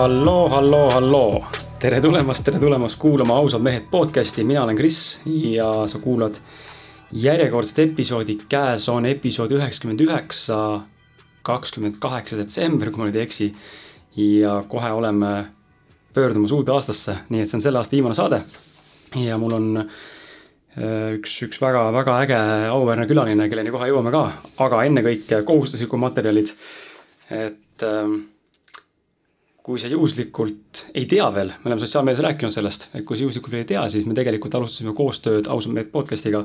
halloo, halloo, halloo. tere tulemast, tere tulemast kuulama Ausad mehed podcast'i, mina olen Kris ja sa kuulad järjekordset episoodi. käes on episood üheksakümmend üheksa, kakskümmend kaheksa detsember, kui ma nüüd ei eksi. ja kohe oleme pöördumas uude aastasse, nii et see on selle aasta viimane saade. ja mul on äh, üks, üks väga-väga äge auväärne külaline, kelleni kohe jõuame ka, aga ennekõike kohustuslikud materjalid. et ähm, kui sa juhuslikult ei tea veel, me oleme sotsiaalmeedias rääkinud sellest, et kui sa juhuslikult veel ei tea, siis me tegelikult alustasime koostööd ausalt mehed podcast'iga.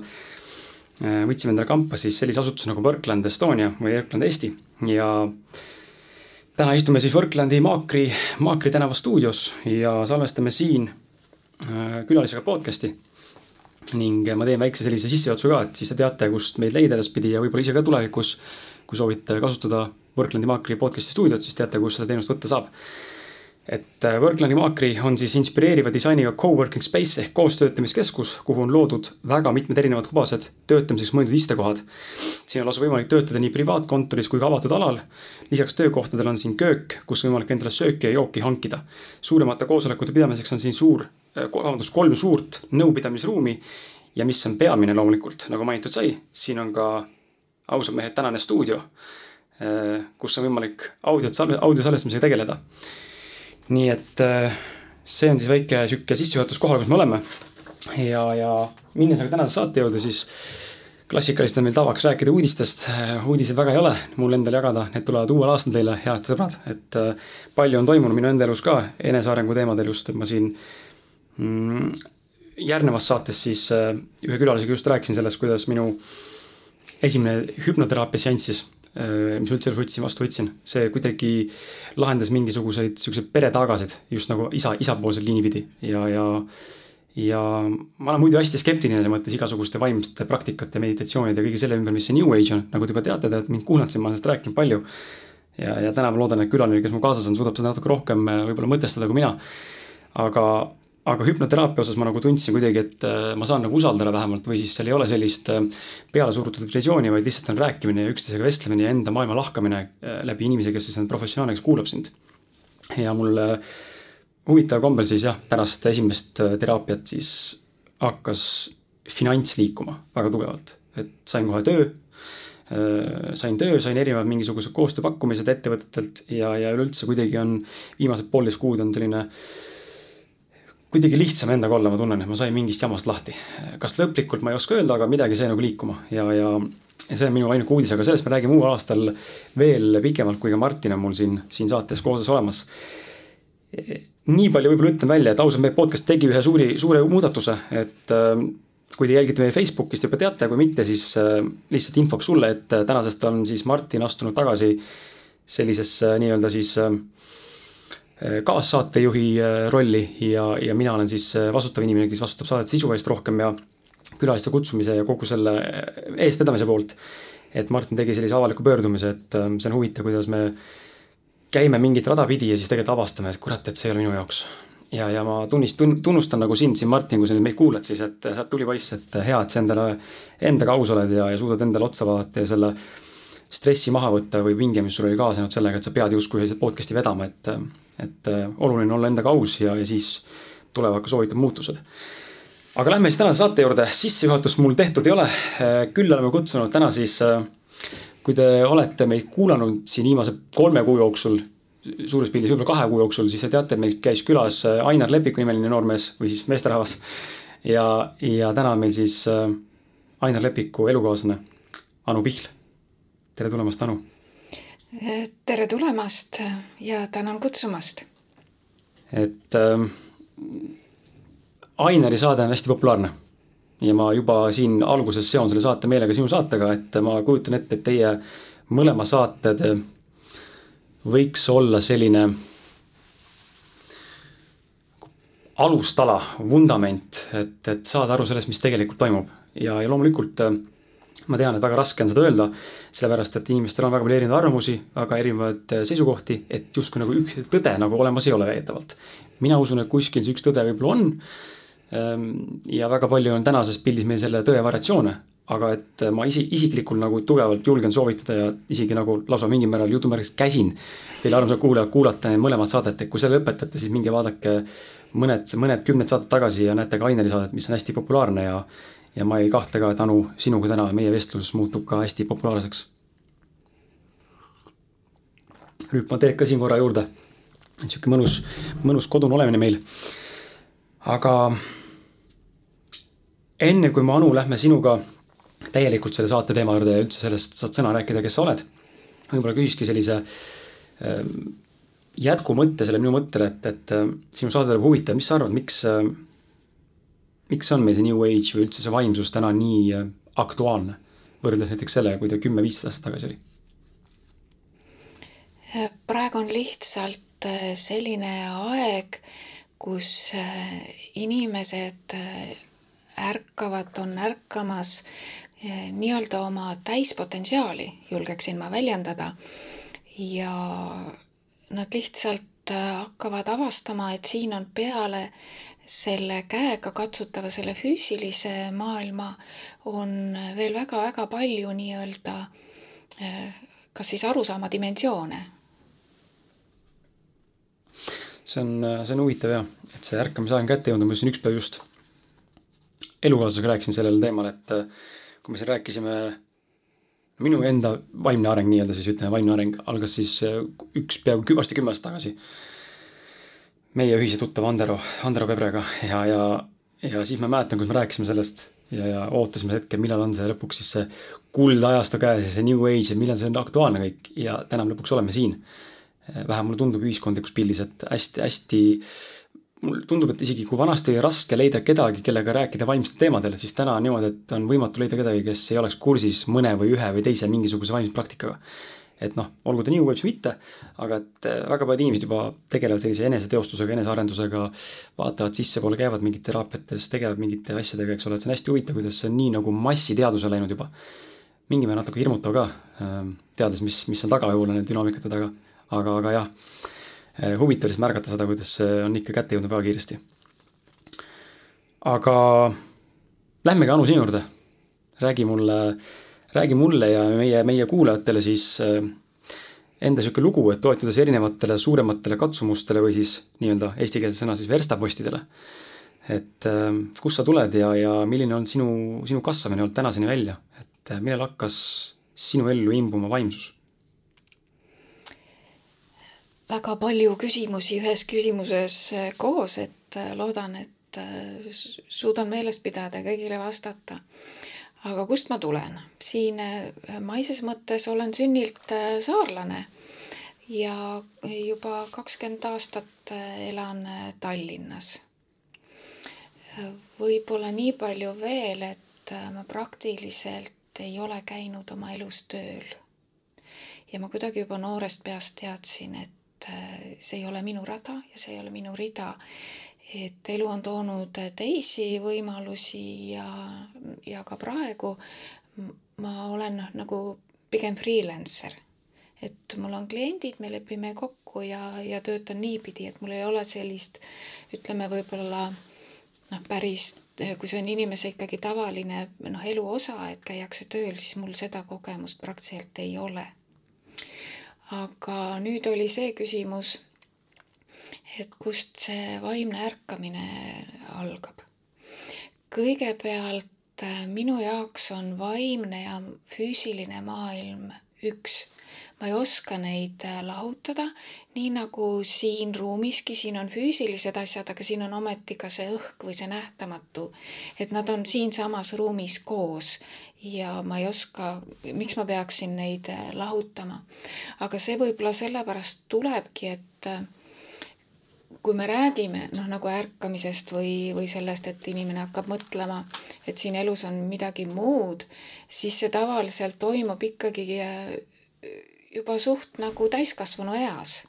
võtsime endale kampa siis sellise asutuse nagu Workland Estonia või Workland Eesti ja täna istume siis Worklandi Maakri, Maakri tänava stuudios ja salvestame siin äh, külalisega podcast'i. ning ma teen väikse sellise sissejuhatuse ka, et siis te teate, kust meid leida edaspidi ja võib-olla ise ka tulevikus, kui soovite kasutada Worklandi Maakri podcast'i stuudiot, siis teate, kus seda teenust võtta saab et äh, Worklandi Maakri on siis inspireeriva disainiga co-working space ehk koostöötlemiskeskus, kuhu on loodud väga mitmed erinevad hubased töötamiseks mõeldud istekohad. siin on lausa võimalik töötada nii privaatkontoris kui ka avatud alal. lisaks töökohtadel on siin köök, kus võimalik endale sööki ja jooki hankida. suuremate koosolekute pidamiseks on siin suur, äh, vabandust, kolm suurt nõupidamisruumi. ja mis on peamine loomulikult, nagu mainitud sai, siin on ka ausad mehed tänane stuudio, äh, kus on võimalik audiot, audio salvestamisega tegeleda nii et äh, see on siis väike sihuke sissejuhatus kohale, kus me oleme. ja, ja minnes aga tänase saate juurde, siis klassikaliselt on meil tavaks rääkida uudistest. Äh, uudiseid väga ei ole mul endal jagada, need tulevad uuel aastal teile, head sõbrad, et äh, palju on toimunud minu enda elus ka enesearengu teemadel just, et ma siin mm, järgnevas saates siis ühe külalisega just rääkisin sellest, kuidas minu esimene hüpnoteraapia seanss siis mis ma üldse võtsin, vastu võtsin, see kuidagi lahendas mingisuguseid siukseid peretagasid just nagu isa, isapoolsel liini pidi ja, ja ja ma olen muidu hästi skeptiline selles mõttes igasuguste vaimsete praktikate, meditatsioonide ja kõige selle ümber, mis see New Age on, nagu te juba teate, te olete mind kuulanud siin, ma olen sellest rääkinud palju. ja, ja täna ma loodan, et külaline, kes mu kaasas on, suudab seda natuke rohkem äh, võib-olla mõtestada kui mina. aga aga hüpnoteraapia osas ma nagu tundsin kuidagi, et äh, ma saan nagu usaldada vähemalt või siis seal ei ole sellist äh, pealesurutud visiooni, vaid lihtsalt on rääkimine ja üksteisega vestlemine ja enda maailma lahkamine äh, läbi inimese, kes siis on professionaalne, kes kuulab sind. ja mul huvitaval kombel siis jah, pärast esimest teraapiat siis hakkas finants liikuma väga tugevalt, et sain kohe töö sain töö, sain erinevad mingisugused koostööpakkumised ettevõtetelt ja, ja üleüldse kuidagi on viimased poolteist kuud on selline äh, kuidagi lihtsam endaga olla, ma tunnen, et ma sain mingist jamast lahti. kas lõplikult ma ei oska öelda, aga midagi sai nagu liikuma ja, ja, ja see on minu ainuke uudis, aga sellest me räägime uuel aastal veel pikemalt, kui ka Martin on mul siin, siin saates koos olemas. nii palju võib-olla ütlen välja, et ausalt, meie podcast tegi ühe suuri, suure muudatuse, et äh, kui te jälgite meie Facebookist juba teate, kui mitte, siis äh, lihtsalt infoks sulle, et äh, tänasest on siis Martin astunud tagasi sellisesse nii-öelda siis Äh, kaassaatejuhi äh, rolli ja, ja mina olen siis äh, vastutav inimene, kes vastutab saadete sisu eest rohkem ja külaliste kutsumise ja kogu selle eestvedamise poolt. et Martin tegi sellise avaliku pöördumise, et see on huvitav, kuidas me käime mingit rada pidi ja siis tegelikult avastame, et kurat, et see ei ole minu jaoks. ja, ja ma tunnist-, tunnustan nagu sind siin, Martin, kui sa nüüd meid kuulad, siis et sealt tuli poiss, et hea, et sa endale, endaga aus oled ja, ja suudad endale otsa vaadata ja selle stressi maha võtta või pinge, mis sul oli kaasnenud sellega, et sa pead justkui podcast'i vedama, et et äh, oluline olla endaga aus ja, ja siis tulevad ka soovitud muutused. aga lähme siis tänase saate juurde, sissejuhatust mul tehtud ei ole. Äh, küll oleme kutsunud täna siis, äh, kui te olete meid kuulanud siin viimase kolme kuu jooksul, suures pildis võib-olla kahe kuu jooksul, siis te teate, meil käis külas Ainar Lepiku nimeline noormees või siis meesterahvas. ja, ja täna on meil siis Ainar Lepiku elukaaslane Anu Pihl. Tere tulemast, Anu tere tulemast ja tänan kutsumast. et äh, Aineri saade on hästi populaarne ja ma juba siin alguses seon selle saate meelega sinu saatega, et ma kujutan ette, et teie mõlema saated võiks olla selline alustala, vundament, et, et saada aru sellest, mis tegelikult toimub ja, ja loomulikult äh, ma tean, et väga raske on seda öelda, sellepärast et inimestel on väga palju erinevaid arvamusi, väga erinevaid äh, seisukohti, et justkui nagu üks tõde nagu olemas ei ole väidetavalt. mina usun, et kuskil see üks tõde võib-olla on. Ähm, ja väga palju on tänases pildis meil selle tõe variatsioone, aga et ma isi, isiklikult nagu tugevalt julgen soovitada ja isegi nagu lausa mingil määral jutumärgis käsin teil armsad kuulajad kuulata need mõlemat saadet, et kui selle lõpetate, siis minge vaadake mõned, mõned kümned saated tagasi ja näete ka Aineri saadet, mis on hästi populaarne ja ja ma ei kahtle ka, et Anu, sinuga täna meie vestlus muutub ka hästi populaarseks. rüüpma teed ka siin korra juurde. sihuke mõnus, mõnus kodune olemine meil. aga enne kui me, Anu, lähme sinuga täielikult selle saate teema juurde ja üldse sellest saad sõna rääkida, kes sa oled. võib-olla küsikski sellise ähm, jätkumõtte selle minu mõttele, et, et äh, sinu saade tuleb huvitav, mis sa arvad, miks, äh, miks on meil see New Age või üldse see vaimsus täna nii äh, aktuaalne võrreldes näiteks sellega, kui ta kümme-viisteist aastat tagasi oli? praegu on lihtsalt selline aeg, kus inimesed ärkavad, on ärkamas nii-öelda oma täispotentsiaali, julgeksin ma väljendada. ja nad lihtsalt äh, hakkavad avastama, et siin on peale selle käega katsutava, selle füüsilise maailma on veel väga-väga palju nii-öelda äh, kas siis arusaama dimensioone. see on, see on huvitav jah, et see ärkamise aeg on kätte jõudnud, ma just üks päev just elukaaslasega rääkisin sellel teemal, et kui me siin rääkisime, minu enda vaimne areng nii-öelda siis ütleme, vaimne areng algas siis äh, üks peaaegu varsti kümme aastat tagasi. Meie ühise tuttava Andero, Andero Pebrega ja, ja, ja siis ma mäletan, kus me rääkisime sellest ja, ja ootasime hetke, millal on see lõpuks siis see kuldajastu käes ja see new age ja millal see on aktuaalne kõik ja täna me lõpuks oleme siin. vähe mulle tundub ühiskondlikus pildis, et hästi-hästi mulle tundub, et isegi kui vanasti oli raske leida kedagi, kellega rääkida vaimsetel teemadel, siis täna on niimoodi, et on võimatu leida kedagi, kes ei oleks kursis mõne või ühe või teise mingisuguse vaimse praktikaga. Et noh, olgu ta New Age või mitte, aga et eh, väga paljud inimesed juba tegelevad sellise eneseteostusega, enesearendusega, vaatavad sissepoole, käivad mingites teraapiates, tegelevad mingite asjadega, eks ole, et see on hästi huvitav, kuidas see on nii nagu massiteaduse läinud juba. mingil määral natuke hirmutav ka, ehm, teades, mis, mis on taga võib-olla nende dünaamikate taga, aga, aga jah Eh, huvitav lihtsalt märgata seda, kuidas see on ikka kätte jõudnud väga kiiresti. aga lähmegi Anu sinu juurde. räägi mulle, räägi mulle ja meie, meie kuulajatele siis eh, enda sihuke lugu, et toetudes erinevatele suurematele katsumustele või siis nii-öelda eestikeelse sõna siis verstapostidele. et eh, kust sa tuled ja, ja milline on sinu, sinu kasvamine olnud tänaseni välja, et millal hakkas sinu ellu imbuma vaimsus? väga palju küsimusi ühes küsimuses koos, et loodan, et suudan meeles pidada ja kõigile vastata. Aga kust ma tulen? siin maises mõttes olen sünnilt saarlane ja juba kakskümmend aastat elan Tallinnas. võib-olla nii palju veel, et ma praktiliselt ei ole käinud oma elus tööl. ja ma kuidagi juba noorest peast teadsin, et see ei ole minu rada ja see ei ole minu rida. Et elu on toonud teisi võimalusi ja, ja ka praegu ma olen nagu pigem freelancer. et mul on kliendid, me lepime kokku ja, ja töötan niipidi, et mul ei ole sellist, ütleme võib-olla noh, päris kui see on inimese ikkagi tavaline noh, elu osa, et käiakse tööl, siis mul seda kogemust praktiliselt ei ole aga nüüd oli see küsimus, et kust see vaimne ärkamine algab. kõigepealt äh, minu jaoks on vaimne ja füüsiline maailm üks ma ei oska neid äh, lahutada, nii nagu siin ruumiski, siin on füüsilised asjad, aga siin on ometi ka see õhk või see nähtamatu. et nad on siinsamas ruumis koos ja ma ei oska, miks ma peaksin neid äh, lahutama. aga see võib-olla sellepärast tulebki, et kui me räägime noh, nagu ärkamisest või, või sellest, et inimene hakkab mõtlema, et siin elus on midagi muud, siis see tavaliselt toimub ikkagi juba suht nagu täiskasvanu eas.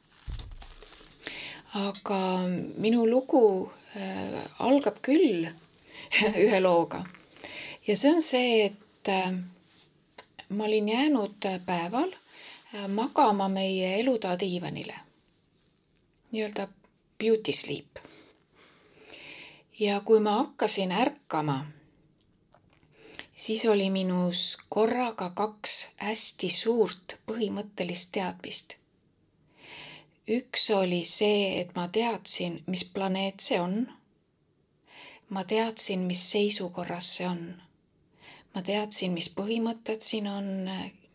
aga minu lugu äh, algab küll ühe looga ja see on see, et äh, ma olin jäänud päeval äh, magama meie elutoa diivanile, nii-öelda beauty sleep. ja kui ma hakkasin ärkama, siis oli minus korraga kaks hästi suurt põhimõttelist teadmist. üks oli see, et ma teadsin, mis planeet see on. ma teadsin, mis seisukorras see on. ma teadsin, mis põhimõtted siin on,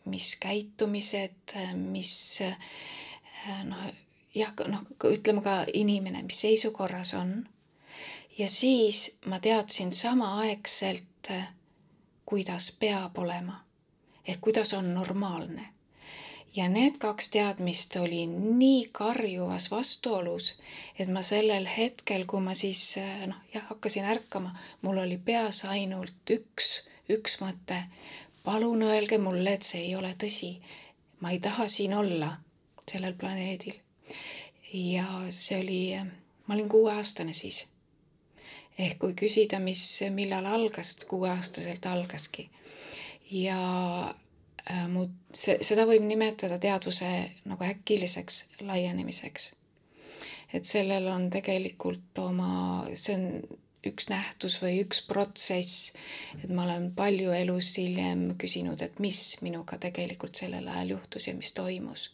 mis käitumised, mis noh, jah, noh, ütleme ka inimene, mis seisukorras on. ja siis ma teadsin samaaegselt, kuidas peab olema ehk kuidas on normaalne. ja need kaks teadmist oli nii karjuvas vastuolus, et ma sellel hetkel, kui ma siis noh, jah, hakkasin ärkama, mul oli peas ainult üks, üks mõte. palun öelge mulle, et see ei ole tõsi. ma ei taha siin olla, sellel planeedil ja see oli, ma olin kuueaastane siis. ehk kui küsida, mis, millal algas, kuueaastaselt algaski. ja äh, mu, see, seda võib nimetada teadvuse nagu äkiliseks laienemiseks. et sellel on tegelikult oma, see on üks nähtus või üks protsess, et ma olen palju elus hiljem küsinud, et mis minuga tegelikult sellel ajal juhtus ja mis toimus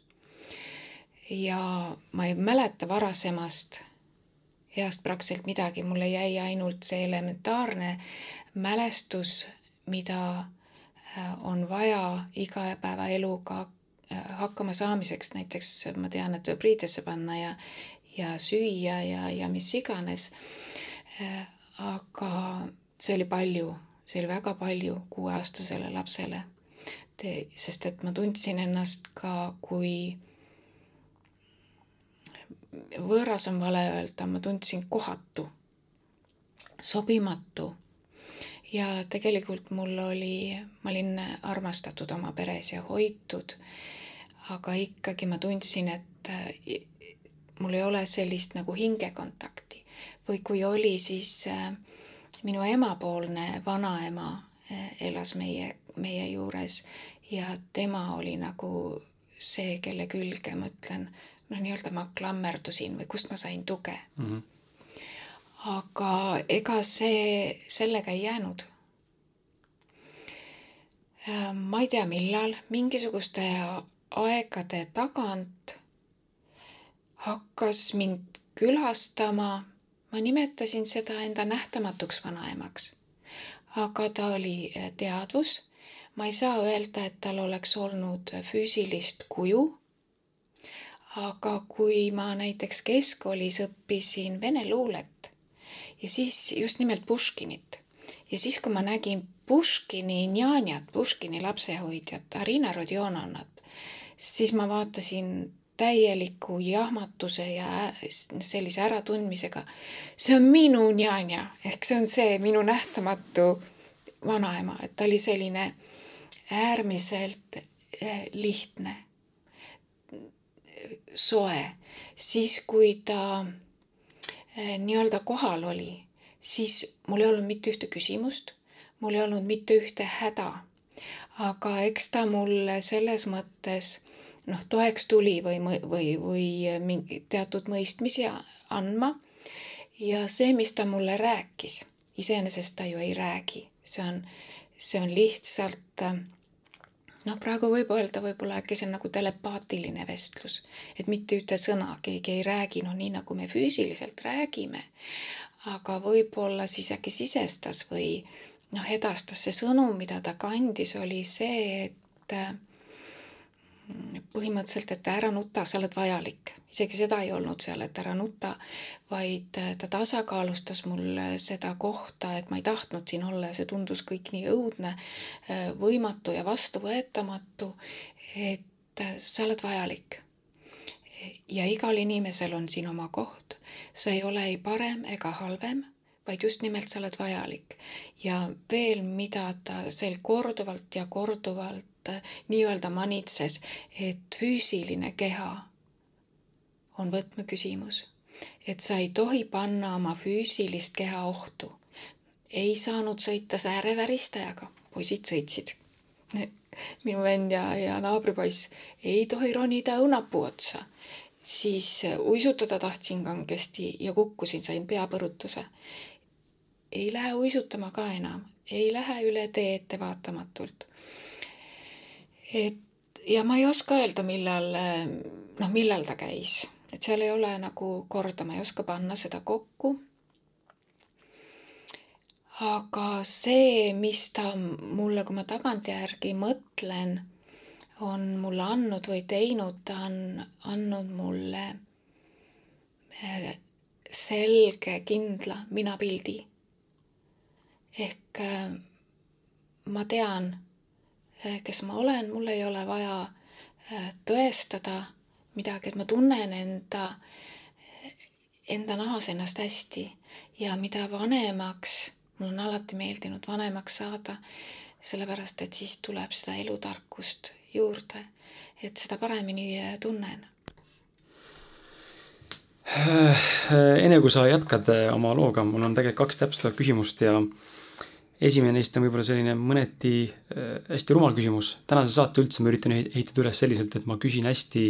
ja ma ei mäleta varasemast heast praktiliselt midagi, mulle jäi ainult see elementaarne mälestus, mida äh, on vaja igapäevaeluga äh, hakkama saamiseks, näiteks ma tean, et võib riidesse panna ja, ja süüa ja, ja mis iganes. Äh, aga see oli palju, see oli väga palju kuueaastasele lapsele. sest et ma tundsin ennast ka kui võõras on vale öelda, ma tundsin kohatu, sobimatu. ja tegelikult mul oli, ma olin armastatud oma peres ja hoitud, aga ikkagi ma tundsin, et eh, mul ei ole sellist nagu hingekontakti või kui oli, siis eh, minu emapoolne vanaema eh, elas meie, meie juures ja tema oli nagu see, kelle külge ma ütlen, noh, nii-öelda ma klammerdusin või kust ma sain tuge mm. -hmm. aga ega see sellega ei jäänud. Äh, ma ei tea, millal, mingisuguste aegade tagant hakkas mind külastama, ma nimetasin seda enda nähtamatuks vanaemaks. aga ta oli äh, teadvus, ma ei saa öelda, et tal oleks olnud füüsilist kuju aga kui ma näiteks keskkoolis õppisin vene luulet ja siis just nimelt Puškinit ja siis, kui ma nägin Puškini njanjat, Puškini lapsehoidjat, Arina Rodionanat, siis ma vaatasin täieliku jahmatuse ja sellise äratundmisega. see on minu njanja ehk see on see minu nähtamatu vanaema, et ta oli selline äärmiselt lihtne soe, siis kui ta eh, nii-öelda kohal oli, siis mul ei olnud mitte ühte küsimust, mul ei olnud mitte ühte häda. aga eks ta mulle selles mõttes noh, toeks tuli või, või, või mingi teatud mõistmisi andma. ja see, mis ta mulle rääkis, iseenesest ta ju ei räägi, see on, see on lihtsalt äh, noh, praegu võib öelda võib-olla äkki see on nagu telepaatiline vestlus, et mitte ühte sõna keegi ei räägi, noh nii nagu me füüsiliselt räägime, aga võib-olla siis äkki sisestas või noh, edastas see sõnum, mida ta kandis, oli see, et põhimõtteliselt, et ära nuta, sa oled vajalik. isegi seda ei olnud seal, et ära nuta, vaid äh, ta tasakaalustas mulle seda kohta, et ma ei tahtnud siin olla ja see tundus kõik nii õudne, äh, võimatu ja vastuvõetamatu, et äh, sa oled vajalik. ja igal inimesel on siin oma koht. sa ei ole ei parem ega halvem vaid just nimelt sa oled vajalik. ja veel, mida ta seal korduvalt ja korduvalt nii-öelda manitses, et füüsiline keha on võtmeküsimus. et sa ei tohi panna oma füüsilist keha ohtu. ei saanud sõita sääreväristajaga, poisid sõitsid. minu vend ja, ja naabripoiss ei tohi ronida õunapuu otsa siis uisutada tahtsin kangesti ja kukkusin, sain peapõrutuse ei lähe uisutama ka enam, ei lähe üle tee ettevaatamatult. Et ja ma ei oska öelda, millal, noh, millal ta käis, et seal ei ole nagu korda, ma ei oska panna seda kokku. aga see, mis ta mulle, kui ma tagantjärgi mõtlen, on mulle andnud või teinud, ta on andnud mulle eh, selge, kindla minapildi. ehk eh, ma tean kes ma olen, mul ei ole vaja eh, tõestada midagi, et ma tunnen enda, enda nahas ennast hästi. Ja mida vanemaks, mul on alati meeldinud vanemaks saada, sellepärast et siis tuleb seda elutarkust juurde, et seda paremini eh, tunnen. Enne kui sa jätkad oma looga, mul on tegelikult kaks täpsustavat küsimust ja esimene neist on võib-olla selline mõneti äh, hästi rumal küsimus. tänase saate üldse ma üritan ehitada üles selliselt, et ma küsin hästi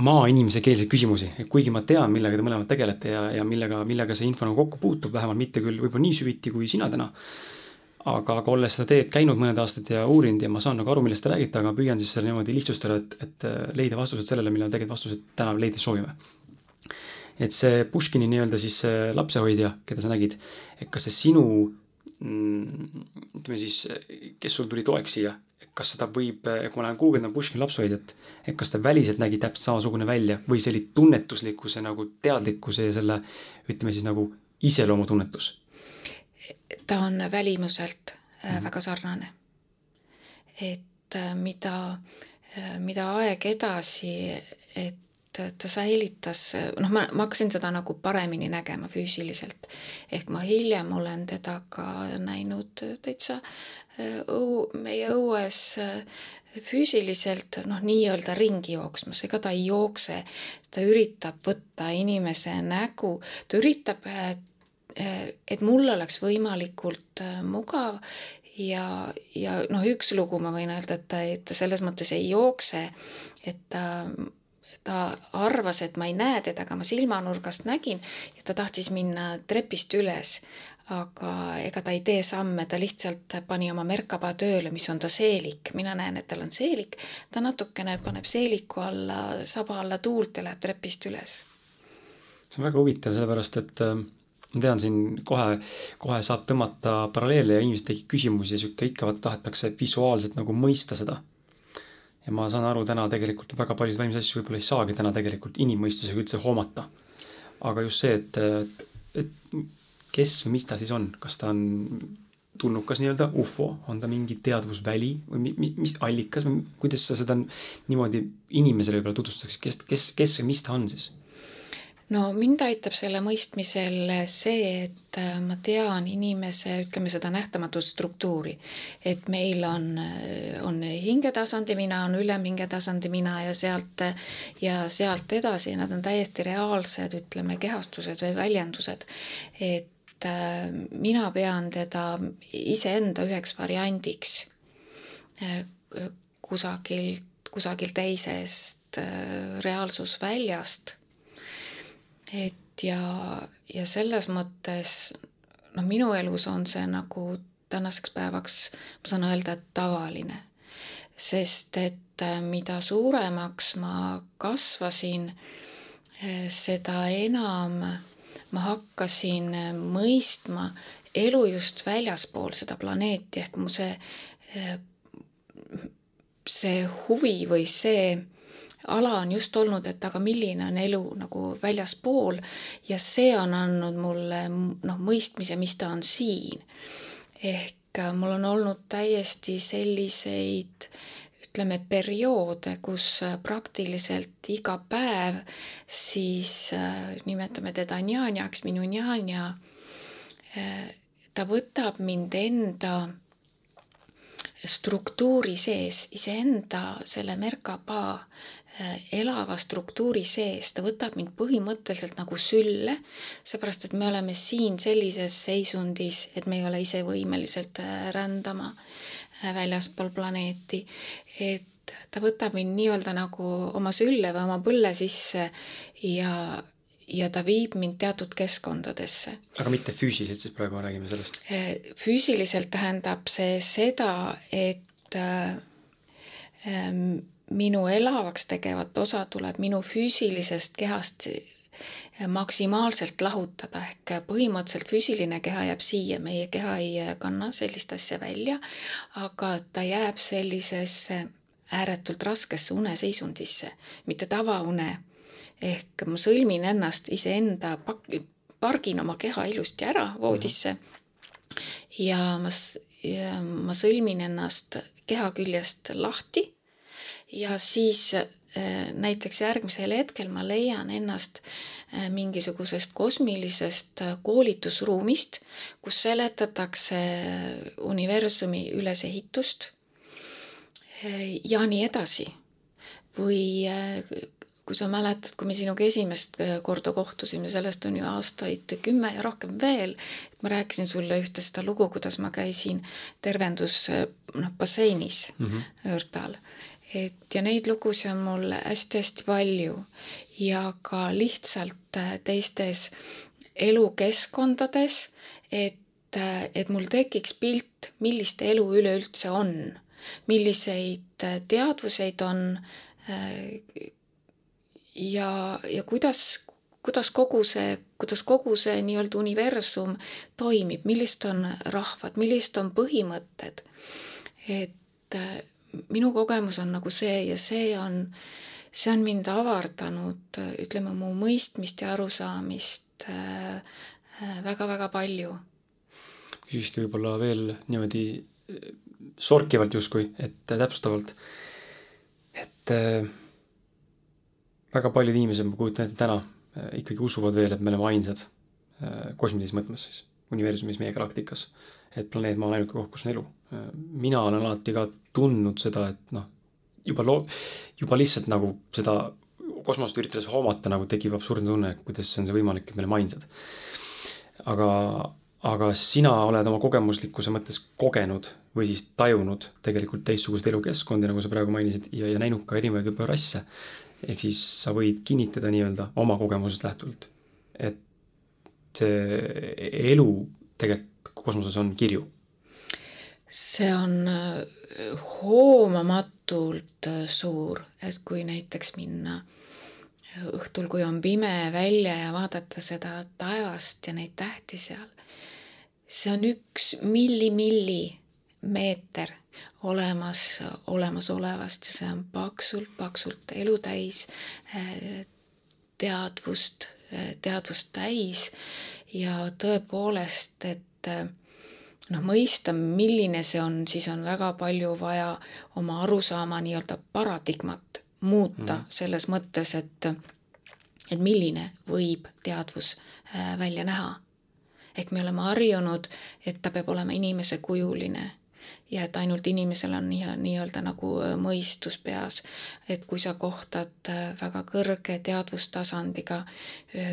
maainimese keelseid küsimusi, et kuigi ma tean, millega te mõlemad tegelete ja, ja millega, millega see info nagu kokku puutub, vähemalt mitte küll võib-olla nii süviti kui sina täna. aga, aga olles seda teed käinud mõned aastad ja uurinud ja ma saan nagu aru, millest te räägite, aga püüan siis selle niimoodi lihtsustada, et, et leida vastused sellele, millele tegelikult vastused täna leida soovime et see Puškini nii-öelda siis lapsehoidja, keda sa nägid, et kas see sinu mm, ütleme siis, kes sul tuli toeks siia, kas seda võib, kui ma lähen guugeldama Puškini lapsehoidjat, et kas ta väliselt nägi täpselt samasugune välja või see oli tunnetuslikkuse nagu teadlikkuse ja selle ütleme siis nagu iseloomutunnetus? ta on välimuselt mm -hmm. väga sarnane. et äh, mida, äh, mida aeg edasi, et ta säilitas, noh, ma, ma hakkasin seda nagu paremini nägema füüsiliselt. ehk ma hiljem olen teda ka näinud täitsa äh, õu, meie õues äh, füüsiliselt noh, nii-öelda ringi jooksmas, ega ta ei jookse, ta üritab võtta inimese nägu, ta üritab, äh, et mul oleks võimalikult mugav ja, ja noh, üks lugu ma võin öelda, et ta, et ta selles mõttes ei jookse, et ta ta arvas, et ma ei näe teda, aga ma silmanurgast nägin ja ta tahtis minna trepist üles. aga ega ta ei tee samme, ta lihtsalt pani oma merkaba tööle, mis on ta seelik, mina näen, et tal on seelik, ta natukene paneb seeliku alla, saba alla tuult ja läheb trepist üles. see on väga huvitav, sellepärast et äh, ma tean siin kohe, kohe saab tõmmata paralleele ja inimestel tekib küsimusi ja sihuke ikka vaata tahetakse visuaalselt nagu mõista seda ja ma saan aru täna tegelikult väga paljusid vaimseid asju võib-olla ei saagi täna tegelikult inimmõistusega üldse hoomata. aga just see, et, et kes või mis ta siis on, kas ta on tulnukas nii-öelda ufo, on ta mingi teadvusväli või mi, mi, mis allikas või kuidas sa seda niimoodi inimesele võib-olla tutvustaksid, kes, kes, kes või mis ta on siis? No mind aitab selle mõistmisel see, et äh, ma tean inimese, ütleme seda nähtamatut struktuuri. et meil on, äh, on hingetasandi mina, on ülemhingetasandi mina ja sealt, ja sealt edasi, nad on täiesti reaalsed, ütleme, kehastused või väljendused. et äh, mina pean teda iseenda üheks variandiks kusagilt, kusagilt teisest reaalsusväljast et ja, ja selles mõttes noh, minu elus on see nagu tänaseks päevaks, ma saan öelda, et tavaline. sest et äh, mida suuremaks ma kasvasin, äh, seda enam ma hakkasin äh, mõistma elu just väljaspool seda planeeti, ehk mu see, see huvi või see ala on just olnud, et aga milline on elu nagu väljaspool ja see on andnud mulle noh, mõistmise, mis ta on siin. ehk äh, mul on olnud täiesti selliseid ütleme, perioode, kus äh, praktiliselt iga päev siis äh, nimetame teda njanja-njaks, minu njanja ta võtab mind enda struktuuri sees, iseenda selle Merkaba Äh, elava struktuuri sees, ta võtab mind põhimõtteliselt nagu sülle, seepärast et me oleme siin sellises seisundis, et me ei ole ise võimelised äh, rändama äh, väljaspool planeeti, et ta võtab mind nii-öelda nagu oma sülle või oma põlle sisse ja, ja ta viib mind teatud keskkondadesse. aga mitte füüsiliselt siis praegu räägime sellest? füüsiliselt tähendab see seda, et äh, minu elavaks tegevat osa tuleb minu füüsilisest kehast maksimaalselt lahutada, ehk põhimõtteliselt füüsiline keha jääb siia, meie keha ei kanna sellist asja välja, aga ta jääb sellisesse ääretult raskesse uneseisundisse, mitte tavaune. ehk ma sõlmin ennast iseenda, pargin oma keha ilusti ära voodisse ja ma, ma sõlmin ennast keha küljest lahti ja siis äh, näiteks järgmisel hetkel ma leian ennast äh, mingisugusest kosmilisest äh, koolitusruumist, kus seletatakse universumi ülesehitust ja nii edasi. või kui sa mäletad, kui me sinuga esimest korda kohtusime, sellest on ju aastaid kümme ja rohkem veel, et ma rääkisin sulle ühte seda lugu, kuidas ma käisin tervendus noh, basseinis mm -hmm. Õrtal et ja neid lugusid on mul hästi-hästi palju ja ka lihtsalt äh, teistes elukeskkondades, et, äh, et mul tekiks pilt, millist elu üleüldse on, milliseid äh, teadvuseid on ja, ja kuidas, kuidas kogu see, kuidas kogu see nii-öelda universum toimib, millised on rahvad, millised on põhimõtted. et minu kogemus on nagu see ja see on, see on mind avardanud, ütleme, mu mõistmist ja arusaamist väga-väga äh, palju. küsiski võib-olla veel niimoodi äh, sorkivalt justkui, et täpsustavalt, et äh, väga paljud inimesed, ma kujutan ette täna, ikkagi usuvad veel, et me oleme ainsad kosmilises mõttes siis, universumis, meie galaktikas et planeet Maa on ainuke koht, kus on elu. mina olen alati ka tundnud seda, et noh, juba loo-, juba lihtsalt nagu seda kosmost üritades hoomata nagu tekib absurdne tunne, kuidas on see võimalik, et me oleme ainsad. aga, aga sina oled oma kogemuslikkuse mõttes kogenud või siis tajunud tegelikult teistsuguseid elukeskkondi, nagu sa praegu mainisid, ja, ja näinud ka erinevaid võib-olla rasse. ehk siis sa võid kinnitada nii-öelda oma kogemusest lähtuvalt, et see elu tegelikult kosmoses on kirju? see on äh, hoomamatult äh, suur, et kui näiteks minna äh, õhtul, kui on pime välja ja vaadata seda taevast ja neid tähti seal, see on üks milli-millimeeter olemas, olemasolevast. Ja see on paksult-paksult elutäis teadvust, teadvust täis. Ja tõepoolest, et et noh, mõista, milline see on, siis on väga palju vaja oma arusaama nii-öelda paradigmat muuta mm. selles mõttes, et et milline võib teadvus äh, välja näha. ehk me oleme harjunud, et ta peab olema inimesekujuline ja et ainult inimesel on nii, nii-öelda nagu äh, mõistus peas. et kui sa kohtad äh, väga kõrge teadvustasandiga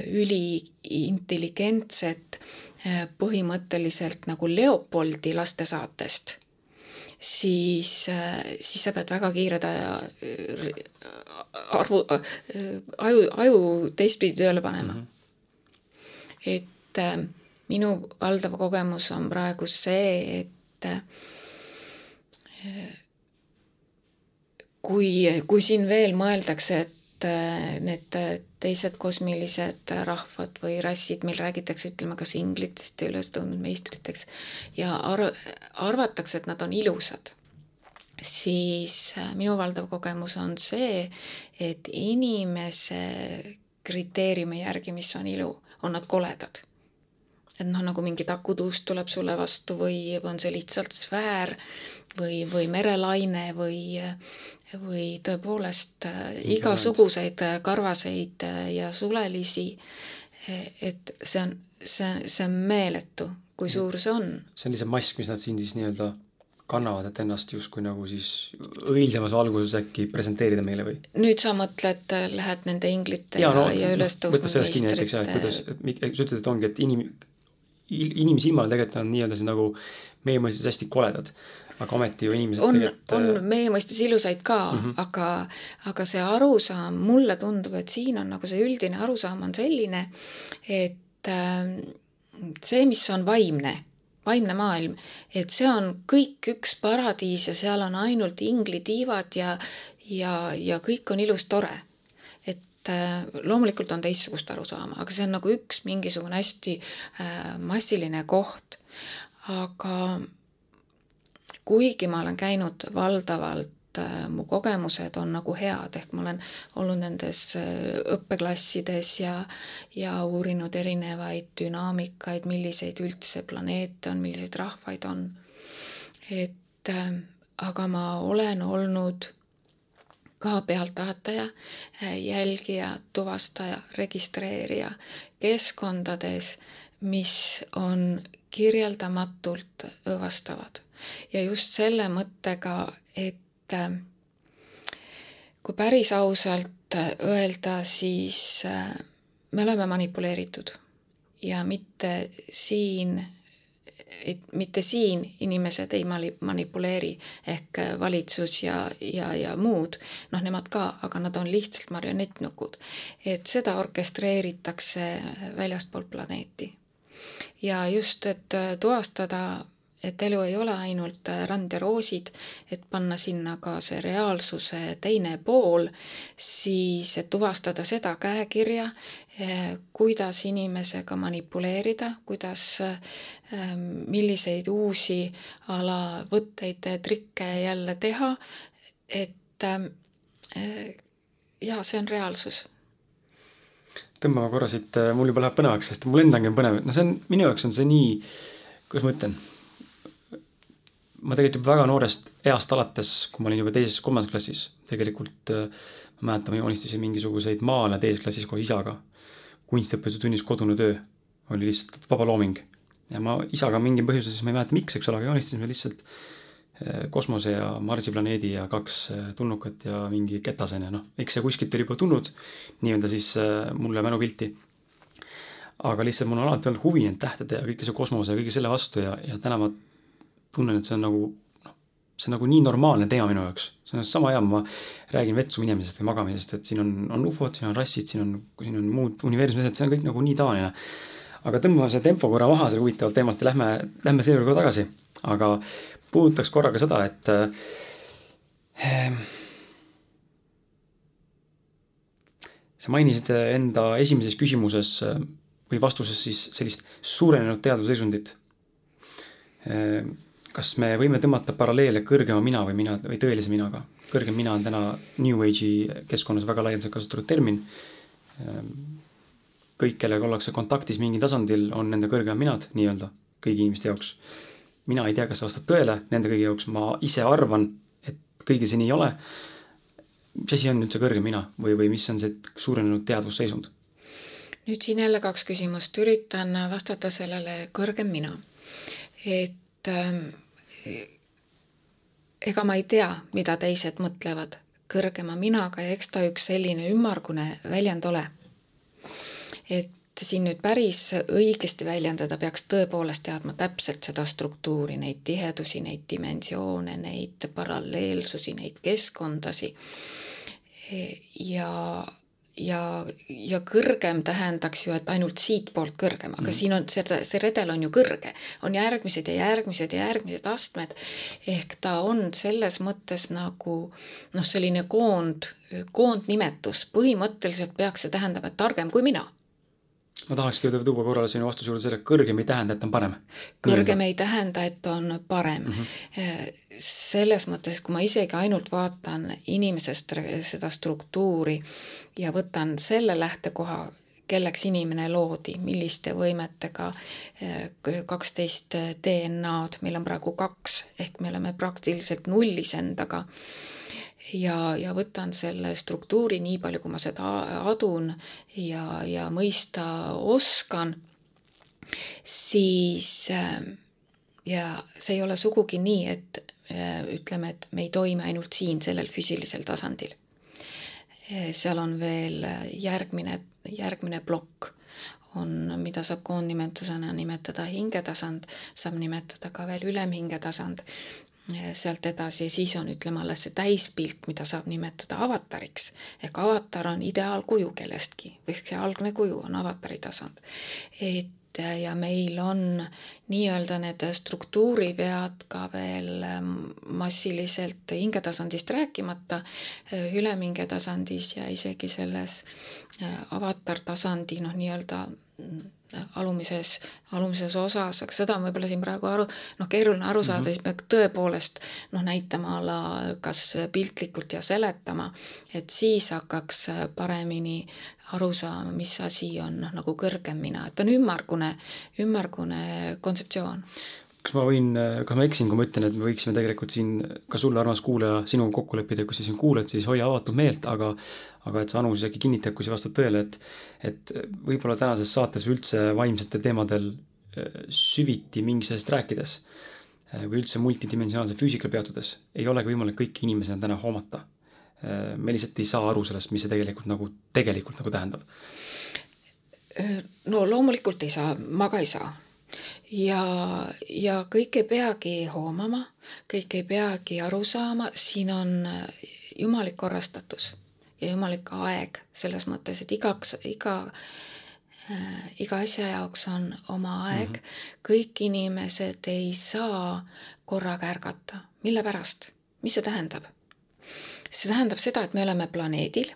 üliintelligentset põhimõtteliselt nagu Leopoldi lastesaatest, siis, siis sa pead väga kiired arvu, aju, aju teistpidi tööle panema mm. -hmm. et äh, minu valdav kogemus on praegu see, et äh, kui, kui siin veel mõeldakse, et äh, need teised kosmilised rahvad või rassid, meil räägitakse, ütleme, kas inglitest ja üles tõusnud meistriteks ja ar-, arvatakse, et nad on ilusad, siis äh, minu valdav kogemus on see, et inimese kriteeriumi järgi, mis on ilu, on nad koledad. Et noh, nagu mingi takutuust tuleb sulle vastu või, või on see lihtsalt sfäär või, või merelaine või või tõepoolest äh, igasuguseid äh, karvaseid äh, ja sulelisi, et see on, see, see on meeletu, kui suur see on. see on lihtsalt mask, mis nad siin siis nii-öelda kannavad, et ennast justkui nagu siis õilsamas valguses äkki presenteerida meile või? nüüd sa mõtled, lähed nende inglite ja, no, ja üles tõusnud võtta sellest kinni näiteks jah, et kuidas, sa ütled, et ongi, et inim-, inimsilmal tegelikult on nii-öelda see nagu meie mõistes hästi koledad. aga ometi ju inimesed on, tegelikult on äh, meie mõistes ilusaid ka mm. -hmm. aga, aga see arusaam, mulle tundub, et siin on nagu see üldine arusaam on selline, et äh, see, mis on vaimne, vaimne maailm, et see on kõik üks paradiis ja seal on ainult inglitiivad ja, ja, ja kõik on ilus, tore. Et äh, loomulikult on teistsugust arusaama, aga see on nagu üks mingisugune hästi äh, massiline koht. aga kuigi ma olen käinud valdavalt äh, mu kogemused on nagu head, ehk ma olen olnud nendes õppeklassides ja, ja uurinud erinevaid dünaamikaid, milliseid üldse planeete on, milliseid rahvaid on. et aga ma olen olnud ka pealtvaataja, jälgija, tuvastaja, registreerija keskkondades, mis on kirjeldamatult õõvastavad. Ja just selle mõttega, et äh, kui päris ausalt öelda, siis äh, me oleme manipuleeritud. Ja mitte siin, et mitte siin inimesed ei mali-, manipuleeri ehk valitsus ja, ja, ja muud, noh, nemad ka, aga nad on lihtsalt marionettnukud. et seda orkestreeritakse väljaspool planeeti. ja just, et tuvastada et elu ei ole ainult rand ja roosid, et panna sinna ka see reaalsuse teine pool, siis tuvastada seda käekirja, kuidas inimesega manipuleerida, kuidas, milliseid uusi ala võtteid, trikke jälle teha, et jaa, see on reaalsus. Tõmbame korra siit, mul juba läheb põnevaks, sest mul endalgi on põnev, no see on, minu jaoks on see nii, kuidas ma ütlen ma tegelikult juba väga noorest east alates, kui ma olin juba teises-kolmandas klassis, tegelikult ma mäletan, ma joonistasin mingisuguseid maale teises klassis koos isaga. kunstiõpetuse tunnis kodune töö oli lihtsalt vaba looming. ja ma isaga mingil põhjusel, siis ma ei mäleta, miks, eks ole, aga joonistasime lihtsalt kosmose ja Marsi planeedi ja kaks tulnukat ja mingi ketasene, noh, eks see kuskilt oli juba tulnud nii-öelda siis mulle mälupilti. aga lihtsalt mul on alati olnud huvi nende tähtede ja kõike see kosmose ja kõige selle vastu ja, ja täna ma tunnen, et see on nagu noh, see on nagu nii normaalne teema minu jaoks. see on sama hea, ma räägin vetsu minemisest või magamisest, et siin on, on ufod, siin on rassid, siin on, siin on muud universumi asjad, see on kõik nagu nii tavaline. aga tõmbame see tempo korra maha selle huvitavalt teemalt ja lähme, lähme selle juurde tagasi. aga puudutaks korra ka seda, et äh, sa mainisid enda esimeses küsimuses või vastuses siis sellist suurenenud teadvusseisundit kas me võime tõmmata paralleele kõrgema mina või mina või tõelise minaga? kõrgem mina on täna New Age'i keskkonnas väga laialdaselt kasutatud termin. kõik, kellega ollakse kontaktis mingil tasandil, on nende kõrgemad minad nii-öelda kõigi inimeste jaoks. mina ei tea, kas see vastab tõele nende kõigi jaoks, ma ise arvan, et kõigil see nii ei ole. mis asi on üldse kõrgem mina või, või mis on see suurenenud teadvusseisund? nüüd siin jälle kaks küsimust, üritan vastata sellele kõrgem mina. et ähm, ega ma ei tea, mida teised mõtlevad kõrgema minaga ja eks ta üks selline ümmargune väljend ole. et siin nüüd päris õigesti väljendada, peaks tõepoolest teadma täpselt seda struktuuri, neid tihedusi, neid dimensioone, neid paralleelsusi, neid keskkondasi. ja ja, ja kõrgem tähendaks ju, et ainult siitpoolt kõrgem, aga mm. siin on seda, see redel on ju kõrge, on järgmised ja järgmised ja järgmised astmed. ehk ta on selles mõttes nagu noh, selline koond, koondnimetus, põhimõtteliselt peaks see tähendama, et targem kui mina ma tahakski tuua korrale sinu vastuse juurde selle, kõrgem ei tähenda, et on parem. kõrgem ei tähenda, et on parem mm. -hmm. selles mõttes, kui ma isegi ainult vaatan inimesest seda struktuuri ja võtan selle lähtekoha, kelleks inimene loodi, milliste võimetega, kaksteist DNA-d, meil on praegu kaks, ehk me oleme praktiliselt nullis endaga ja, ja võtan selle struktuuri nii palju, kui ma seda adun ja, ja mõista oskan, siis ja see ei ole sugugi nii, et ütleme, et me ei toimi ainult siin sellel füüsilisel tasandil. seal on veel järgmine, järgmine plokk on, mida saab koondnimetusena nimetada hingetasand, saab nimetada ka veel ülemhingetasand sealt edasi, siis on, ütleme, alles see täispilt, mida saab nimetada avatariks. ehk avatar on ideaalkuju kellestki või see algne kuju on avatari tasand. et ja meil on nii-öelda need struktuurivead ka veel ähm, massiliselt hingetasandist rääkimata, äh, üleminge tasandis ja isegi selles äh, avatartasandi noh, nii-öelda alumises, alumises osas, aga seda on võib-olla siin praegu aru, noh, keeruline aru saada mm, -hmm. siis me tõepoolest noh, näitama a la kas piltlikult ja seletama, et siis hakkaks paremini aru saama, mis asi on noh, nagu kõrgem mina, et on ümmargune, ümmargune kontseptsioon kas ma võin, kas ma eksin, kui ma ütlen, et me võiksime tegelikult siin ka sulle, armas kuulaja, sinuga kokku leppida, kui sa siin kuulad, siis hoia avatud meelt, aga aga et see Anu siis äkki kinnitab, kui see vastab tõele, et et võib-olla tänases saates või üldse vaimsetel teemadel äh, süviti mingist asjast rääkides äh, või üldse multidimensionaalse füüsikal peatudes ei olegi võimalik kõiki inimesi täna hoomata. Äh, me lihtsalt ei saa aru sellest, mis see tegelikult nagu, tegelikult nagu tähendab. no loomulikult ei saa, ma ka ei saa ja, ja kõik ei peagi hoomama, kõik ei peagi aru saama, siin on jumalik korrastatus ja jumalik aeg selles mõttes, et igaks, iga äh, iga asja jaoks on oma aeg. Mm, -hmm. kõik inimesed ei saa korraga ärgata, mille pärast, mis see tähendab? see tähendab seda, et me oleme planeedil,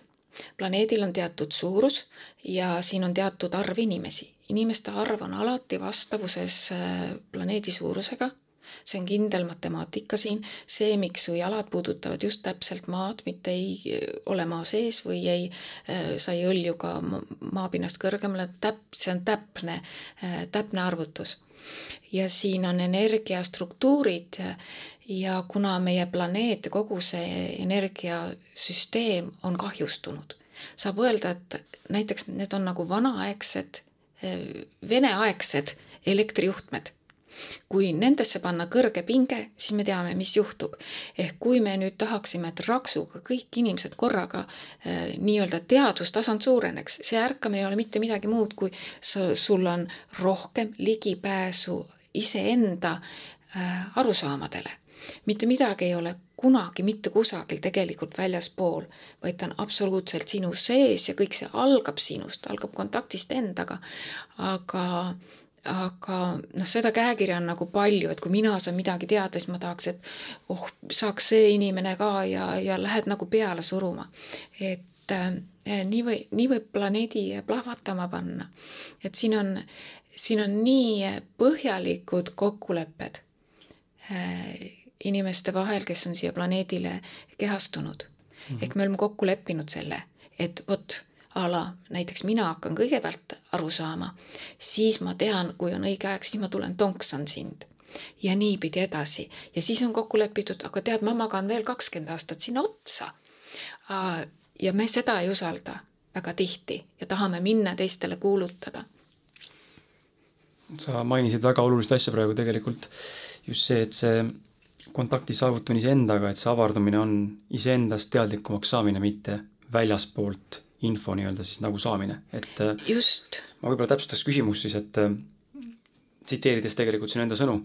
planeedil on teatud suurus ja siin on teatud arv inimesi, inimeste arv on alati vastavuses äh, planeedi suurusega see on kindel matemaatika siin, see, miks su jalad puudutavad just täpselt maad, mitte ei ole maa sees või ei, äh, sa ei hõlju ka maapinnast kõrgemale, täp-, see on täpne, äh, täpne arvutus. ja siin on energiastruktuurid ja kuna meie planeet ja kogu see energiasüsteem on kahjustunud, saab öelda, et näiteks need on nagu vanaaegsed, äh, veneaegsed elektrijuhtmed kui nendesse panna kõrge pinge, siis me teame, mis juhtub. ehk kui me nüüd tahaksime, et raksuga kõik inimesed korraga äh, nii-öelda teadvustasand suureneks, see ärkamine ei ole mitte midagi muud, kui sul on rohkem ligipääsu iseenda äh, arusaamadele. mitte midagi ei ole kunagi mitte kusagil tegelikult väljaspool, vaid ta on absoluutselt sinu sees ja kõik see algab sinust, algab kontaktist endaga. aga aga noh, seda käekirja on nagu palju, et kui mina saan midagi teada, siis ma tahaks, et oh, saaks see inimene ka ja, ja lähed nagu peale suruma. et äh, nii või, nii võib planeedi plahvatama panna. et siin on, siin on nii põhjalikud kokkulepped äh, inimeste vahel, kes on siia planeedile kehastunud mm. -hmm. ehk me oleme kokku leppinud selle, et vot a la näiteks mina hakkan kõigepealt aru saama, siis ma tean, kui on õige aeg, siis ma tulen tonksan sind ja niipidi edasi ja siis on kokku lepitud, aga tead, ma magan veel kakskümmend aastat sinna otsa. ja me seda ei usalda väga tihti ja tahame minna teistele kuulutada. sa mainisid väga olulist asja praegu tegelikult, just see, et see kontakti saavutamine iseendaga, et see avardumine on iseendast teadlikumaks saamine, mitte väljaspoolt info nii-öelda siis nagu saamine, et äh, just. ma võib-olla täpsustaks küsimust siis, et äh, tsiteerides tegelikult sinu enda sõnu,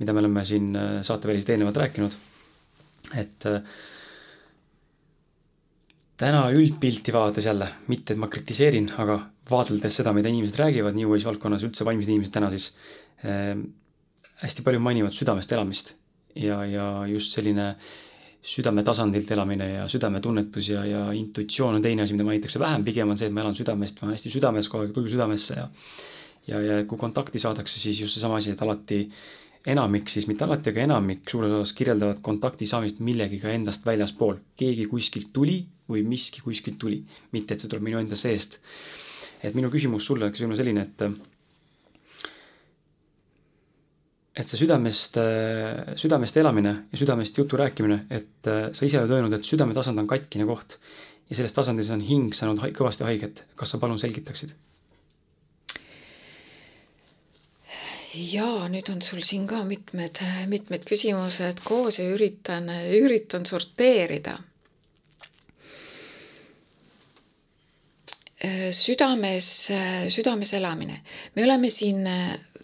mida me oleme siin äh, saateväliselt eelnevalt rääkinud, et täna üldpilti vaadates jälle, mitte et ma kritiseerin, aga vaadeldes seda, mida inimesed räägivad New Age valdkonnas, üldse vaimsed inimesed täna siis äh,, hästi palju mainivad südamest elamist ja, ja just selline äh, südame tasandilt elamine ja südametunnetus ja, ja intuitsioon on teine asi, mida mainitakse vähem, pigem on see, et ma elan südamest, ma olen hästi südames kogu aeg, tuju südamesse ja ja, ja kui kontakti saadakse, siis just seesama asi, et alati enamik siis, mitte alati, aga enamik suures osas kirjeldavad kontakti saamist millegiga endast väljaspool. keegi kuskilt tuli või miski kuskilt tuli, mitte et see tuleb minu enda seest. et minu küsimus sulle oleks võib-olla selline, et et see südamest, äh, südamest elamine ja südamest jutu rääkimine, et äh, sa ise oled öelnud, et südametasand on katkine koht ja selles tasandis on hing saanud kõvasti haiget. kas sa palun selgitaksid? jaa, nüüd on sul siin ka mitmed, mitmed küsimused koos ja üritan, üritan sorteerida. Südames, südames elamine, me oleme siin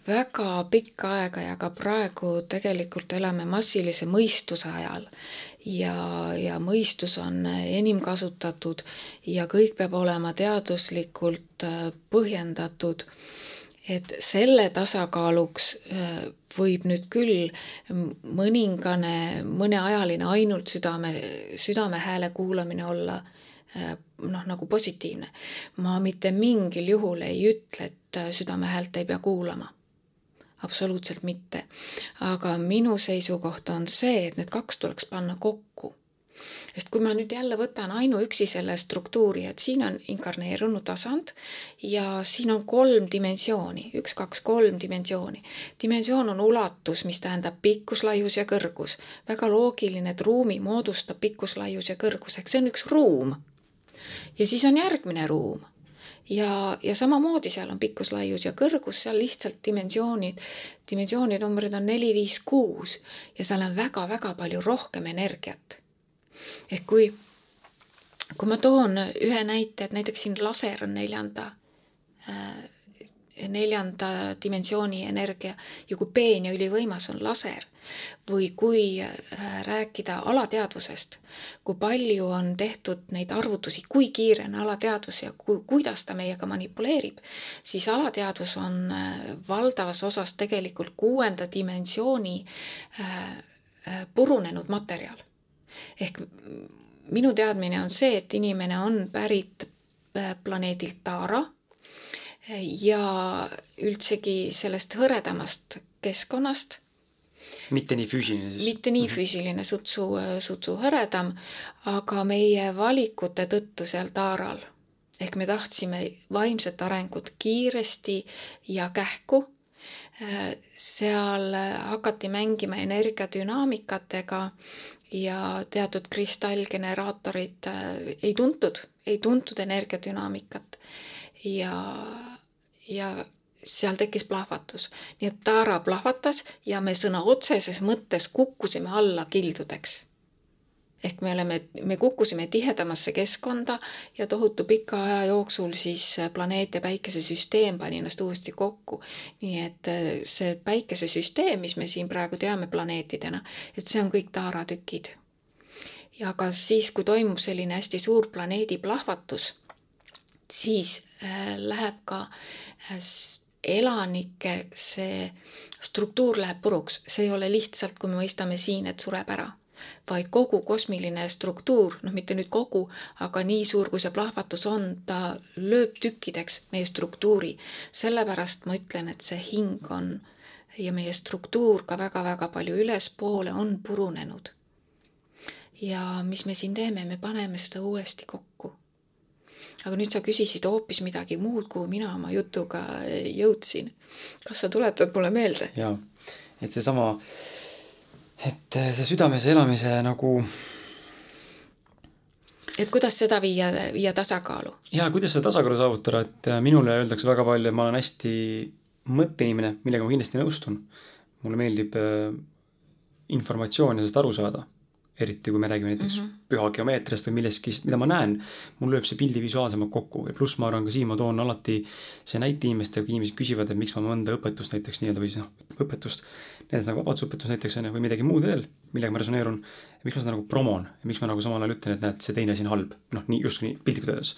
väga pikka aega ja ka praegu tegelikult elame massilise mõistuse ajal ja, ja mõistus on enim kasutatud ja kõik peab olema teaduslikult äh, põhjendatud. et selle tasakaaluks äh, võib nüüd küll mõningane, mõneajaline ainult südame, südamehääle kuulamine olla äh, noh, nagu positiivne. ma mitte mingil juhul ei ütle, et südame häält ei pea kuulama absoluutselt mitte. aga minu seisukoht on see, et need kaks tuleks panna kokku. sest kui ma nüüd jälle võtan ainuüksi selle struktuuri, et siin on inkarneerunud tasand ja siin on kolm dimensiooni, üks, kaks, kolm dimensiooni. dimensioon on ulatus, mis tähendab pikkus, laius ja kõrgus. väga loogiline, et ruumi moodustab pikkus, laius ja kõrgus, ehk see on üks ruum. ja siis on järgmine ruum ja, ja samamoodi seal on pikkus, laius ja kõrgus, seal lihtsalt dimensioonid, dimensiooninumbrid on neli, viis, kuus ja seal on väga-väga palju rohkem energiat. ehk kui, kui ma toon ühe näite, et näiteks siin laser on neljanda äh, neljanda dimensiooni energia ja kui peen ja ülivõimas on laser või kui äh, rääkida alateadvusest, kui palju on tehtud neid arvutusi, kui kiire on alateadvus ja ku, kuidas ta meiega manipuleerib, siis alateadvus on äh, valdavas osas tegelikult kuuenda dimensiooni äh, purunenud materjal. ehk minu teadmine on see, et inimene on pärit planeedilt Taara ja üldsegi sellest hõredamast keskkonnast. Mitte nii füüsiline siis? mitte nii mhm. füüsiline, sutsu, sutsu hõredam, aga meie valikute tõttu seal taaral ehk me tahtsime vaimset arengut kiiresti ja kähku. seal hakati mängima energiadünaamikatega ja teatud kristallgeneraatorid ei tuntud, ei tuntud energiadünaamikat ja ja seal tekkis plahvatus. nii et taara plahvatas ja me sõna otseses mõttes kukkusime alla kildudeks. ehk me oleme, me kukkusime tihedamasse keskkonda ja tohutu pika aja jooksul siis planeet ja päikesesüsteem pani ennast uuesti kokku. nii et äh, see päikesesüsteem, mis me siin praegu teame planeetidena, et see on kõik taaratükid. ja ka siis, kui toimub selline hästi suur planeedi plahvatus siis äh, läheb ka äh, elanike see struktuur läheb puruks, see ei ole lihtsalt, kui me mõistame siin, et sureb ära, vaid kogu kosmiline struktuur, noh, mitte nüüd kogu, aga nii suur, kui see plahvatus on, ta lööb tükkideks meie struktuuri. sellepärast ma ütlen, et see hing on ja meie struktuur ka väga-väga palju ülespoole on purunenud. ja mis me siin teeme, me paneme seda uuesti kokku aga nüüd sa küsisid hoopis midagi muud, kuhu mina oma jutuga jõudsin. kas sa tuletad mulle meelde? jaa, et seesama, et see südames elamise nagu et kuidas seda viia, viia tasakaalu? jaa, kuidas seda tasakaalu saavutada, et minule öeldakse väga palju, et ma olen hästi mõtteinimene, millega ma kindlasti nõustun. mulle meeldib äh, informatsiooni sellest aru saada eriti kui me räägime näiteks mm -hmm. pühageomeetriast või millestki, mida ma näen, mul lööb see pildi visuaalsemalt kokku ja pluss ma arvan ka siin ma toon alati see näite inimestele, kui inimesed küsivad, et miks ma mõnda õpetust näiteks nii-öelda või siis noh, õpetust, näiteks nagu vabadusõpetus näiteks on ju, või midagi muud veel, millega ma resoneerun, miks ma seda nagu promon ja miks ma nagu samal ajal ütlen, et näed, see teine asi on halb, noh, nii just nii piltlikult öeldes.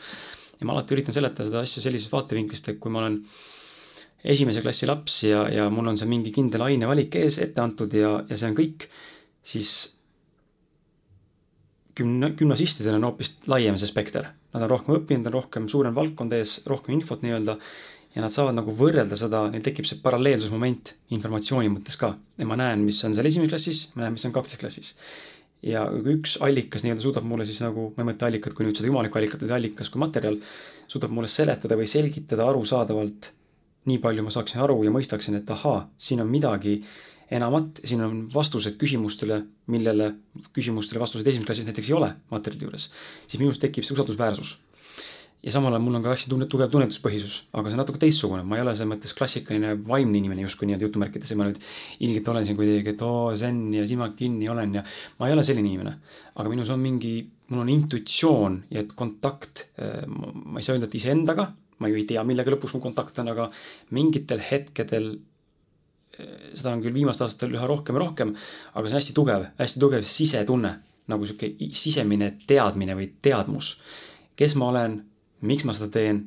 ja ma alati üritan seletada seda asja sellisest vaatevinklist, et kui ma olen esimese klassi laps ja, ja mul on see mingi kindel ainevalik ees ette antud ja, ja see on kõik, siis gümna-, gümnasistidel on hoopis laiem see spekter. Nad on rohkem õppinud, on rohkem, suurem valdkond ees, rohkem infot nii-öelda ja nad saavad nagu võrrelda seda, neil tekib see paralleelsusmoment informatsiooni mõttes ka. ja ma näen, mis on seal esimeses klassis, ma näen, mis on kakses klassis. ja kui üks allikas nii-öelda suudab mulle siis nagu, ma ei mõtle allikat kui nüüd seda jumalikku allikat, vaid allikas kui materjal, suudab mulle seletada või selgitada arusaadavalt nii palju ma saaksin aru ja mõistaksin, et ahaa, siin on midagi enamat, siin on vastused küsimustele, millele küsimustele vastused esimeses klassis näiteks ei ole materjali juures, siis minus tekib see usaldusväärsus. ja samal ajal mul on ka hästi tunne, tugev tunnetuspõhisus, aga see on natuke teistsugune, ma ei ole selles mõttes klassikaline vaimne inimene justkui nii-öelda jutumärkides ja ma nüüd ilgelt olen siin kuidagi, et oo, zen ja silmad kinni olen ja ma ei ole selline inimene. aga minus on mingi, mul on intuitsioon ja et kontakt, eh, ma ei saa öelda, et iseendaga, ma ju ei tea, millega lõpuks mu kontakt on, aga mingitel hetkedel seda on küll viimastel aastatel üha rohkem ja rohkem, aga see on hästi tugev, hästi tugev sisetunne, nagu sihuke sisemine teadmine või teadmus. kes ma olen, miks ma seda teen,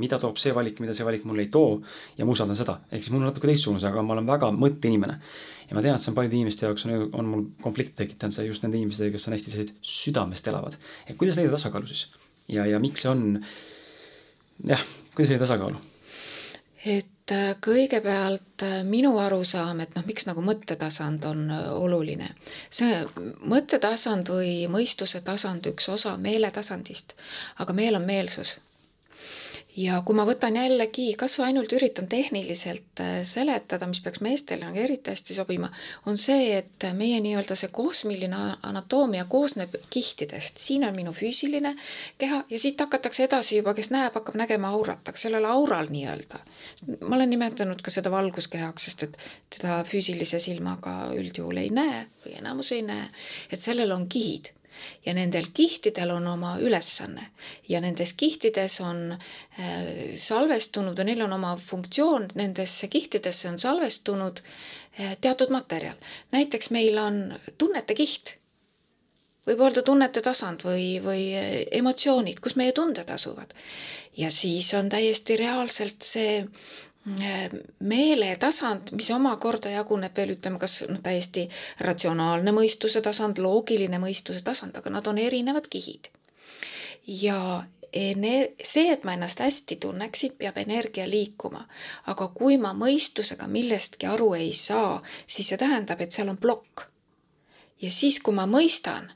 mida toob see valik, mida see valik mulle ei too ja ma usaldan seda. ehk siis mul on natuke teistsugune, aga ma olen väga mõtteinimene. ja ma tean, et see on paljude inimeste jaoks on, on mul konflikte tekitanud see just nende inimestega, kes on hästi sellised südamest elavad. et kuidas leida tasakaalu siis? ja, ja miks see on, jah, kuidas leida tasakaalu? et äh, kõigepealt äh, minu arusaam, et noh, miks nagu mõttetasand on äh, oluline. see mõttetasand või mõistuse tasand, üks osa meeletasandist, aga meel on meelsus ja kui ma võtan jällegi, kas või ainult üritan tehniliselt seletada, mis peaks meestele nagu eriti hästi sobima, on see, et meie nii-öelda see kosmiline anatoomia koosneb kihtidest. siin on minu füüsiline keha ja siit hakatakse edasi juba, kes näeb, hakkab nägema aurat, aga sellel aural nii-öelda, ma olen nimetanud ka seda valguskehaks, sest et teda füüsilise silmaga üldjuhul ei näe või enamus ei näe, et sellel on kihid. Ja nendel kihtidel on oma ülesanne. Ja nendes kihtides on äh, salvestunud ja neil on oma funktsioon, nendesse kihtidesse on salvestunud äh, teatud materjal. näiteks meil on tunnete kiht, võib öelda tunnete tasand või, või äh, emotsioonid, kus meie tunded asuvad. ja siis on täiesti reaalselt see meeletasand, mis omakorda jaguneb veel ütleme, kas noh, täiesti ratsionaalne mõistuse tasand, loogiline mõistuse tasand, aga nad on erinevad kihid. ja ener-, see, et ma ennast hästi tunneksin, peab energia liikuma. aga kui ma mõistusega millestki aru ei saa, siis see tähendab, et seal on plokk. ja siis, kui ma mõistan,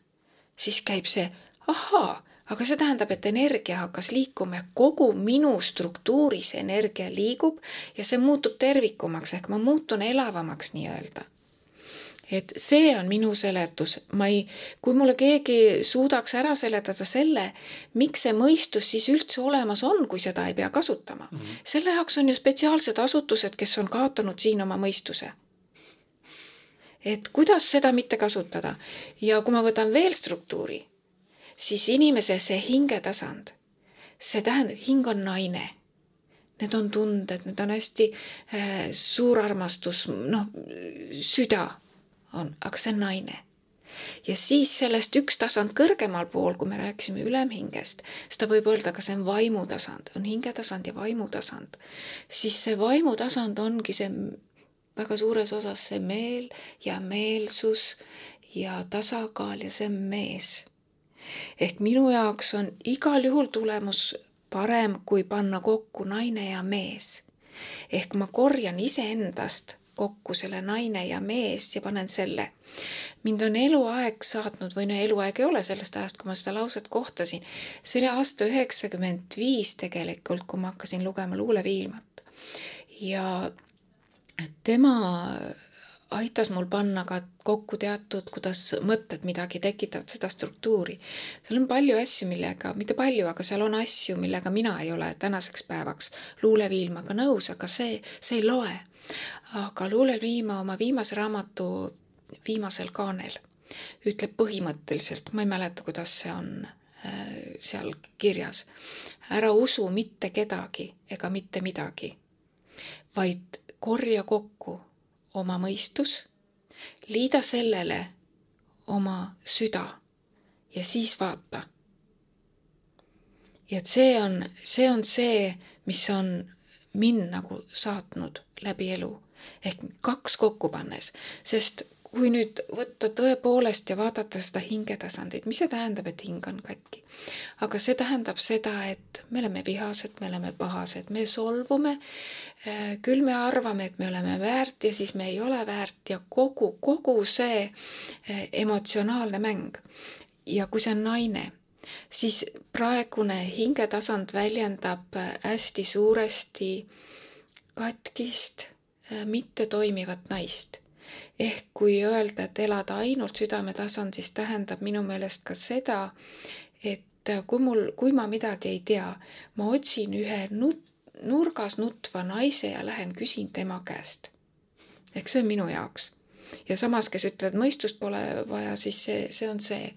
siis käib see ahaa aga see tähendab, et energia hakkas liikuma ja kogu minu struktuuris energia liigub ja see muutub tervikumaks ehk ma muutun elavamaks nii-öelda et see on minu seletus, ma ei, kui mulle keegi suudaks ära seletada selle, miks see mõistus siis üldse olemas on, kui seda ei pea kasutama mm. -hmm. selle jaoks on ju spetsiaalsed asutused, kes on kaotanud siin oma mõistuse. Et kuidas seda mitte kasutada. Ja kui ma võtan veel struktuuri siis inimese see hingetasand, see tähendab, hing on naine. Need on tunded, need on hästi äh, suur armastus, noh, süda on, aga see on naine. Ja siis sellest üks tasand kõrgemal pool, kui me rääkisime ülemhingest, seda võib öelda ka see on vaimutasand, on hingetasand ja vaimutasand, siis see vaimutasand ongi see väga suures osas see meel ja meelsus ja tasakaal ja see mees ehk minu jaoks on igal juhul tulemus parem, kui panna kokku naine ja mees. ehk ma korjan iseendast kokku selle naine ja mees ja panen selle. mind on eluaeg saatnud või no eluaeg ei ole sellest ajast, kui ma seda lauset kohtasin. see oli aasta üheksakümmend viis tegelikult, kui ma hakkasin lugema luuleviilmat. ja tema aitas mul panna ka kokku teatud, kuidas mõtted midagi tekitavad, seda struktuuri. seal on palju asju, millega, mitte palju, aga seal on asju, millega mina ei ole tänaseks päevaks luuleviilmaga nõus, aga see, see ei loe. aga luuleviima oma viimase raamatu viimasel kaanel ütleb põhimõtteliselt, ma ei mäleta, kuidas see on äh, seal kirjas, ära usu mitte kedagi ega mitte midagi, vaid korja kokku oma mõistus, liida sellele oma süda ja siis vaata. ja et see on, see on see, mis on mind nagu saatnud läbi elu ehk kaks kokku pannes, sest kui nüüd võtta tõepoolest ja vaadata seda hingetasandit, mis see tähendab, et hing on katki? aga see tähendab seda, et me oleme vihased, me oleme pahased, me solvume, äh, küll me arvame, et me oleme väärt ja siis me ei ole väärt ja kogu, kogu see äh, emotsionaalne mäng. ja kui see on naine, siis praegune hingetasand väljendab äh, hästi suuresti katkist, mittetoimivat naist ehk kui öelda, et elada ainult südametasandis, tähendab minu meelest ka seda, et kui mul, kui ma midagi ei tea, ma otsin ühe nut-, nurgas nutva naise ja lähen küsin tema käest. ehk see on minu jaoks. ja samas, kes ütlevad, mõistust pole vaja, siis see, see on see,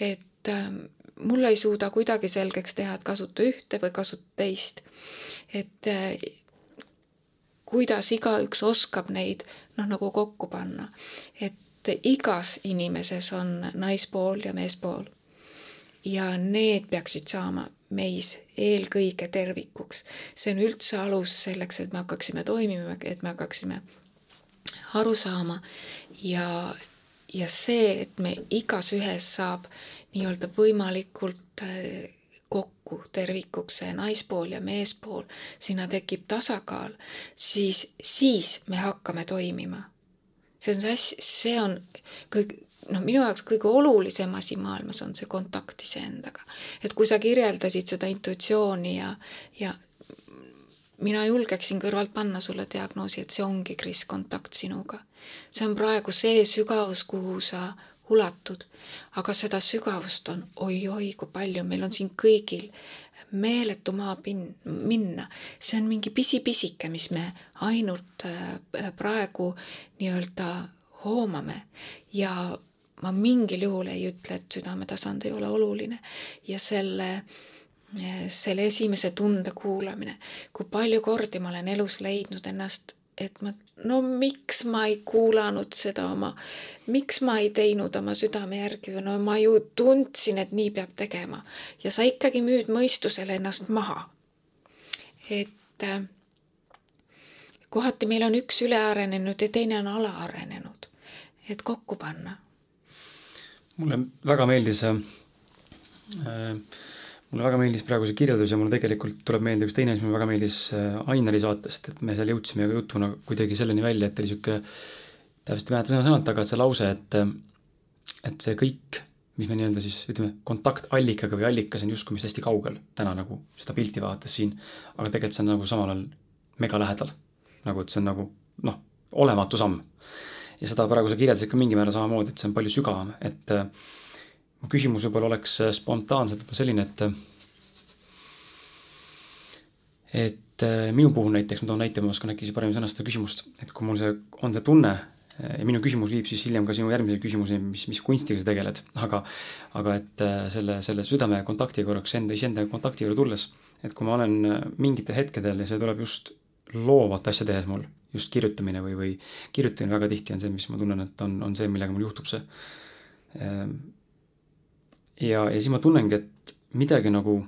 et äh, mul ei suuda kuidagi selgeks teha, et kasuta ühte või kasuta teist. et äh, kuidas igaüks oskab neid noh, nagu kokku panna. et igas inimeses on naispool ja meespool. ja need peaksid saama meis eelkõige tervikuks. see on üldse alus selleks, et me hakkaksime toimima, et me hakkaksime aru saama ja, ja see, et me igas ühes saab nii-öelda võimalikult äh, kokku tervikuks see naispool ja meespool, sinna tekib tasakaal, siis, siis me hakkame toimima. see on see asi, see on kõik, noh, minu jaoks kõige olulisem asi maailmas on see kontakt iseendaga. et kui sa kirjeldasid seda intuitsiooni ja, ja mina julgeksin kõrvalt panna sulle diagnoosi, et see ongi, Kris, kontakt sinuga. see on praegu see sügavus, kuhu sa ulatud, aga seda sügavust on oi-oi kui palju, meil on siin kõigil meeletu maapinn, minna. see on mingi pisipisike, mis me ainult äh, praegu nii-öelda hoomame. Ja ma mingil juhul ei ütle, et südametasand ei ole oluline. Ja selle äh, selle esimese tunde kuulamine, kui palju kordi ma olen elus leidnud ennast, et ma, no miks ma ei kuulanud seda oma, miks ma ei teinud oma südame järgi või no ma ju tundsin, et nii peab tegema ja sa ikkagi müüd mõistusele ennast maha. et äh, kohati meil on üks ülearenenud ja teine on alaarenenud, et kokku panna. mulle väga meeldis äh, mulle väga meeldis praegu see kirjeldus ja mulle tegelikult tuleb meelde üks teine asi, mulle väga meeldis äh, Ainari saatest, et me seal jõudsime jutuna kuidagi selleni välja, et oli niisugune, täpselt ei mäleta sõna-sõnalt, aga see lause, et et see kõik, mis me nii-öelda siis ütleme, kontaktallikaga või allikas on justkui meist hästi kaugel täna nagu seda pilti vaadates siin, aga tegelikult see on nagu samal ajal mega lähedal. nagu et see on nagu noh, olematu samm. ja seda praegu sa kirjeldasid ka mingil määral samamoodi, et see on palju sügavam, et äh, mu küsimus võib-olla oleks äh, spontaanselt võib-olla selline, et äh, et äh, minu puhul näiteks, ma toon näite, ma oskan äkki siis paremini sõnastada küsimust, et kui mul see, on see tunne ja minu küsimus viib siis hiljem ka sinu järgmise küsimuseni, mis, mis kunstiga sa tegeled, aga aga et selle, selle südame kontakti korraks enda, iseenda kontakti juurde tulles, et kui ma olen mingitel hetkedel ja see tuleb just loovat asja tehes mul, just kirjutamine või, või kirjutamine väga tihti on see, mis ma tunnen, et on, on see, millega mul juhtub see ja, ja siis ma tunnengi, et midagi nagu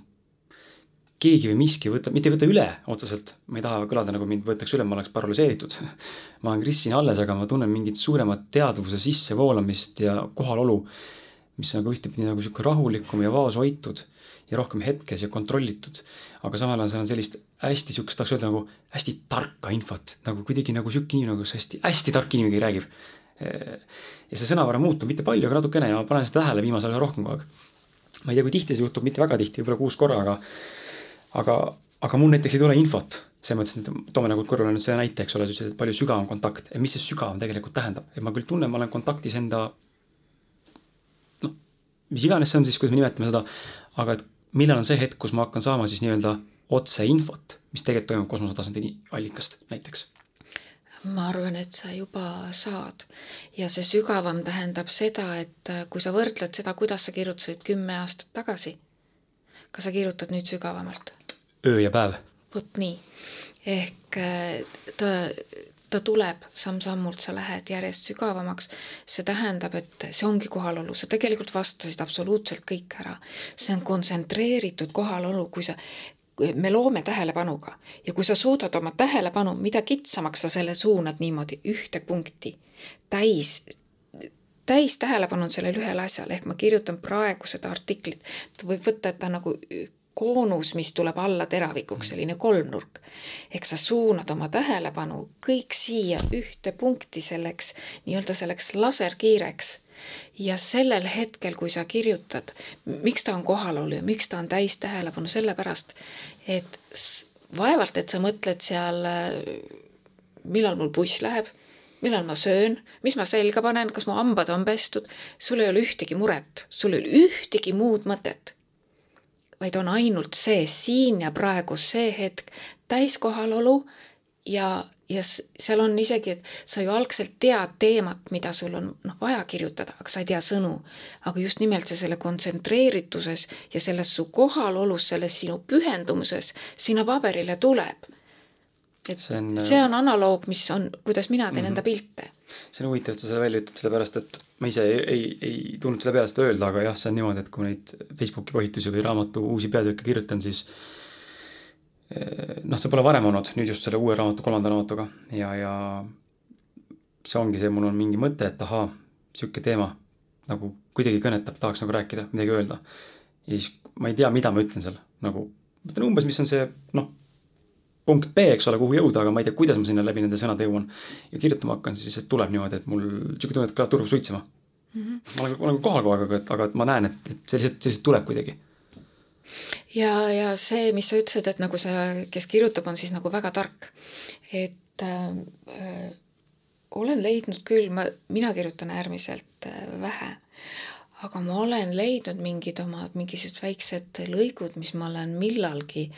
keegi või miski võtab, mitte ei võta üle otseselt, ma ei taha kõlada nagu mind võetakse üle, ma oleks paralüseeritud. Ma olen Kris siin alles, aga ma tunnen mingit suuremat teadvuse sissevoolamist ja kohalolu, mis nagu ühtepidi nagu niisugune rahulikum ja vaoshoitud ja rohkem hetkes ja kontrollitud. aga samal ajal seal on sellist hästi niisugust, tahaks öelda nagu hästi tarka infot, nagu kuidagi nagu niisugune inimene, kus hästi, hästi tark inimene räägib ja see sõnavara muutub mitte palju, aga natukene ja ma panen seda tähele viimasel ajal rohkem kogu aeg. ma ei tea, kui tihti see juhtub, mitte väga tihti, võib-olla kuus korra, aga, aga, aga mul näiteks ei tule infot. selles mõttes, et toome nagu kõrvale nüüd selle näite, eks ole, sa ütlesid, et palju sügavam kontakt, et mis see sügavam tegelikult tähendab, et ma küll tunnen, ma olen kontaktis enda noh, mis iganes see on siis, kuidas me nimetame seda, aga et millal on see hetk, kus ma hakkan saama siis nii-öelda otseinfot, mis tegelikult toimub kosmosetasandi allikast näiteks ma arvan, et sa juba saad ja see sügavam tähendab seda, et äh, kui sa võrdled seda, kuidas sa kirjutasid kümme aastat tagasi, kas sa kirjutad nüüd sügavamalt? öö ja päev. vot nii, ehk äh, ta, ta tuleb samm-sammult, sa lähed järjest sügavamaks. see tähendab, et see ongi kohalolu, sa tegelikult vastasid absoluutselt kõik ära. see on kontsentreeritud kohalolu, kui sa, me loome tähelepanuga. Ja kui sa suudad oma tähelepanu, mida kitsamaks sa selle suunad niimoodi ühte punkti, täis, täis tähelepanu on sellel ühel asjal, ehk ma kirjutan praegu seda artiklit, võib võtta, et ta nagu koonus, mis tuleb alla teravikuks, selline kolmnurk. ehk sa suunad oma tähelepanu kõik siia ühte punkti selleks, nii-öelda selleks laserkiireks ja sellel hetkel, kui sa kirjutad, miks ta on kohalolu ja miks ta on täis tähelepanu, sellepärast et vaevalt, et sa mõtled seal, millal mul buss läheb, millal ma söön, mis ma selga panen, kas mu hambad on pestud, sul ei ole ühtegi muret, sul ei ole ühtegi muud mõtet. vaid on ainult see siin ja praegu see hetk, täiskohalolu ja ja seal on isegi, et sa ju algselt tead teemat, mida sul on noh, vaja kirjutada, aga sa ei tea sõnu. aga just nimelt see selle kontsentreerituses ja selles su kohalolus, selles sinu pühendumuses sinna paberile tuleb. et see on, see on analoog, mis on, kuidas mina teen mm -hmm. enda pilte. see on huvitav, et sa selle välja ütled, sellepärast et ma ise ei, ei, ei tulnud selle peale seda öelda, aga jah, see on niimoodi, et kui neid Facebooki postitusi või raamatu uusi peatükke kirjutan, siis eh, noh, see pole varem olnud, nüüd just selle uue raamatu, kolmanda raamatuga ja, ja see ongi see, mul on mingi mõte, et ahaa, niisugune teema nagu kuidagi kõnetab, tahaks nagu rääkida, midagi öelda. ja siis ma ei tea, mida ma ütlen seal, nagu ma ütlen umbes, mis on see noh, punkt B, eks ole, kuhu jõuda, aga ma ei tea, kuidas ma sinna läbi nende sõnade jõuan. ja kirjutama hakkan, siis see tuleb niimoodi, et mul niisugune tunne, et kõlab turb suitsema mm. -hmm. ma olen, olen kohal kogu aeg, aga, et, aga ma näen, et, et see lihtsalt tuleb kuidagi. Ja, ja see, mis sa ütlesid, et nagu see, kes kirjutab, on siis nagu väga tark. et äh, olen leidnud küll, ma, mina kirjutan äärmiselt äh, vähe, aga ma olen leidnud mingid omad mingisugused väiksed lõigud, mis ma olen millalgi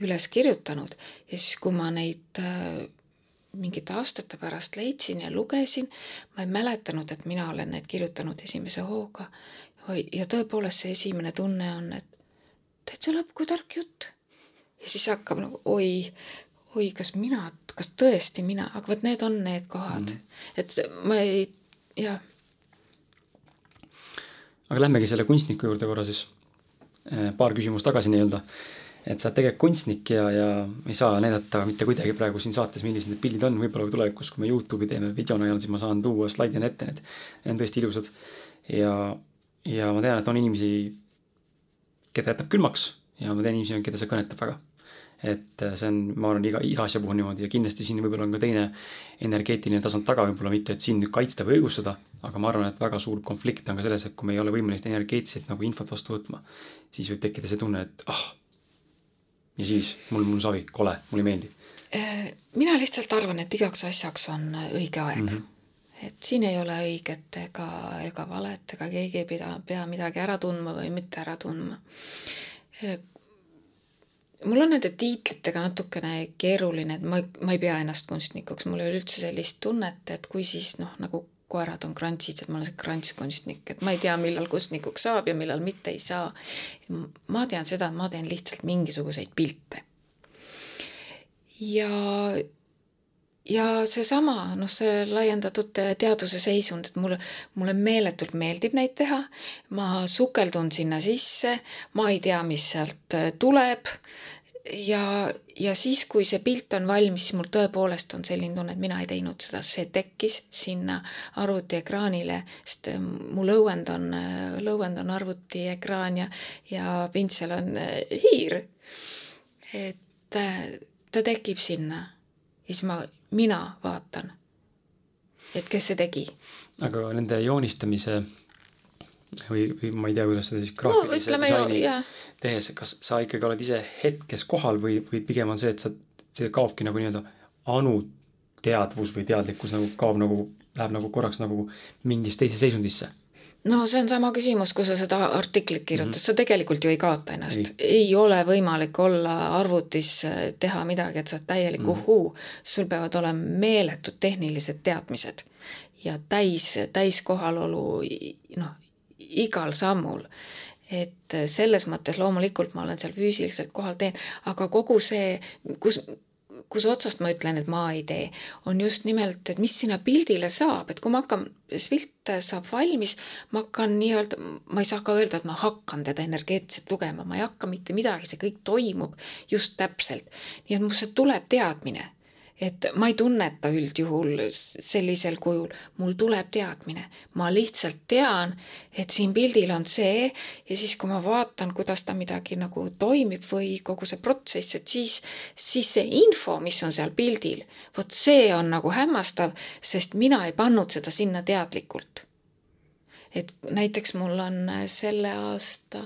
üles kirjutanud ja siis, kui ma neid äh, mingite aastate pärast leidsin ja lugesin, ma ei mäletanud, et mina olen need kirjutanud esimese hooga. ja tõepoolest see esimene tunne on, et täitsa lõpp kui tark jutt. ja siis hakkab nagu oi, oi, kas mina, kas tõesti mina, aga vot need on need kohad mm, -hmm. et ma ei, jah. aga lähmegi selle kunstniku juurde korra siis, äh, paar küsimust tagasi nii-öelda. et sa oled tegelikult kunstnik ja, ja ei saa näidata mitte kuidagi praegu siin saates, millised need pildid on, võib-olla tulevikus, kui me Youtube'i teeme video najal, siis ma saan tuua slaidina ette need. Need on tõesti ilusad ja, ja ma tean, et on inimesi, keda jätab külmaks ja ma tean inimesi, keda see kõnetab väga et äh, see on, ma arvan, iga, iga asja puhul niimoodi ja kindlasti siin võib-olla on ka teine energeetiline tasand taga, võib-olla mitte, et siin nüüd kaitsta või õigustada, aga ma arvan, et väga suur konflikt on ka selles, et kui me ei ole võimelised energeetiliselt nagu infot vastu võtma, siis võib tekkida see tunne, et ah, ja siis mul, mul savi, kole, mulle ei meeldi. Äh, mina lihtsalt arvan, et igaks asjaks on õige aeg mm. -hmm et siin ei ole õiget ega, ega valet, ega keegi ei pida, pea midagi ära tundma või mitte ära tundma mul on nende tiitlitega natukene keeruline, et ma, ma ei pea ennast kunstnikuks, mul ei ole üldse sellist tunnet, et kui siis noh, nagu koerad on krantsid, et ma olen see krantskunstnik, et ma ei tea, millal kunstnikuks saab ja millal mitte ei saa. ma tean seda, et ma teen lihtsalt mingisuguseid pilte. ja, ja seesama, noh, see laiendatud teaduse seisund, et mulle, mulle meeletult meeldib neid teha, ma sukeldun sinna sisse, ma ei tea, mis sealt tuleb. Ja, ja siis, kui see pilt on valmis, siis mul tõepoolest on selline tunne, et mina ei teinud seda, see tekkis sinna arvutiekraanile, sest äh, mu lõuend on, äh, lõuend on arvutiekraan ja, ja pintsel on äh, hiir. et ta tekib sinna. Siis ma, mina vaatan, et kes see tegi. aga nende joonistamise või, või ma ei tea, kuidas seda siis graafilise no, disaini ju, tehes, kas sa ikkagi oled ise hetkes kohal või, või pigem on see, et sa, see kaobki nagu nii-öelda anuteadvus või teadlikkus nagu kaob nagu, läheb nagu korraks nagu mingisse teise seisundisse? No see on sama küsimus, kui sa seda artiklit kirjutad mm, -hmm. sa tegelikult ju ei kaota ennast. ei ole võimalik olla arvutis, teha midagi, et sa oled täielik mm -hmm. uhuu. sul peavad olema meeletud tehnilised teadmised ja täis, täis kohalolu, noh, igal sammul. et selles mõttes loomulikult ma olen seal füüsiliselt kohal, teen, aga kogu see, kus kus otsast ma ütlen, et ma ei tee, on just nimelt, et mis sinna pildile saab, et kui ma hakkan, see pilt saab valmis, ma hakkan nii-öelda, ma ei saa ka öelda, et ma hakkan teda energeetiliselt lugema, ma ei hakka mitte midagi, see kõik toimub just täpselt. nii et mul see tuleb teadmine et ma ei tunneta üldjuhul sellisel kujul, mul tuleb teadmine, ma lihtsalt tean, et siin pildil on see ja siis, kui ma vaatan, kuidas ta midagi nagu toimib või kogu see protsess, et siis, siis see info, mis on seal pildil, vot see on nagu hämmastav, sest mina ei pannud seda sinna teadlikult. Et näiteks mul on selle aasta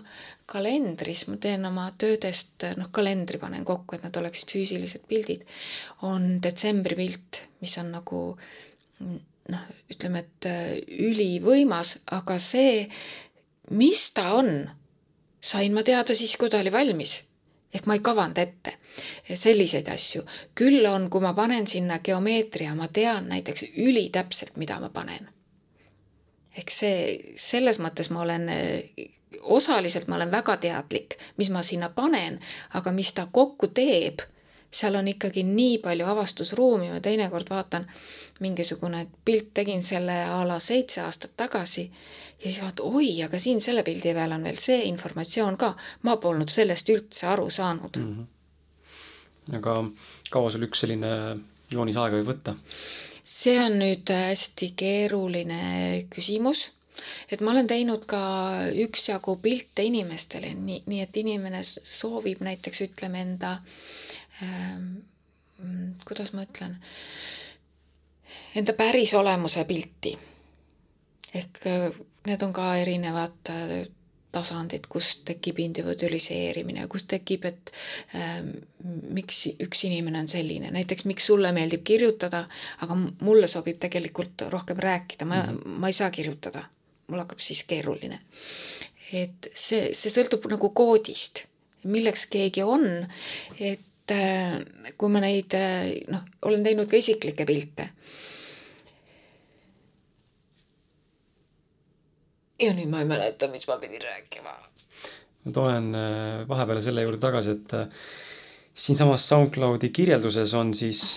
kalendris, ma teen oma töödest, noh, kalendri panen kokku, et nad oleksid füüsilised pildid, on detsembri pilt, mis on nagu noh, ütleme, et äh, ülivõimas, aga see, mis ta on, sain ma teada siis, kui ta oli valmis. ehk ma ei kavanda ette selliseid asju. küll on, kui ma panen sinna geomeetria, ma tean näiteks ülitäpselt, mida ma panen. ehk see, selles mõttes ma olen osaliselt ma olen väga teadlik, mis ma sinna panen, aga mis ta kokku teeb, seal on ikkagi nii palju avastusruumi, ma teinekord vaatan mingisugune pilt, tegin selle a la seitse aastat tagasi ja siis vaatan, oi, aga siin selle pildi peal on veel see informatsioon ka, ma polnud sellest üldse aru saanud mm. -hmm. aga kaua sul üks selline joonis aega võib võtta? see on nüüd hästi keeruline küsimus et ma olen teinud ka üksjagu pilte inimestele, nii, nii et inimene soovib näiteks ütleme enda ähm,, kuidas ma ütlen, enda päris olemuse pilti. ehk äh, need on ka erinevad äh, tasandid, kus tekib individualiseerimine, kus tekib, et äh, miks üks inimene on selline, näiteks miks sulle meeldib kirjutada, aga mulle sobib tegelikult rohkem rääkida, ma mm, -hmm. ma ei saa kirjutada mul hakkab siis keeruline. et see, see sõltub nagu koodist, milleks keegi on, et äh, kui ma neid äh, noh, olen teinud ka isiklikke pilte. ja nüüd ma ei mäleta, mis ma pidin rääkima. ma tulen äh, vahepeal selle juurde tagasi, et siinsamas SoundCloudi kirjelduses on siis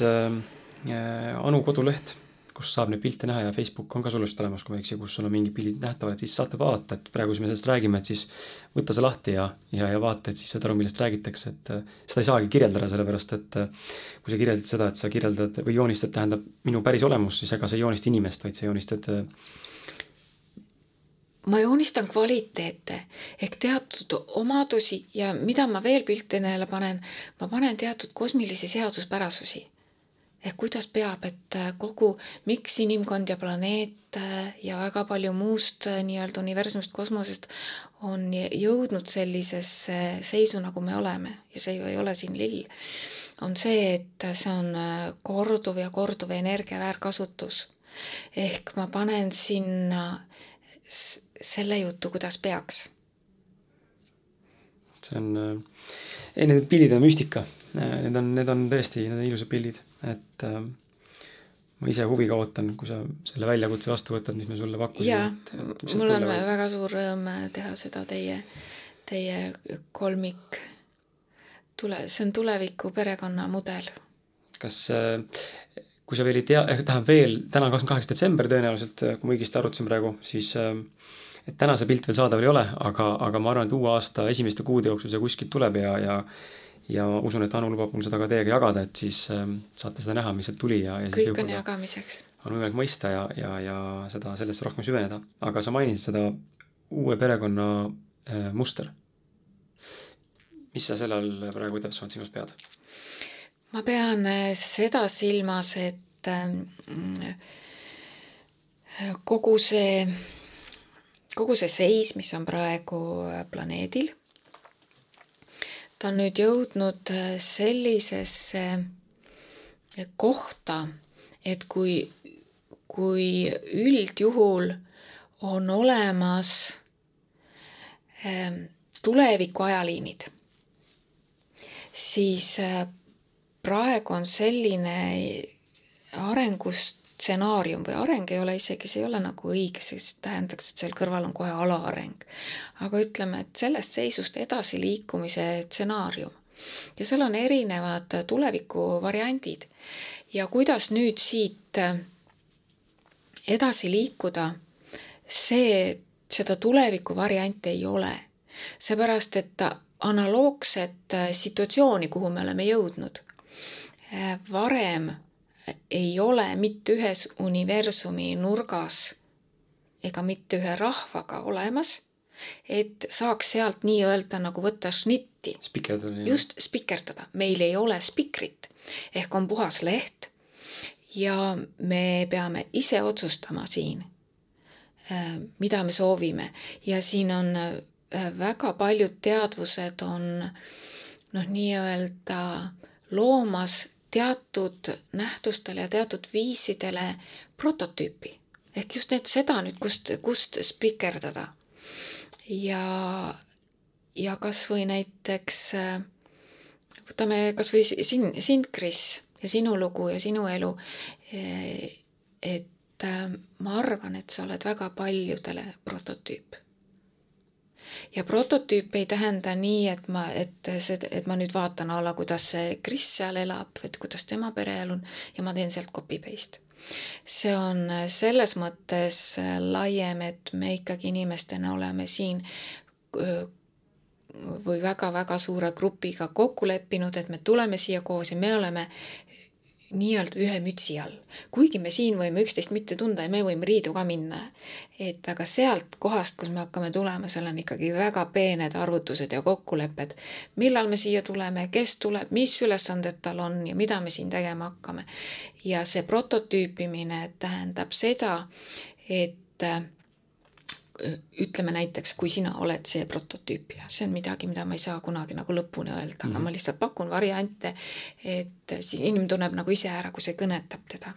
Anu koduleht kus saab neid pilte näha ja Facebook on ka sul just olemas, kui ma ei eksi, kus sul on mingid pildid nähtavad, et siis saate vaadata, et praegu, kui me sellest räägime, et siis võta see lahti ja, ja, ja vaata, et siis saad aru, millest räägitakse, et äh, seda ei saagi kirjeldada, sellepärast et äh, kui sa kirjeldad seda, et sa kirjeldad või joonistad, tähendab minu päris olemust, siis ega sa ei joonista inimest, vaid sa joonistad äh, ma joonistan kvaliteete ehk teatud omadusi ja mida ma veel piltidele panen, ma panen teatud kosmilisi seaduspärasusi ehk kuidas peab, et äh, kogu, miks inimkond ja planeet äh, ja väga palju muust äh, nii-öelda universumist, kosmosest on jõudnud sellisesse seisu, nagu me oleme ja see ju ei ole siin lill, on see, et see on korduv ja korduv energia väärkasutus. ehk ma panen sinna selle jutu, kuidas peaks. see on, ei need pildid on müstika, need on, need on tõesti, need on ilusad pildid et äh, ma ise huviga ootan, kui sa selle väljakutse vastu võtad, mis me sulle pakkusime. jaa, mul on või? väga suur rõõm teha seda teie, teie kolmik tule, see on tuleviku perekonnamudel. kas äh, kui sa veel ei tea, eh, tähendab veel, täna on kakskümmend kaheksa detsember tõenäoliselt, kui ma õigesti arvutasin praegu, siis äh, et täna see pilt veel saadaval ei ole, aga, aga ma arvan, et uue aasta esimeste kuude jooksul see kuskilt tuleb ja, ja ja usun, et Anu lubab mul seda ka teiega jagada, et siis äh, saate seda näha, mis sealt tuli ja, ja kõik on jagamiseks. on võimalik mõista ja, ja, ja seda, sellesse rohkem süveneda. aga sa mainisid seda uue perekonna äh, muster. mis sa selle all praegu täpsemalt silmas pead? ma pean äh, seda silmas, et äh, kogu see, kogu see seis, mis on praegu äh, planeedil ta on nüüd jõudnud äh, sellisesse äh, kohta, et kui, kui üldjuhul on olemas ähm, tuleviku ajaliinid, siis äh, praegu on selline arengust stsenaarium või areng ei ole isegi, see ei ole nagu õige, sest tähendaks, et seal kõrval on kohe alaareng. aga ütleme, et sellest seisust edasiliikumise stsenaarium. ja seal on erinevad tulevikuvariandid. ja kuidas nüüd siit edasi liikuda, see, seda tulevikuvarianti ei ole. seepärast, et analoogset situatsiooni, kuhu me oleme jõudnud, varem ei ole mitte ühes universumi nurgas ega mitte ühe rahvaga olemas, et saaks sealt nii-öelda nagu võtta šnitti. just, spikerdada. meil ei ole spikrit ehk on puhas leht ja me peame ise otsustama siin, äh, mida me soovime ja siin on äh, väga paljud teadvused on noh, nii-öelda loomas teatud nähtustele ja teatud viisidele prototüüpi. ehk just need, seda nüüd, kust, kust spikerdada. ja, ja kas või näiteks võtame kas või sind, Kris, ja sinu lugu ja sinu elu. et ma arvan, et sa oled väga paljudele prototüüp. Ja prototüüp ei tähenda nii, et ma, et see, et ma nüüd vaatan a la, kuidas see Kris seal elab, et kuidas tema pereelu on ja ma teen sealt copy paste. See on selles mõttes laiem, et me ikkagi inimestena oleme siin või väga-väga suure grupiga kokku leppinud, et me tuleme siia koos ja me oleme nii-öelda ühe mütsi all. kuigi me siin võime üksteist mitte tunda ja me võime riidu ka minna. et aga sealt kohast, kus me hakkame tulema, seal on ikkagi väga peened arvutused ja kokkulepped, millal me siia tuleme, kes tuleb, mis ülesanded tal on ja mida me siin tegema hakkame. ja see prototüüpimine tähendab seda, et ütleme näiteks, kui sina oled see prototüüp ja see on midagi, mida ma ei saa kunagi nagu lõpuni öelda mm, -hmm. aga mhm. ma lihtsalt pakun variante, et siis inimene tunneb nagu ise ära, kui see kõnetab teda.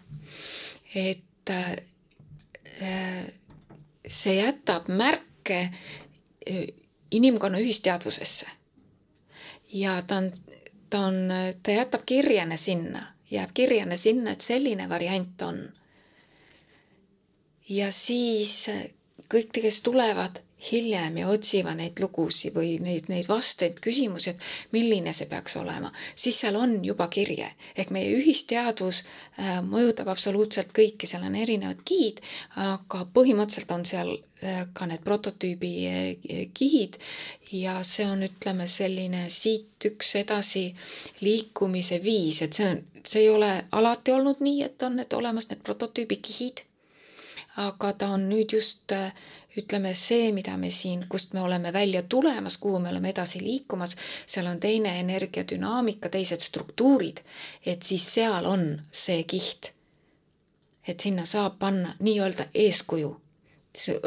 et äh, see jätab märke äh, inimkonna ühisteadvusesse. ja ta on, ta on, ta jätab kirjane sinna, jääb kirjane sinna, et selline variant on. ja siis kõik, kes tulevad hiljem ja otsivad neid lugusid või neid, neid vasteid, küsimusi, et milline see peaks olema, siis seal on juba kirje. ehk meie ühisteadvus äh, mõjutab absoluutselt kõike, seal on erinevad kihid, aga põhimõtteliselt on seal äh, ka need prototüübi äh, kihid ja see on, ütleme, selline siit üks edasi liikumise viis, et see on, see ei ole alati olnud nii, et on need olemas, need prototüübi kihid aga ta on nüüd just ütleme, see, mida me siin, kust me oleme välja tulemas, kuhu me oleme edasi liikumas, seal on teine energiadünaamika, teised struktuurid, et siis seal on see kiht. et sinna saab panna nii-öelda eeskuju.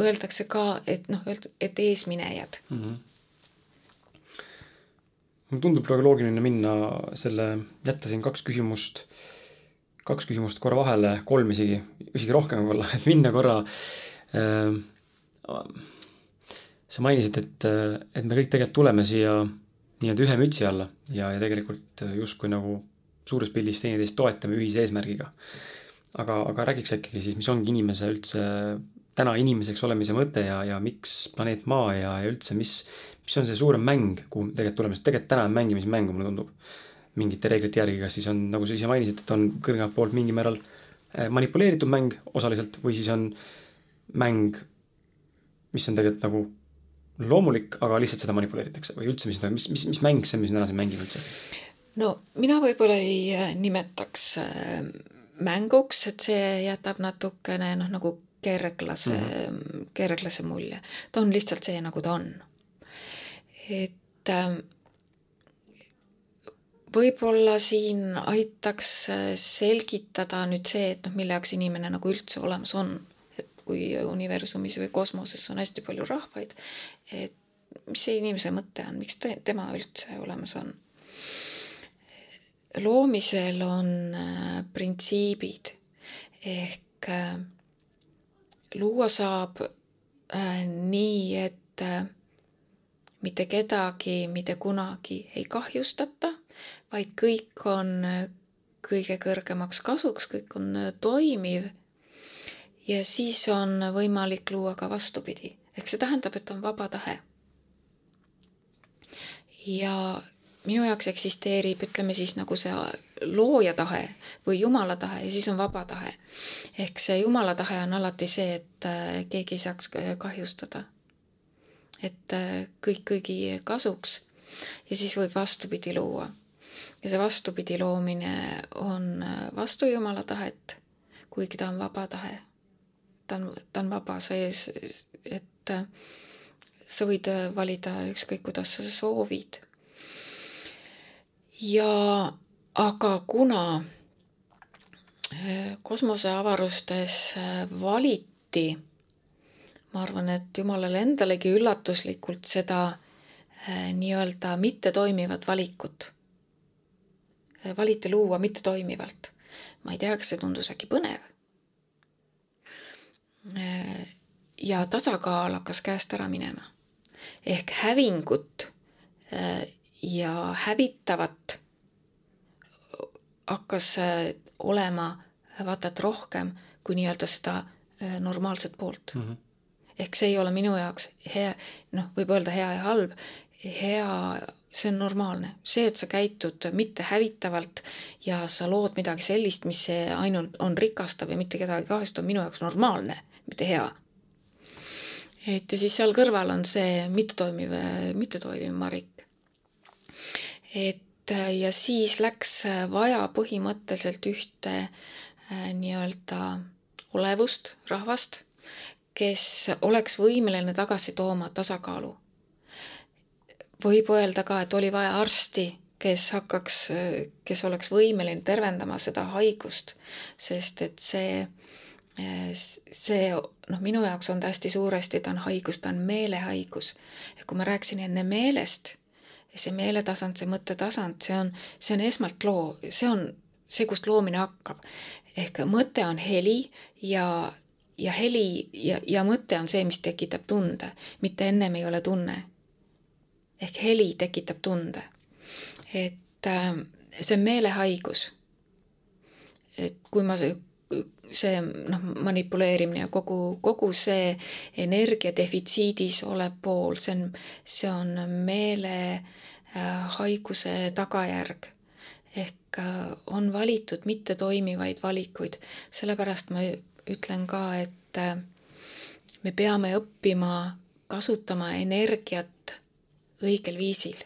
Öeldakse ka, et noh, et eesminejad mm. -hmm mulle tundub praegu loogiline minna selle, jätta siin kaks küsimust äh, kaks küsimust korra vahele, kolm isegi, isegi rohkem võib-olla, et minna korra sa mainisid, et, et me kõik tegelikult tuleme siia nii-öelda ühe mütsi alla ja, ja tegelikult justkui nagu suures pildis teineteist toetame ühise eesmärgiga. aga, aga räägiks äkki siis, mis ongi inimese üldse täna inimeseks olemise mõte ja, ja miks planeet Maa ja, ja üldse, mis, mis on see suurem mäng, kuhu tegelikult tuleme, sest tegelikult täna on mängimismäng, mulle tundub mingite reeglite järgi, kas siis on, nagu sa ise mainisid, et on kõrgemalt poolt mingil määral äh, manipuleeritud mäng osaliselt või siis on mäng, mis on tegelikult nagu loomulik, aga lihtsalt seda manipuleeritakse või üldse, mis, mis, mis, mis mäng see on, mis me täna siin mängime üldse? no mina võib-olla ei äh, nimetaks äh, mänguks, et see jätab natukene noh, nagu kerglase mm, -hmm. kerglase mulje. ta on lihtsalt see, nagu ta on. et ähm, võib-olla siin aitaks äh, selgitada nüüd see, et noh, mille jaoks inimene nagu üldse olemas on. et kui universumis või kosmoses on hästi palju rahvaid, et mis see inimese mõte on, miks te, tema üldse olemas on? loomisel on äh, printsiibid ehk äh, luua saab nii, et mitte kedagi mitte kunagi ei kahjustata vaid kõik on äh, kõige kõrgemaks kasuks, kõik on äh, toimiv. ja siis on võimalik luua ka vastupidi, ehk see tähendab, et on vaba tahe. ja minu jaoks eksisteerib, ütleme siis nagu see looja tahe või jumala tahe ja siis on vaba tahe. ehk see jumala tahe on alati see, et äh, keegi ei saaks kahjustada. et kõik kõigi kasuks ja siis võib vastupidi luua ja see vastupidi loomine on äh, vastu Jumala tahet, kuigi ta on vaba tahe. ta on, ta on vaba sees, et äh, sa võid äh, valida ükskõik, kuidas sa soovid. ja aga kuna kosmoseavarustes valiti, ma arvan, et Jumalale endalegi üllatuslikult seda nii-öelda mittetoimivat valikut valiti luua mittetoimivalt. ma ei tea, kas see tundus äkki põnev. ja tasakaal hakkas käest ära minema. ehk hävingut äh, ja hävitavat hakkas äh, olema vaata et rohkem kui nii-öelda seda äh, normaalset poolt mm. -hmm. ehk see ei ole minu jaoks hea, noh, võib öelda hea ja halb, hea, see on normaalne. see, et sa käitud mitte hävitavalt ja sa lood midagi sellist, mis ainult on rikastav ja mitte kedagi kahjustav, minu jaoks normaalne, mitte hea. et ja siis seal kõrval on see mittetoimiv, mittetoimiv marik. et ja siis läks vaja põhimõtteliselt ühte äh, nii-öelda olevust, rahvast, kes oleks võimeline tagasi tooma tasakaalu võib öelda ka, et oli vaja arsti, kes hakkaks, kes oleks võimeline tervendama seda haigust, sest et see, see noh, minu jaoks on ta hästi suuresti, ta on haigus, ta on meelehaigus. ja kui ma rääkisin enne meelest, see meeletasand, see mõttetasand, see on, see on esmalt loo, see on see, kust loomine hakkab. ehk mõte on heli ja, ja heli ja, ja mõte on see, mis tekitab tunde, mitte ennem ei ole tunne ehk heli tekitab tunde. et äh, see on meelehaigus. et kui ma see noh, manipuleerimine ja kogu, kogu see energia defitsiidis olev pool, see on, see on meelehaiguse äh, tagajärg. ehk äh, on valitud mittetoimivaid valikuid, sellepärast ma ütlen ka, et äh, me peame õppima kasutama energiat õigel viisil.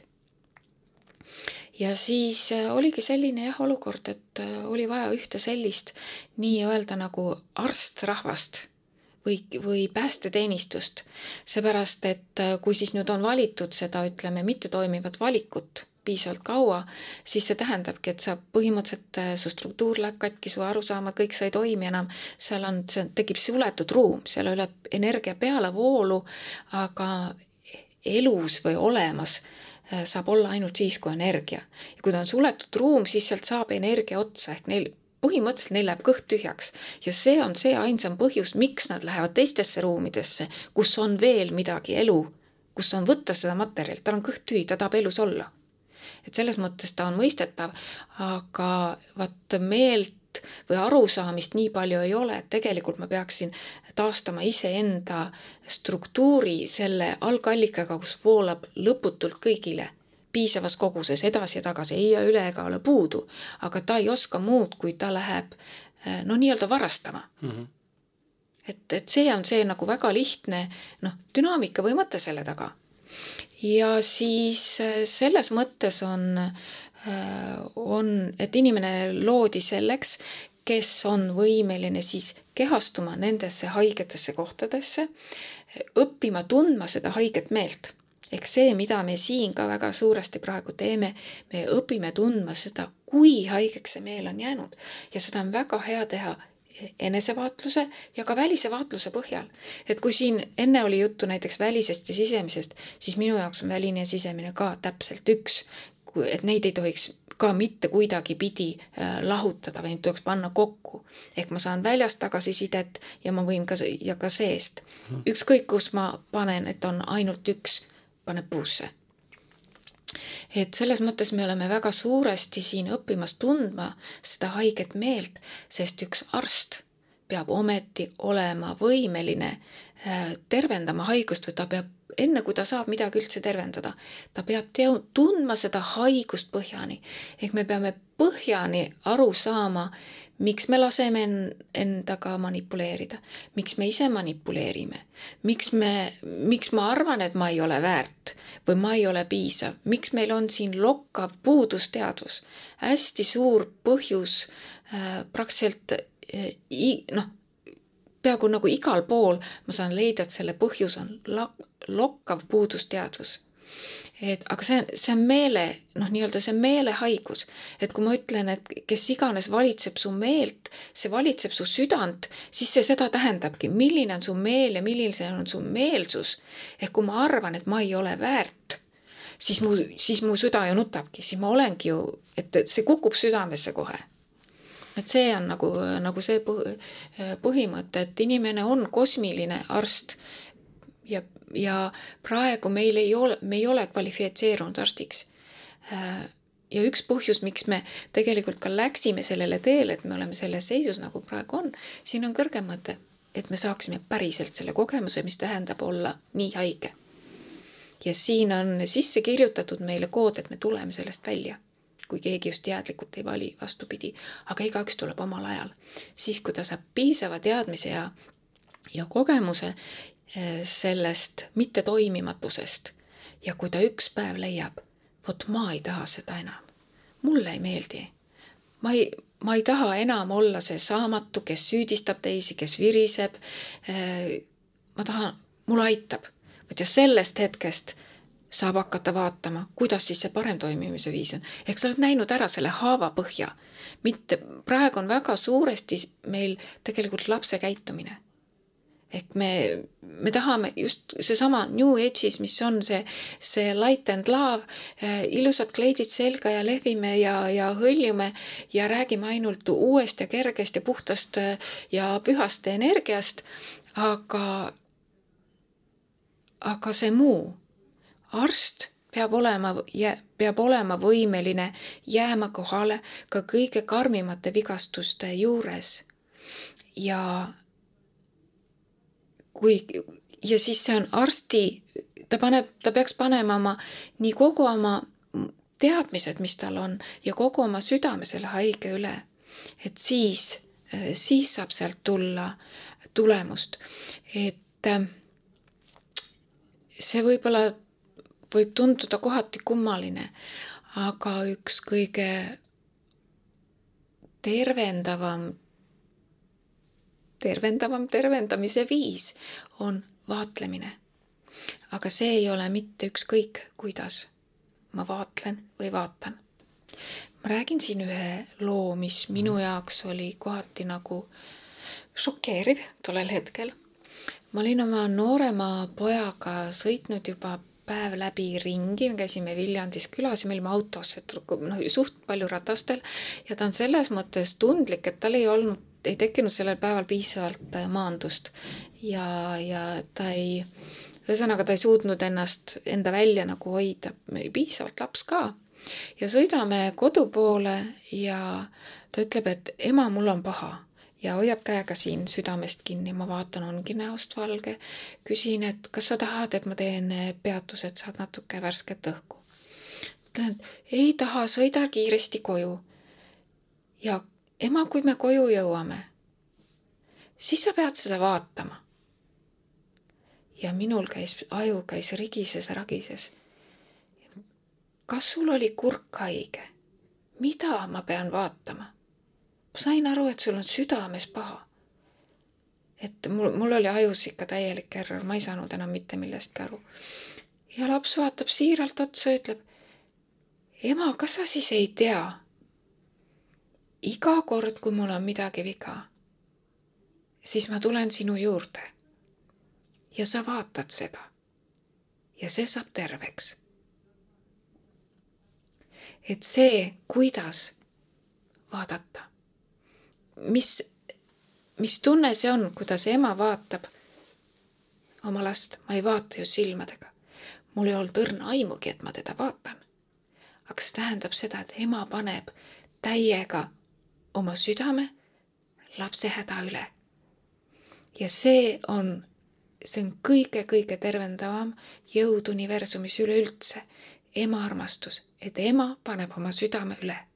ja siis äh, oligi selline jah, olukord, et äh, oli vaja ühte sellist nii-öelda nagu arstrahvast või, või päästeteenistust, seepärast et äh, kui siis nüüd on valitud seda, ütleme, mittetoimivat valikut piisavalt kaua, siis see tähendabki, et sa põhimõtteliselt, su struktuur läheb katki, su arusaamad, kõik sa ei toimi enam, seal on, see tekib suletud ruum, seal ei ole energia pealevoolu, aga elus või olemas äh, saab olla ainult siis, kui energia. ja kui ta on suletud ruum, siis sealt saab energia otsa, ehk neil põhimõtteliselt neil läheb kõht tühjaks ja see on see ainsam põhjus, miks nad lähevad teistesse ruumidesse, kus on veel midagi elu, kus on võtta seda materjali, tal on kõht tühi, ta tahab elus olla. et selles mõttes ta on mõistetav, aga vaat meelt mõtet või arusaamist nii palju ei ole, et tegelikult ma peaksin taastama iseenda struktuuri selle algallikaga, kus voolab lõputult kõigile piisavas koguses edasi ja tagasi, ei jää üle ega ole puudu, aga ta ei oska muud, kui ta läheb no nii-öelda varastama mm. -hmm. et, et see on see nagu väga lihtne noh, dünaamika või mõte selle taga. ja siis äh, selles mõttes on Äh, on, et inimene loodi selleks, kes on võimeline siis kehastuma nendesse haigetesse kohtadesse, õppima tundma seda haiget meelt. ehk see, mida me siin ka väga suuresti praegu teeme, me õpime tundma seda, kui haigeks see meel on jäänud ja seda on väga hea teha enesevaatluse ja ka välise vaatluse põhjal. et kui siin enne oli juttu näiteks välisest ja sisemisest, siis minu jaoks on väline ja sisemine ka täpselt üks et neid ei tohiks ka mitte kuidagipidi äh, lahutada või neid tuleks panna kokku. ehk ma saan väljast tagasisidet ja ma võin ka, ja ka seest. Mhm. ükskõik, kus ma panen, et on ainult üks, paneb puusse. et selles mõttes me oleme väga suuresti siin õppimas tundma seda haiget meelt, sest üks arst peab ometi olema võimeline äh, tervendama haigust või ta peab enne kui ta saab midagi üldse tervendada, ta peab teo-, tundma seda haigust põhjani. ehk me peame põhjani aru saama, miks me laseme endaga manipuleerida, miks me ise manipuleerime, miks me, miks ma arvan, et ma ei ole väärt või ma ei ole piisav, miks meil on siin lokkav puudusteadvus, hästi suur põhjus äh, praktiliselt äh, noh, peaaegu nagu igal pool ma saan leida, et selle põhjus on la-, lokkav puudusteadvus. et aga see, see on meele, noh, nii-öelda see meelehaigus, et kui ma ütlen, et kes iganes valitseb su meelt, see valitseb su südant, siis see seda tähendabki, milline on su meel ja milline on su meelsus. ehk kui ma arvan, et ma ei ole väärt, siis mu, siis mu süda ju nutabki, siis ma olengi ju, et see kukub südamesse kohe et see on nagu, nagu see põhimõte, et inimene on kosmiline arst ja, ja praegu meil ei ole, me ei ole kvalifitseerunud arstiks. ja üks põhjus, miks me tegelikult ka läksime sellele teele, et me oleme selles seisus, nagu praegu on, siin on kõrgem mõte. et me saaksime päriselt selle kogemuse, mis tähendab olla nii haige. ja siin on sisse kirjutatud meile kood, et me tuleme sellest välja kui keegi just teadlikult ei vali, vastupidi, aga igaüks tuleb omal ajal. siis, kui ta saab piisava teadmise ja, ja kogemuse eh, sellest mittetoimimatusest ja kui ta üks päev leiab, vot ma ei taha seda enam, mulle ei meeldi, ma ei, ma ei taha enam olla see saamatu, kes süüdistab teisi, kes viriseb. Eh, ma tahan, mulle aitab. vot ja sellest hetkest saab hakata vaatama, kuidas siis see parem toimimise viis on. ehk sa oled näinud ära selle haava põhja. mitte, praegu on väga suuresti meil tegelikult lapse käitumine. ehk me, me tahame just seesama New Age'is, mis on see, see light and love äh,, ilusad kleidid selga ja lehvime ja, ja hõljume ja räägime ainult uuest ja kergest ja puhtast äh, ja pühast energiast, aga, aga see muu arst peab olema, peab olema võimeline jääma kohale ka kõige karmimate vigastuste juures. ja kui, ja siis see on arsti, ta paneb, ta peaks panema oma, nii kogu oma teadmised, mis tal on ja kogu oma südame selle haige üle. et siis, siis saab sealt tulla tulemust, et see võib-olla võib tunduda kohati kummaline, aga üks kõige tervendavam, tervendavam tervendamise viis on vaatlemine. aga see ei ole mitte ükskõik, kuidas ma vaatlen või vaatan. ma räägin siin ühe loo, mis minu jaoks oli kohati nagu šokeeriv tollel hetkel. ma olin oma noorema pojaga sõitnud juba päev läbi ringi, me käisime Viljandis külas ja me olime autos, et noh, suht palju ratastel. Ja ta on selles mõttes tundlik, et tal ei olnud, ei tekkinud sellel päeval piisavalt äh, maandust. Ja, ja ta ei, ühesõnaga ta ei suutnud ennast, enda välja nagu hoida, piisavalt laps ka. ja sõidame kodu poole ja ta ütleb, et ema, mul on paha ja hoiab käega siin südamest kinni, ma vaatan, ongi näost valge. küsin, et kas sa tahad, et ma teen peatuse, et saad natuke värsket õhku. ütlen, et ei taha, sõida kiiresti koju. ja ema, kui me koju jõuame, siis sa pead seda vaatama. ja minul käis, aju käis rigises, ragises. kas sul oli kurk haige? mida ma pean vaatama? Ma sain aru, et sul on südames paha. et mul, mul oli ajus ikka täielik error, ma ei saanud enam mitte millestki aru. ja laps vaatab siiralt otsa ütleb, ema, kas sa siis ei tea? iga kord, kui mul on midagi viga, siis ma tulen sinu juurde ja sa vaatad seda ja see saab terveks. et see, kuidas vaadata mis, mis tunne see on, kuidas ema vaatab oma last, ma ei vaata ju silmadega. mul ei olnud õrna aimugi, et ma teda vaatan. aga see tähendab seda, et ema paneb täiega oma südame lapse häda üle. ja see on, see on kõige-kõige tervendavam jõud universumis üleüldse, ema armastus, et ema paneb oma südame üle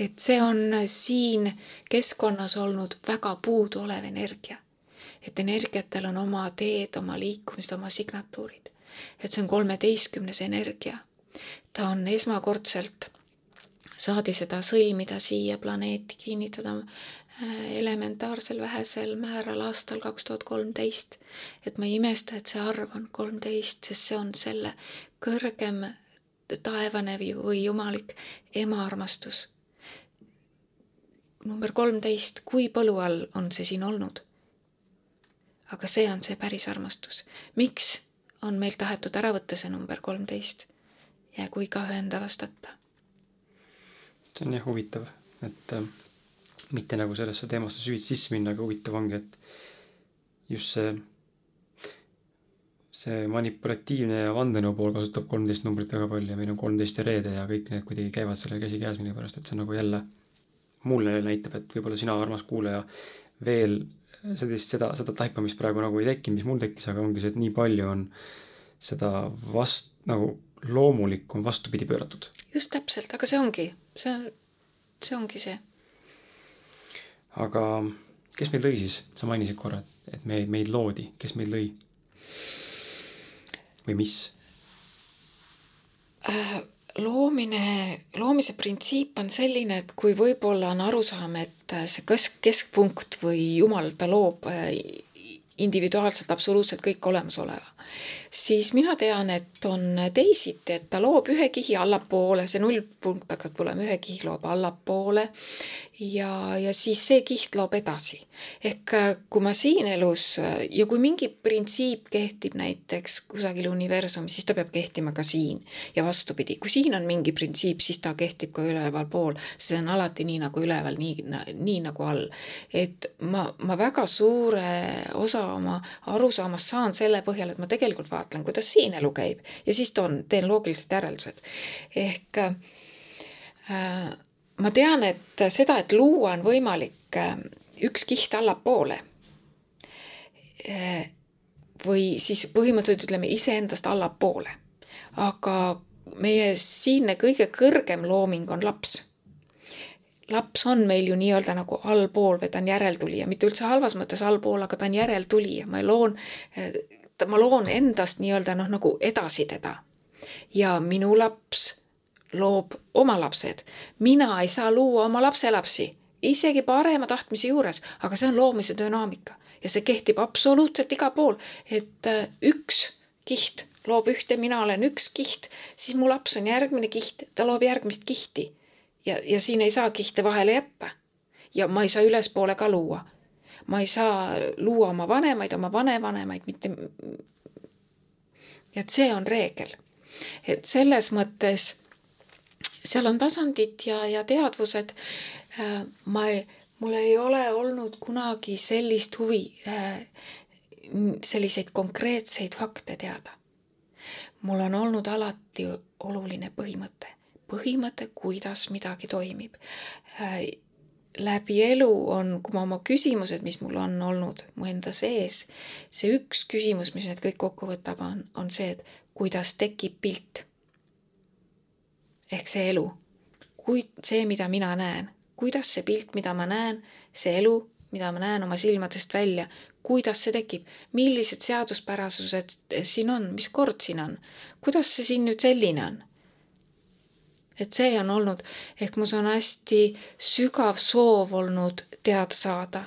et see on siin keskkonnas olnud väga puuduolev energia. et energiatel on oma teed, oma liikumised, oma signatuurid. et see on kolmeteistkümnes energia. ta on esmakordselt, saadi seda sõlmida siia planeeti, kinnitada äh, elementaarsel vähesel määral aastal kaks tuhat kolmteist. et ma ei imesta, et see arv on kolmteist, sest see on selle kõrgem taevane või jumalik ema armastus number kolmteist, kui põlu all on see siin olnud? aga see on see päris armastus. miks on meil tahetud ära võtta see number kolmteist? jäägu igaühe enda vastata. see on jah huvitav, et äh, mitte nagu sellesse teemasse süvitsi sisse minna, aga huvitav ongi, et just see, see manipulatiivne ja vandenõu pool kasutab kolmteist numbrit väga palju ja meil on kolmteist ja reede ja kõik need kuidagi käivad sellel käsikäes millegipärast, et see on nagu jälle mulle näitab, et võib-olla sina, armas kuulaja, veel sellist, seda, seda taipamist praegu nagu ei teki, mis mul tekkis, aga ongi see, et nii palju on seda vast-, nagu loomulikku on vastupidi pööratud. just täpselt, aga see ongi, see on, see ongi see. aga kes meid lõi siis, sa mainisid korra, et me, meid loodi, kes meid lõi? või mis äh,? Loomine, loomise printsiip on selline, et kui võib-olla on arusaam, et see kesk, keskpunkt või jumal, ta loob äh, individuaalselt absoluutselt kõik olemasoleva siis mina tean, et on teisiti, et ta loob ühe kihi allapoole, see nullpunkt hakkab tulema, ühe kihi loob allapoole ja, ja siis see kiht loob edasi. ehk äh, kui ma siin elus äh, ja kui mingi printsiip kehtib näiteks kusagil universumis, siis ta peab kehtima ka siin ja vastupidi, kui siin on mingi printsiip, siis ta kehtib ka ülevalpool, see on alati nii nagu üleval, nii, nii nagu all. et ma, ma väga suure osa oma arusaamast saan selle põhjal, et ma tegelikult vaatan vaatlen, kuidas siin elu käib ja siis toon, teen loogilised järeldused. ehk äh, ma tean, et seda, et luua on võimalik äh, üks kiht allapoole äh, või siis põhimõtteliselt ütleme iseendast allapoole. aga meie siinne kõige kõrgem looming on laps laps on meil ju nii-öelda nagu allpool või ta on järeltulija, mitte üldse halvas mõttes allpool, aga ta on järeltulija, ma loon äh, ma loon endast nii-öelda noh, nagu edasi teda. ja minu laps loob oma lapsed. mina ei saa luua oma lapselapsi, isegi parema tahtmise juures, aga see on loomise dünaamika ja see kehtib absoluutselt igal pool, et äh, üks kiht loob ühte, mina olen üks kiht, siis mu laps on järgmine kiht, ta loob järgmist kihti. ja, ja siin ei saa kihte vahele jätta. ja ma ei saa ülespoole ka luua ma ei saa luua oma vanemaid, oma vanevanemaid, mitte. et see on reegel. et selles mõttes seal on tasandid ja, ja teadvused. Äh, ma mul ei ole olnud kunagi sellist huvi, äh, selliseid konkreetseid fakte teada. mul on olnud alati oluline põhimõte, põhimõte, kuidas midagi toimib äh, läbi elu on, kui ma oma küsimused, mis mul on olnud mu enda sees, see üks küsimus, mis need kõik kokku võtab, on, on see, et kuidas tekib pilt. ehk see elu. kui see, mida mina näen, kuidas see pilt, mida ma näen, see elu, mida ma näen oma silmadest välja, kuidas see tekib, millised seaduspärasused siin on, mis kord siin on, kuidas see siin nüüd selline on et see on olnud, ehk mus on hästi sügav soov olnud teada saada.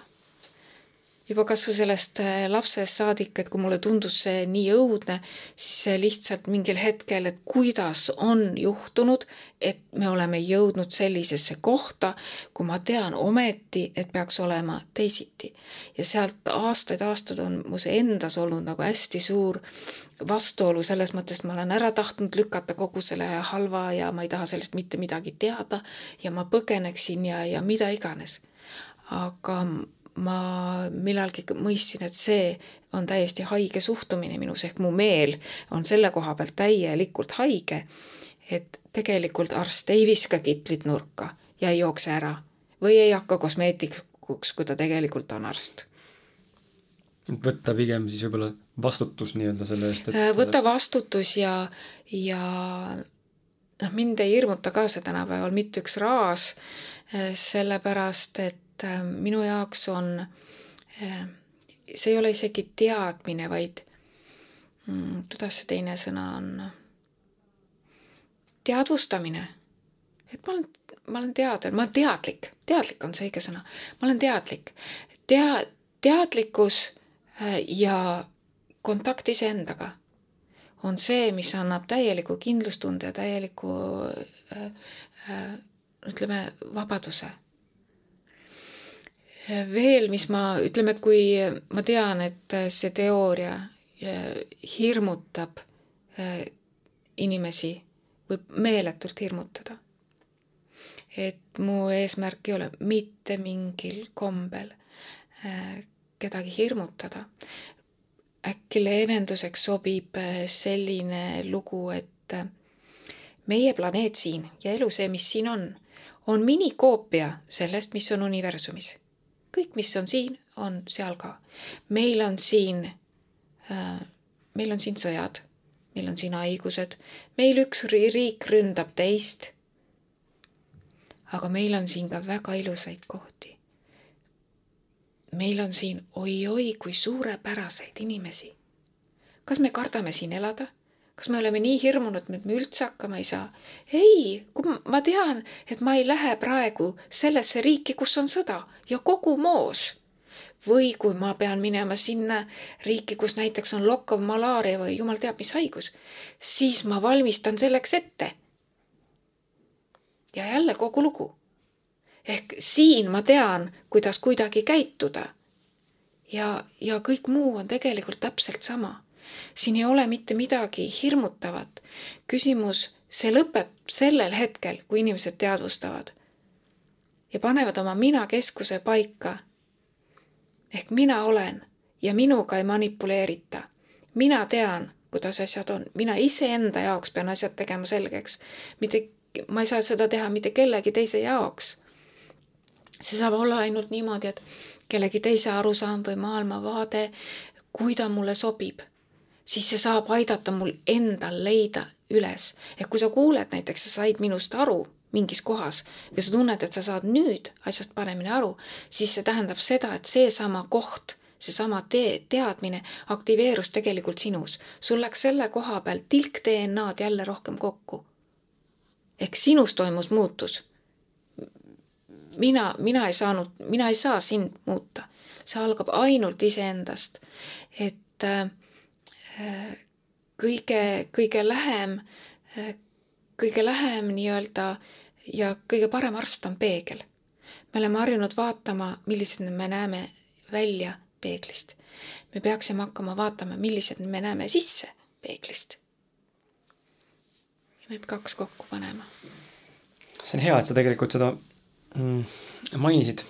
juba kasvõi sellest äh, lapsest saadik, et kui mulle tundus see nii õudne, siis lihtsalt mingil hetkel, et kuidas on juhtunud, et me oleme jõudnud sellisesse kohta, kui ma tean ometi, et peaks olema teisiti. ja sealt aastaid-aastaid on mu see endas olnud nagu hästi suur vastuolu selles mõttes, et ma olen ära tahtnud lükata kogu selle halva ja ma ei taha sellest mitte midagi teada ja ma põgeneksin ja, ja mida iganes. aga ma millalgi mõistsin, et see on täiesti haige suhtumine minus, ehk mu meel on selle koha pealt täielikult haige, et tegelikult arst ei viska kitlit nurka ja ei jookse ära või ei hakka kosmeetikuks, kui ta tegelikult on arst et võtta pigem siis võib-olla vastutus nii-öelda selle eest, et äh, võta vastutus ja, ja noh, mind ei hirmuta ka see tänapäeval mitte üks raas, äh, sellepärast et äh, minu jaoks on, see ei ole isegi teadmine, vaid mm, kuidas see teine sõna on? teadvustamine. et ma olen, ma olen teadel, ma olen teadlik, teadlik on see õige sõna, ma olen teadlik. tea-, teadlikkus ja kontakt iseendaga on see, mis annab täieliku kindlustunde täieliku äh, äh, ütleme, vabaduse. veel, mis ma, ütleme, et kui ma tean, et see teooria hirmutab inimesi, võib meeletult hirmutada. et mu eesmärk ei ole mitte mingil kombel kedagi hirmutada. Äkki leevenduseks sobib äh, selline lugu, et äh, meie planeet siin ja elu, see, mis siin on, on minikoopia sellest, mis on universumis. kõik, mis on siin, on seal ka. meil on siin äh,, meil on siin sõjad, meil on siin haigused, meil üks riik ründab teist. aga meil on siin ka väga ilusaid kohti. Meil on siin oi-oi kui suurepäraseid inimesi. kas me kardame siin elada? kas me oleme nii hirmunud, et me üldse hakkama ei saa? ei, kui ma tean, et ma ei lähe praegu sellesse riiki, kus on sõda ja kogu moos. või kui ma pean minema sinna riiki, kus näiteks on lokkav malaaria või jumal teab mis haigus, siis ma valmistan selleks ette. ja jälle kogu lugu. Ehk siin ma tean, kuidas kuidagi käituda. ja, ja kõik muu on tegelikult täpselt sama siin ei ole mitte midagi hirmutavat. küsimus, see lõpeb sellel hetkel, kui inimesed teadvustavad ja panevad oma mina keskuse paika. ehk mina olen ja minuga ei manipuleerita. mina tean, kuidas asjad on, mina iseenda jaoks pean asjad tegema selgeks, mitte, ma ei saa seda teha mitte kellegi teise jaoks. See saab olla ainult niimoodi, et kellegi teise arusaam või maailmavaade, kui ta mulle sobib siis see saab aidata mul endal leida üles. ehk kui sa kuuled näiteks, sa said minust aru mingis kohas või sa tunned, et sa saad nüüd asjast paremini aru, siis see tähendab seda, et seesama koht, seesama tee, teadmine aktiveerus tegelikult sinus. sul läks selle koha peal tilk DNA-d jälle rohkem kokku. ehk sinus toimus muutus. Mina, mina ei saanud, mina ei saa sind muuta. see algab ainult iseendast. et äh, kõige, kõige lähem, kõige lähem nii-öelda ja kõige parem arst on peegel. me oleme harjunud vaatama, millised me näeme välja peeglist. me peaksime hakkama vaatama, millised me näeme sisse peeglist. Need kaks kokku panema. see on hea, et sa tegelikult seda mm, mainisid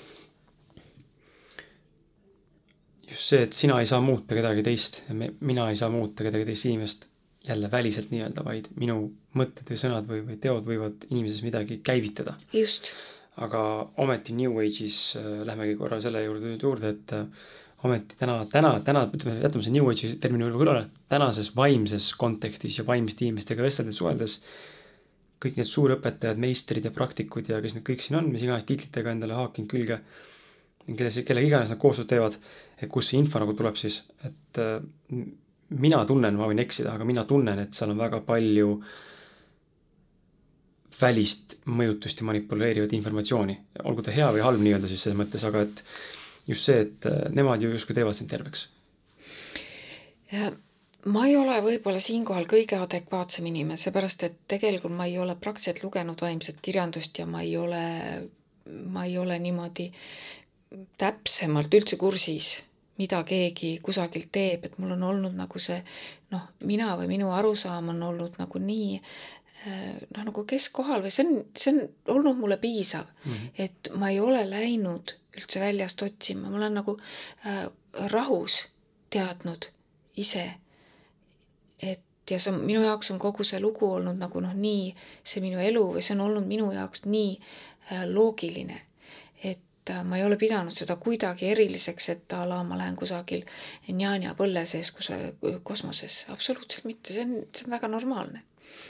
just see, et sina ei saa muuta kedagi teist ja me, mina ei saa muuta kedagi teist inimest jälle väliselt nii-öelda, vaid minu mõtted või sõnad või, või teod võivad inimeses midagi käivitada. just. aga ometi New Age'is äh, lähmegi korra selle juurde, juurde, et äh, ometi täna, täna, täna, ütleme, jätame see New Age'i termini võib-olla kõrvale, tänases vaimses kontekstis ja vaimsete inimestega vesteldes, suheldes, kõik need suurõpetajad, meistrid ja praktikud ja kes need kõik siin on, mis iganes tiitlitega endale haakinud külge kelle, kellega iganes nad koostööd teevad, kust see info nagu tuleb siis, et äh, mina tunnen, ma võin eksida, aga mina tunnen, et seal on väga palju välist mõjutust ja manipuleerivat informatsiooni, olgu ta hea või halb nii-öelda siis selles mõttes, aga et just see, et äh, nemad ju justkui teevad sind terveks. Ma ei ole võib-olla siinkohal kõige adekvaatsem inimene, seepärast et tegelikult ma ei ole praktiliselt lugenud vaimset kirjandust ja ma ei ole, ma ei ole niimoodi täpsemalt üldse kursis, mida keegi kusagilt teeb, et mul on olnud nagu see noh, mina või minu arusaam on olnud nagu nii noh, nagu keskkohal või see on, see on olnud mulle piisav mm, -hmm. et ma ei ole läinud üldse väljast otsima, ma olen nagu äh, rahus teadnud ise, et ja see on, minu jaoks on kogu see lugu olnud nagu noh, nii see minu elu või see on olnud minu jaoks nii äh, loogiline et äh, ma ei ole pidanud seda kuidagi eriliseks, et a la ma lähen kusagil njanja põlle sees kus kosmoses, absoluutselt mitte, see on, see on väga normaalne.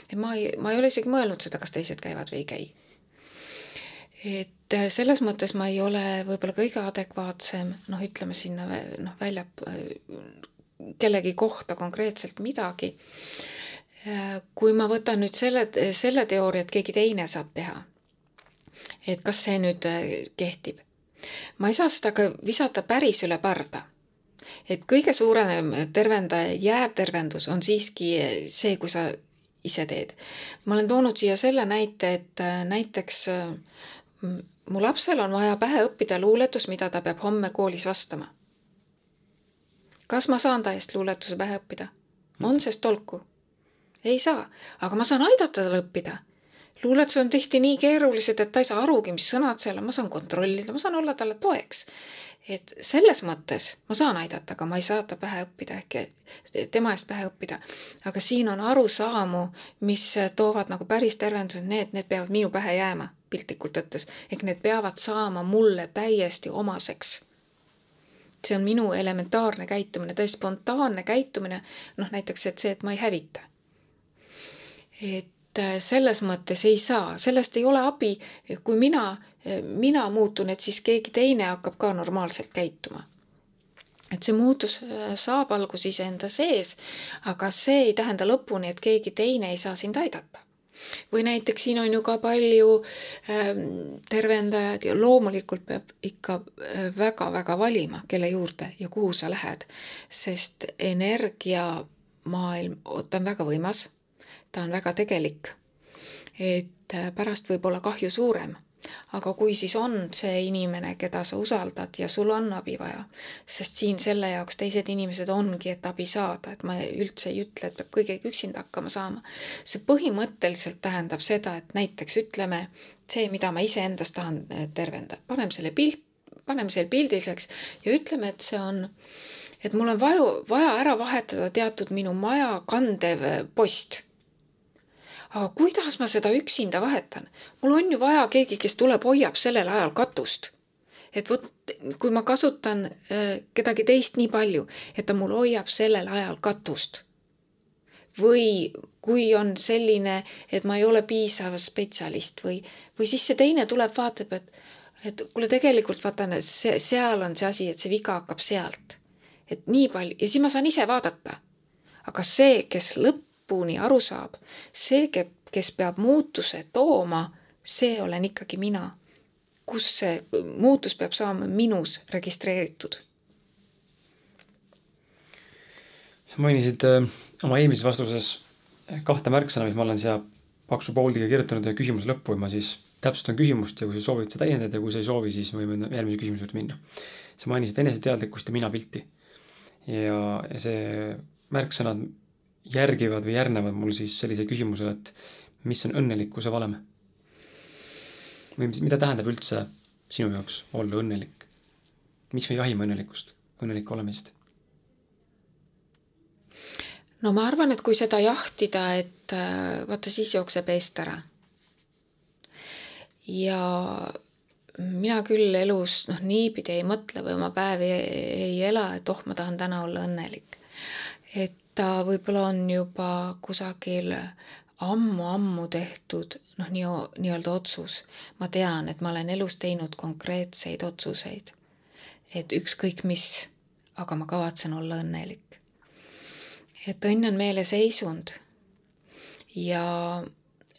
et ma ei, ma ei ole isegi mõelnud seda, kas teised käivad või ei käi. et äh, selles mõttes ma ei ole võib-olla kõige adekvaatsem, noh, ütleme sinna noh, välja kellegi kohta konkreetselt midagi. Äh, kui ma võtan nüüd selle, selle teooria, et keegi teine saab teha et kas see nüüd kehtib ma ei saa seda ka visata päris üle parda. et kõige suurem tervendaja, jäävtervendus on siiski see, kui sa ise teed. ma olen toonud siia selle näite, et äh, näiteks äh, mu lapsel on vaja pähe õppida luuletus, mida ta peab homme koolis vastama. Kas ma saan ta eest luuletuse pähe õppida? on sest tolku? ei saa, aga ma saan aidata tal õppida luuletused on tihti nii keerulised, et ta ei saa arugi, mis sõnad seal on, ma saan kontrollida, ma saan olla talle toeks. et selles mõttes ma saan aidata, aga ma ei saa ta pähe õppida ehk tema eest pähe õppida. aga siin on arusaamu, mis toovad nagu päris tervendused, need, need peavad minu pähe jääma piltlikult ütles, ehk need peavad saama mulle täiesti omaseks see on minu elementaarne käitumine, täiesti spontaanne käitumine, noh näiteks, et see, et ma ei hävita. et äh, selles mõttes ei saa, sellest ei ole abi, kui mina, mina muutun, et siis keegi teine hakkab ka normaalselt käituma et see muutus äh, saab alguse iseenda sees, aga see ei tähenda lõpuni, et keegi teine ei saa sind aidata või näiteks siin on ju ka palju ähm, tervendajaid ja loomulikult peab ikka väga-väga äh, valima, kelle juurde ja kuhu sa lähed, sest energiamaailm, ta on väga võimas, ta on väga tegelik, et äh, pärast võib olla kahju suurem aga kui siis on see inimene, keda sa usaldad ja sul on abi vaja, sest siin selle jaoks teised inimesed ongi, et abi saada, et ma üldse ei ütle, et peab kõigega üksinda hakkama saama. see põhimõtteliselt tähendab seda, et näiteks ütleme, see, mida ma iseendas tahan eh, tervendada, paneme selle pilt, paneme selle pildiseks ja ütleme, et see on et mul on vaja, vaja ära vahetada teatud minu maja kandev eh, post aga kuidas ma seda üksinda vahetan? mul on ju vaja keegi, kes tuleb, hoiab sellel ajal katust. et vot, kui ma kasutan äh, kedagi teist nii palju, et ta mul hoiab sellel ajal katust. või kui on selline, et ma ei ole piisav spetsialist või, või siis see teine tuleb, vaatab, et et kuule, tegelikult vaata, see, seal on see asi, et see viga hakkab sealt. et nii palju ja siis ma saan ise vaadata. aga see, kes lõpp lõpuni aru saab, see, kes peab muutuse tooma, see olen ikkagi mina. kus see muutus peab saama minus registreeritud? sa mainisid äh, oma eelmises vastuses kahte märksõna, mis ma olen siia paksu pooldiga kirjutanud ühe küsimuse lõppu ja ma siis täpsustan küsimust ja kui sa soovid, sa täiendad ja kui sa ei soovi, siis võime järgmise küsimuse juurde minna. sa mainisid eneseteadlikkust ja minapilti. ja, ja see märksõnad järgivad või järgnevad mul siis sellise küsimusele, et mis on õnnelikkuse valem? või mis, mida tähendab üldse sinu jaoks olla õnnelik? miks me jahime õnnelikkust, õnnelik olemist? no ma arvan, et kui seda jahtida, et äh, vaata, siis jookseb eest ära. ja mina küll elus noh, niipidi ei mõtle või oma päevi ei, ei ela, et oh, ma tahan täna olla õnnelik. et ta võib-olla on juba kusagil ammu-ammu tehtud noh, nii, nii-öelda otsus. ma tean, et ma olen elus teinud konkreetseid otsuseid. et ükskõik mis, aga ma kavatsen olla õnnelik. et õnn on meeleseisund ja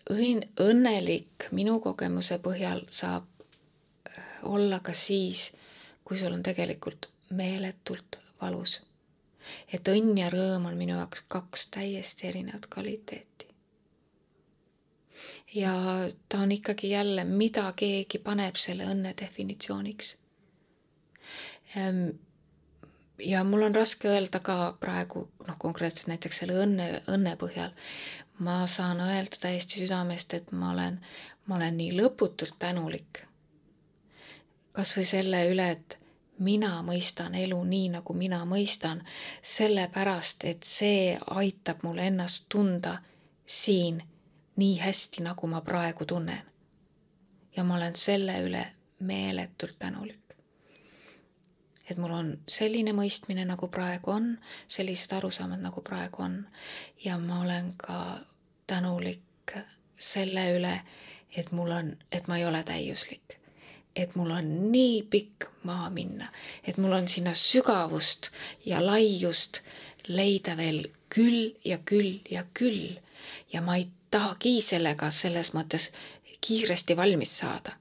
õnn, õnnelik minu kogemuse põhjal saab äh, olla ka siis, kui sul on tegelikult meeletult valus et õnn ja rõõm on minu jaoks kaks täiesti erinevat kvaliteeti. ja ta on ikkagi jälle, mida keegi paneb selle õnne definitsiooniks. Ehm, ja mul on raske öelda ka praegu noh, konkreetselt näiteks selle õnne, õnne põhjal. ma saan öelda täiesti südamest, et ma olen, ma olen nii lõputult tänulik. kasvõi selle üle, et mina mõistan elu nii, nagu mina mõistan, sellepärast et see aitab mul ennast tunda siin nii hästi, nagu ma praegu tunnen. ja ma olen selle üle meeletult tänulik. et mul on selline mõistmine, nagu praegu on, sellised arusaamad, nagu praegu on ja ma olen ka tänulik selle üle, et mul on, et ma ei ole täiuslik et mul on nii pikk maa minna, et mul on sinna sügavust ja laiust leida veel küll ja küll ja küll. ja ma ei tahagi sellega selles mõttes kiiresti valmis saada.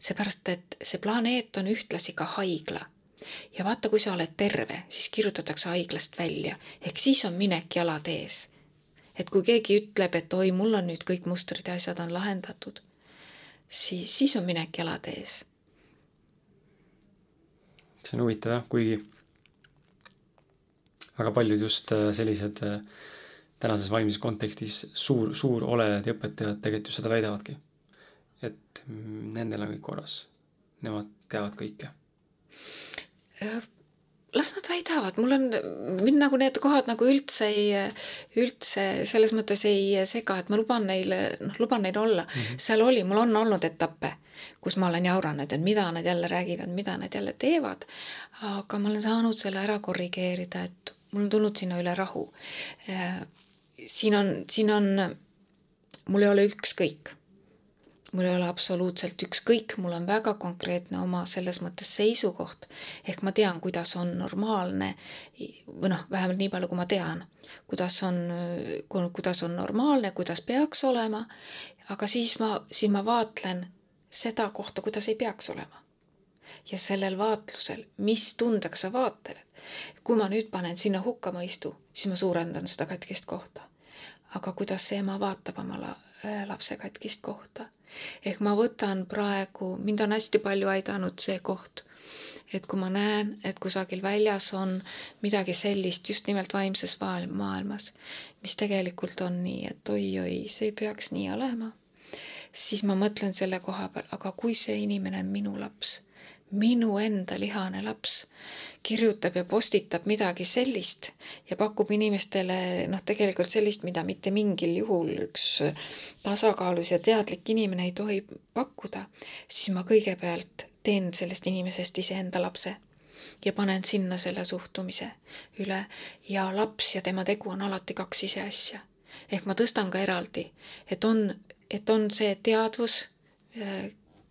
seepärast, et see planeet on ühtlasi ka haigla. ja vaata, kui sa oled terve, siis kirjutatakse haiglast välja, ehk siis on minek jalad ees. et kui keegi ütleb, et oi, mul on nüüd kõik mustrid ja asjad on lahendatud siis, siis on minek jalad ees. see on huvitav jah, kuigi väga paljud just äh, sellised äh, tänases vaimses kontekstis suur, suurolejad ja õpetajad tegelikult just seda väidavadki. et nendel on kõik korras. Nemad teavad kõike. Las nad väidavad, mul on, mind nagu need kohad nagu üldse ei, üldse selles mõttes ei sega, et ma luban neile, noh, luban neil olla mm. -hmm. seal oli, mul on olnud etappe, kus ma olen jauranud, et mida nad jälle räägivad, mida nad jälle teevad, aga ma olen saanud selle ära korrigeerida, et mul on tulnud sinna üle rahu. siin on, siin on, mul ei ole ükskõik mul ei ole absoluutselt ükskõik, mul on väga konkreetne oma selles mõttes seisukoht, ehk ma tean, kuidas on normaalne või noh, vähemalt nii palju, kui ma tean, kuidas on, kuidas on normaalne, kuidas peaks olema, aga siis ma, siis ma vaatlen seda kohta, kuidas ei peaks olema. ja sellel vaatlusel, mis tundega sa vaatled, kui ma nüüd panen sinna hukkamõistu, siis ma suurendan seda katkist kohta. aga kuidas see ema vaatab oma lapse katkist kohta ehk ma võtan praegu, mind on hästi palju aidanud see koht, et kui ma näen, et kusagil väljas on midagi sellist just nimelt vaimses maailmas, mis tegelikult on nii, et oi-oi, see ei peaks nii olema, siis ma mõtlen selle koha peal, aga kui see inimene on minu laps minu enda lihane laps kirjutab ja postitab midagi sellist ja pakub inimestele noh, tegelikult sellist, mida mitte mingil juhul üks tasakaalus ja teadlik inimene ei tohi pakkuda, siis ma kõigepealt teen sellest inimesest iseenda lapse ja panen sinna selle suhtumise üle ja laps ja tema tegu on alati kaks ise asja. ehk ma tõstan ka eraldi, et on, et on see teadvus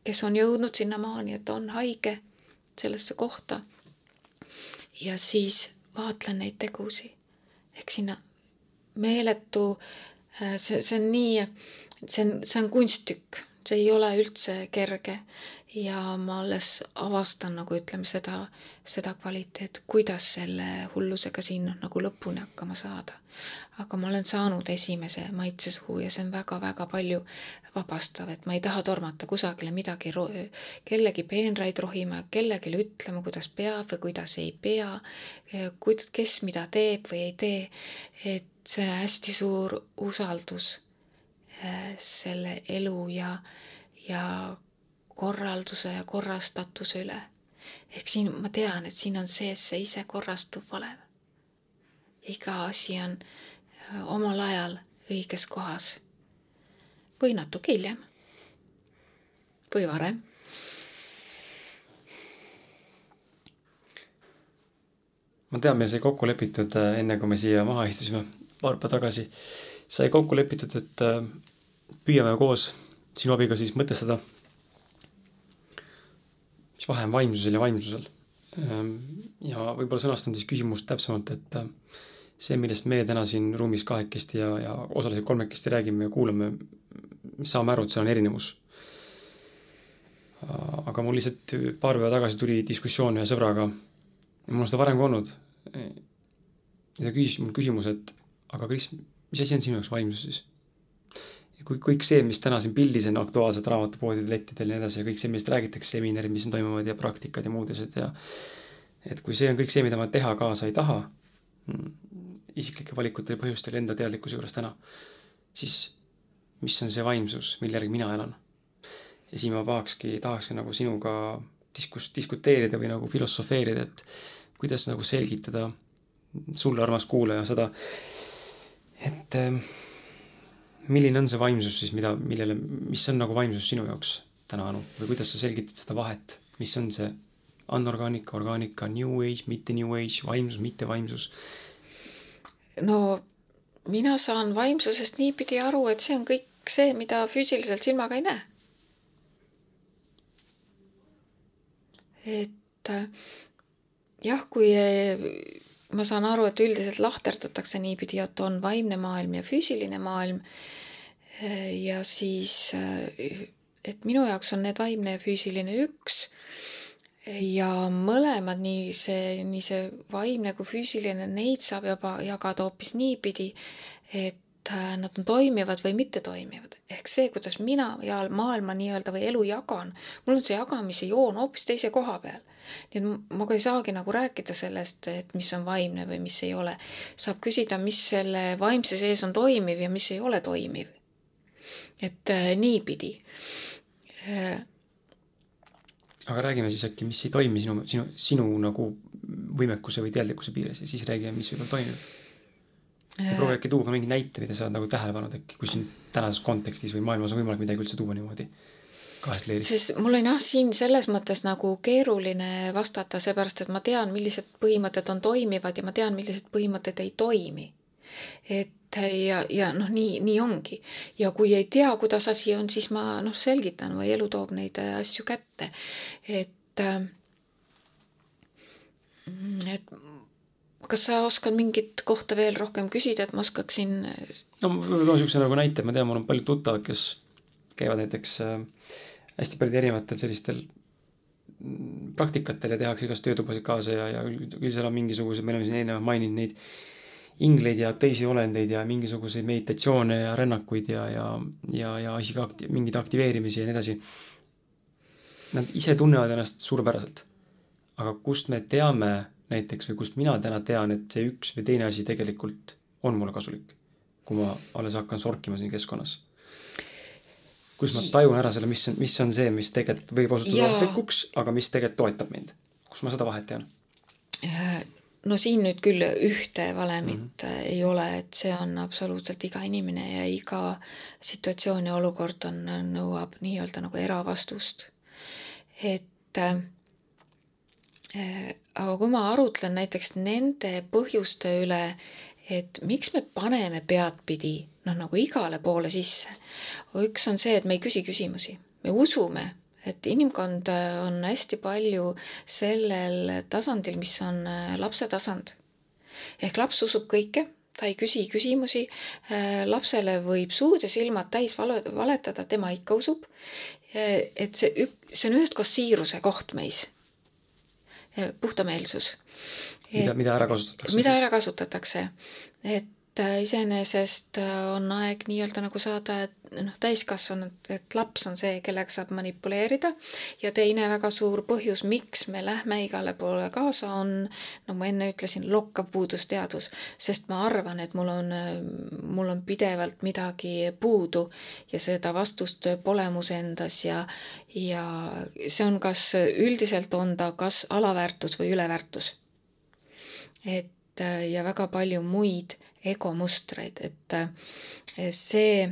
kes on jõudnud sinnamaani, et on haige sellesse kohta. ja siis vaatlen neid tegusid. ehk sinna meeletu, äh, see, see on nii, see on, see on kunsttükk, see ei ole üldse kerge ja ma alles avastan nagu ütleme seda, seda kvaliteet, kuidas selle hullusega siin nagu lõpuni hakkama saada. aga ma olen saanud esimese maitsesuu ja see on väga-väga palju vabastav, et ma ei taha tormata kusagile midagi, kellegi peenraid rohima, kellelegi ütlema, kuidas peab või kuidas ei pea, kes mida teeb või ei tee, et see hästi suur usaldus äh, selle elu ja, ja korralduse ja korrastatuse üle. ehk siin ma tean, et siin on sees see isekorrastuv valem. iga asi on äh, omal ajal õiges kohas. Või natuke hiljem. või varem. ma tean, meil sai kokku lepitud äh, enne, kui me siia maha istusime paar päeva tagasi, sai kokku lepitud, et äh, püüame koos sinu abiga siis mõtestada mis vahe on vaimsusel ja vaimsusel. Ehm, ja võib-olla sõnastan siis küsimust täpsemalt, et äh, see, millest meie täna siin ruumis kahekesti ja, ja osaliselt kolmekesti räägime ja kuulame, saame aru, et see on erinevus. aga mul lihtsalt paar päeva tagasi tuli diskussioon ühe sõbraga, mul on seda varem ka olnud. ja ta küsis mul küsimuse, et aga Kris, mis asi on sinu jaoks vaimsus siis? kui kõik see, mis täna siin pildis on aktuaalsed raamatupoodidel, lettidel ja nii edasi ja kõik see, millest räägitakse, seminarid, mis toimuvad ja praktikad ja muud asjad ja et kui see on kõik see, mida ma teha kaasa ei taha, isiklike valikute ja põhjustel enda teadlikkuse juures täna, siis mis on see vaimsus, mille järgi mina elan? ja siin ma tahakski, tahakski nagu sinuga diskus-, diskuteerida või nagu filosofeerida, et kuidas nagu selgitada sulle, armas kuulaja, seda, et äh, milline on see vaimsus siis, mida, millele, mis on nagu vaimsus sinu jaoks täna, Anu, või kuidas sa selgitad seda vahet, mis on see anorgaanika, orgaanika, new age, mitte new age, vaimsus, mitte vaimsus? No mina saan vaimsusest niipidi aru, et see on kõik see, mida füüsiliselt silmaga ei näe. et äh, jah, kui äh, ma saan aru, et üldiselt lahterdatakse niipidi, et on vaimne maailm ja füüsiline maailm ja siis, et minu jaoks on need vaimne ja füüsiline üks ja mõlemad, nii see, nii see vaimne kui füüsiline, neid saab juba jagada hoopis niipidi, et äh, nad on toimivad või mittetoimivad. ehk see, kuidas mina ja maailma nii-öelda või elu jagan, mul on see jagamise joon hoopis teise koha peal. nii et ma ka ei saagi nagu rääkida sellest, et mis on vaimne või mis ei ole. saab küsida, mis selle vaimse sees on toimiv ja mis ei ole toimiv et äh, niipidi äh,. Aga räägime siis äkki, mis ei toimi sinu, sinu, sinu nagu võimekuse või teadlikkuse piires ja siis räägime, mis võib-olla toimub. Äh. proovi äkki tuua ka mingi näite, mida sa oled nagu tähele pannud äkki, kui siin tänases kontekstis või maailmas on võimalik midagi üldse tuua niimoodi kahest leerist. siis mul on jah, siin selles mõttes nagu keeruline vastata, seepärast et ma tean, millised põhimõtted on toimivad ja ma tean, millised põhimõtted ei toimi. et ja, ja noh, nii, nii ongi. ja kui ei tea, kuidas asi on, siis ma noh, selgitan või elu toob neid asju kätte. et, äh, et kas sa oskad mingit kohta veel rohkem küsida, et ma oskaksin? no ma toon niisuguse nagu näite, ma tean, mul on paljud tuttavad, kes käivad näiteks äh, hästi paljudel erinevatel sellistel mm, praktikatel ja tehakse igast töötubasid kaasa ja, ja küll seal on mingisugused, me oleme siin eelnevalt maininud neid ingleid ja teisi olendeid ja mingisuguseid meditatsioone ja rännakuid ja, ja, ja, ja isegi akti-, mingeid aktiveerimisi ja nii edasi. Nad ise tunnevad ennast suurepäraselt. aga kust me teame näiteks või kust mina täna tean, et see üks või teine asi tegelikult on mulle kasulik, kui ma alles hakkan sorkima siin keskkonnas. kus ma tajun ära selle, mis on, mis on see, mis tegelikult võib osutuda ohtlikuks, aga mis tegelikult toetab mind. kus ma seda vahet tean? No siin nüüd küll ühte valemit mm -hmm. ei ole, et see on absoluutselt iga inimene ja iga situatsioon ja olukord on, nõuab nii-öelda nagu eravastust. et äh, aga kui ma arutlen näiteks nende põhjuste üle, et miks me paneme peadpidi noh, nagu igale poole sisse. üks on see, et me ei küsi küsimusi, me usume, et inimkond on hästi palju sellel tasandil, mis on äh, lapse tasand. ehk laps usub kõike, ta ei küsi küsimusi, äh, lapsele võib suud ja silmad täis vale, valetada, tema ikka usub. Äh, et see, see on ühest koos siiruse koht meis puhtameelsus. mida, mida ära kasutatakse? mida ära kasutatakse, et äh, iseenesest äh, on aeg nii-öelda nagu saada, et noh, täiskasvanud, et laps on see, kellega saab manipuleerida ja teine väga suur põhjus, miks me lähme igale poole kaasa, on, no ma enne ütlesin, lokkav puudusteadus, sest ma arvan, et mul on, mul on pidevalt midagi puudu ja seda vastust pole mus endas ja, ja see on kas, üldiselt on ta kas alaväärtus või üleväärtus. et ja väga palju muid egomustreid, et see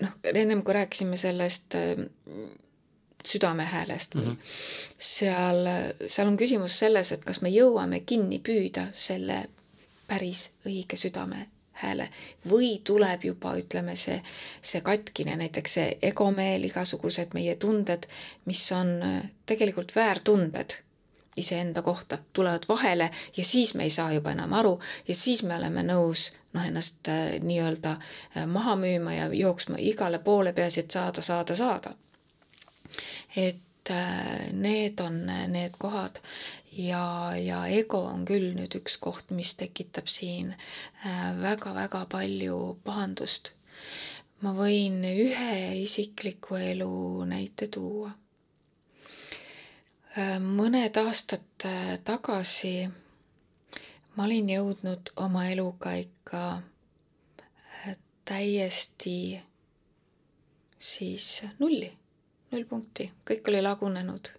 noh, ennem kui rääkisime sellest äh, südamehäälest või mm -hmm. seal, seal on küsimus selles, et kas me jõuame kinni püüda selle päris õige südame hääle või tuleb juba, ütleme, see, see katkine, näiteks see egomeel, igasugused meie tunded, mis on äh, tegelikult väärtunded iseenda kohta, tulevad vahele ja siis me ei saa juba enam aru ja siis me oleme nõus noh, ennast äh, nii-öelda äh, maha müüma ja jooksma igale poole, peaasi, et saada, saada, saada. et äh, need on need kohad ja, ja ego on küll nüüd üks koht, mis tekitab siin väga-väga palju pahandust. ma võin ühe isikliku elu näite tuua mõned aastad tagasi ma olin jõudnud oma eluga ikka äh, täiesti siis nulli, nullpunkti, kõik oli lagunenud,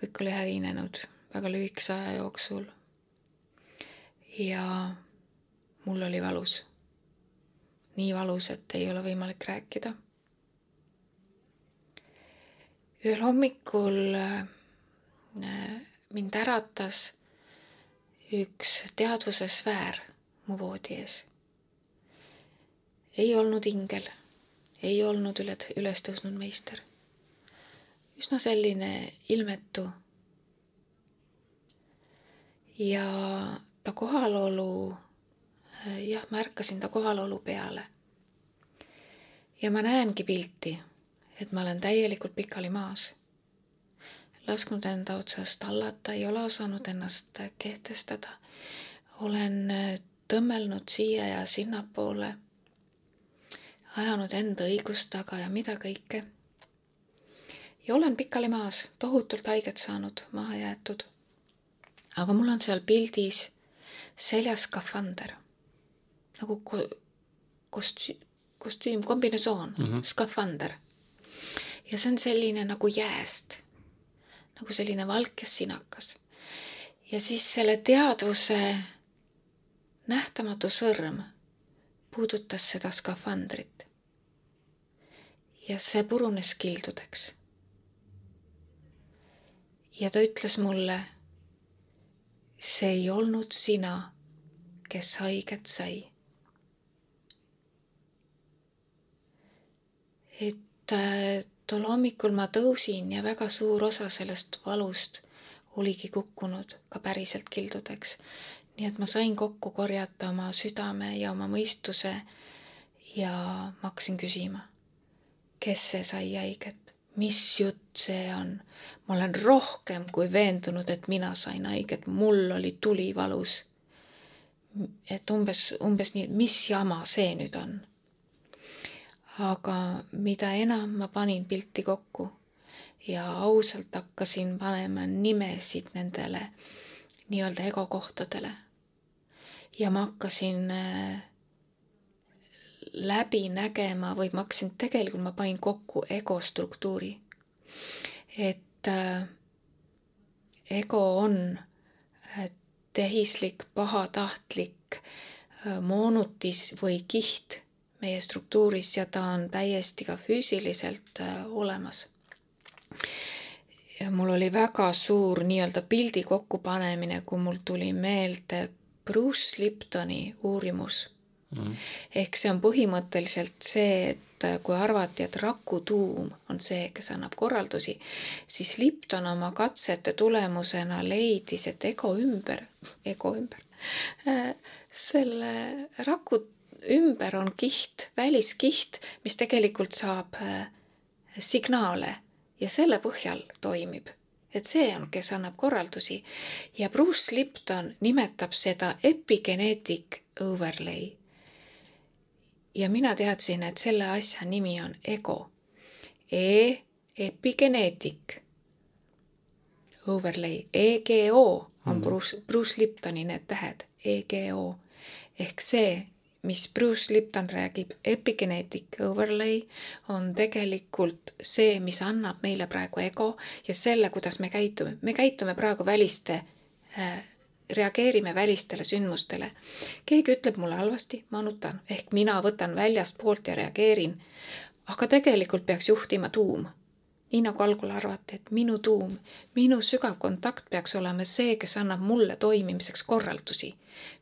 kõik oli hävinenud väga lühikese aja jooksul. ja mul oli valus, nii valus, et ei ole võimalik rääkida. Ühel hommikul äh, mind äratas üks teadvuse sfäär mu voodi ees. ei olnud ingel, ei olnud üle, üles tõusnud meister. üsna selline ilmetu. ja ta kohalolu, jah, ma ärkasin ta kohalolu peale. ja ma näengi pilti, et ma olen täielikult pikali maas lasknud enda otsast hallata, ei ole osanud ennast kehtestada. olen äh, tõmmelnud siia ja sinnapoole, ajanud enda õigust taga ja mida kõike. ja olen pikali maas, tohutult haiget saanud, maha jäetud. aga mul on seal pildis seljas skafander nagu ko kostüüm, kostüüm, kombinesoon mm, -hmm. skafander. Ja see on selline nagu jääst nagu selline valk ja sinakas. ja siis selle teadvuse nähtamatu sõrm puudutas seda skafandrit. ja see purunes kildudeks. ja ta ütles mulle, see ei olnud sina, kes haiget sai. et äh, tol hommikul ma tõusin ja väga suur osa sellest valust oligi kukkunud ka päriselt kildudeks. nii et ma sain kokku korjata oma südame ja oma mõistuse ja ma hakkasin küsima, kes see sai haiget, mis jutt see on. ma olen rohkem kui veendunud, et mina sain haiget, mul oli tuli valus. et umbes, umbes nii, et mis jama see nüüd on aga mida enam ma panin pilti kokku ja ausalt hakkasin panema nimesid nendele nii-öelda egokohtadele. ja ma hakkasin äh, läbi nägema või ma hakkasin, tegelikult ma panin kokku ego struktuuri. et äh, ego on äh, tehislik, pahatahtlik moonutis või kiht meie struktuuris ja ta on täiesti ka füüsiliselt olemas. Ja mul oli väga suur nii-öelda pildi kokkupanemine, kui mul tuli meelde Bruce Liptoni uurimus. Mm.. ehk see on põhimõtteliselt see, et kui arvati, et raku tuum on see, kes annab korraldusi, siis Lipton oma katsete tulemusena leidis, et ego ümber, ego ümber äh,, selle raku ümber on kiht, väliskiht, mis tegelikult saab äh, signaale ja selle põhjal toimib. et see on, kes annab korraldusi ja Bruce Lipton nimetab seda epigenetic overlay. ja mina teadsin, et selle asja nimi on ego. E epigenetic overlay, EGO on mm. Bruce, Bruce Liptoni need tähed, EGO ehk see mis Bruce Lipton räägib, epigenetic overlay on tegelikult see, mis annab meile praegu ego ja selle, kuidas me käitume. me käitume praegu väliste äh, reageerime välistele sündmustele. keegi ütleb mulle halvasti, ma nutan, ehk mina võtan väljastpoolt ja reageerin. aga tegelikult peaks juhtima tuum. nii nagu algul arvati, et minu tuum, minu sügav kontakt peaks olema see, kes annab mulle toimimiseks korraldusi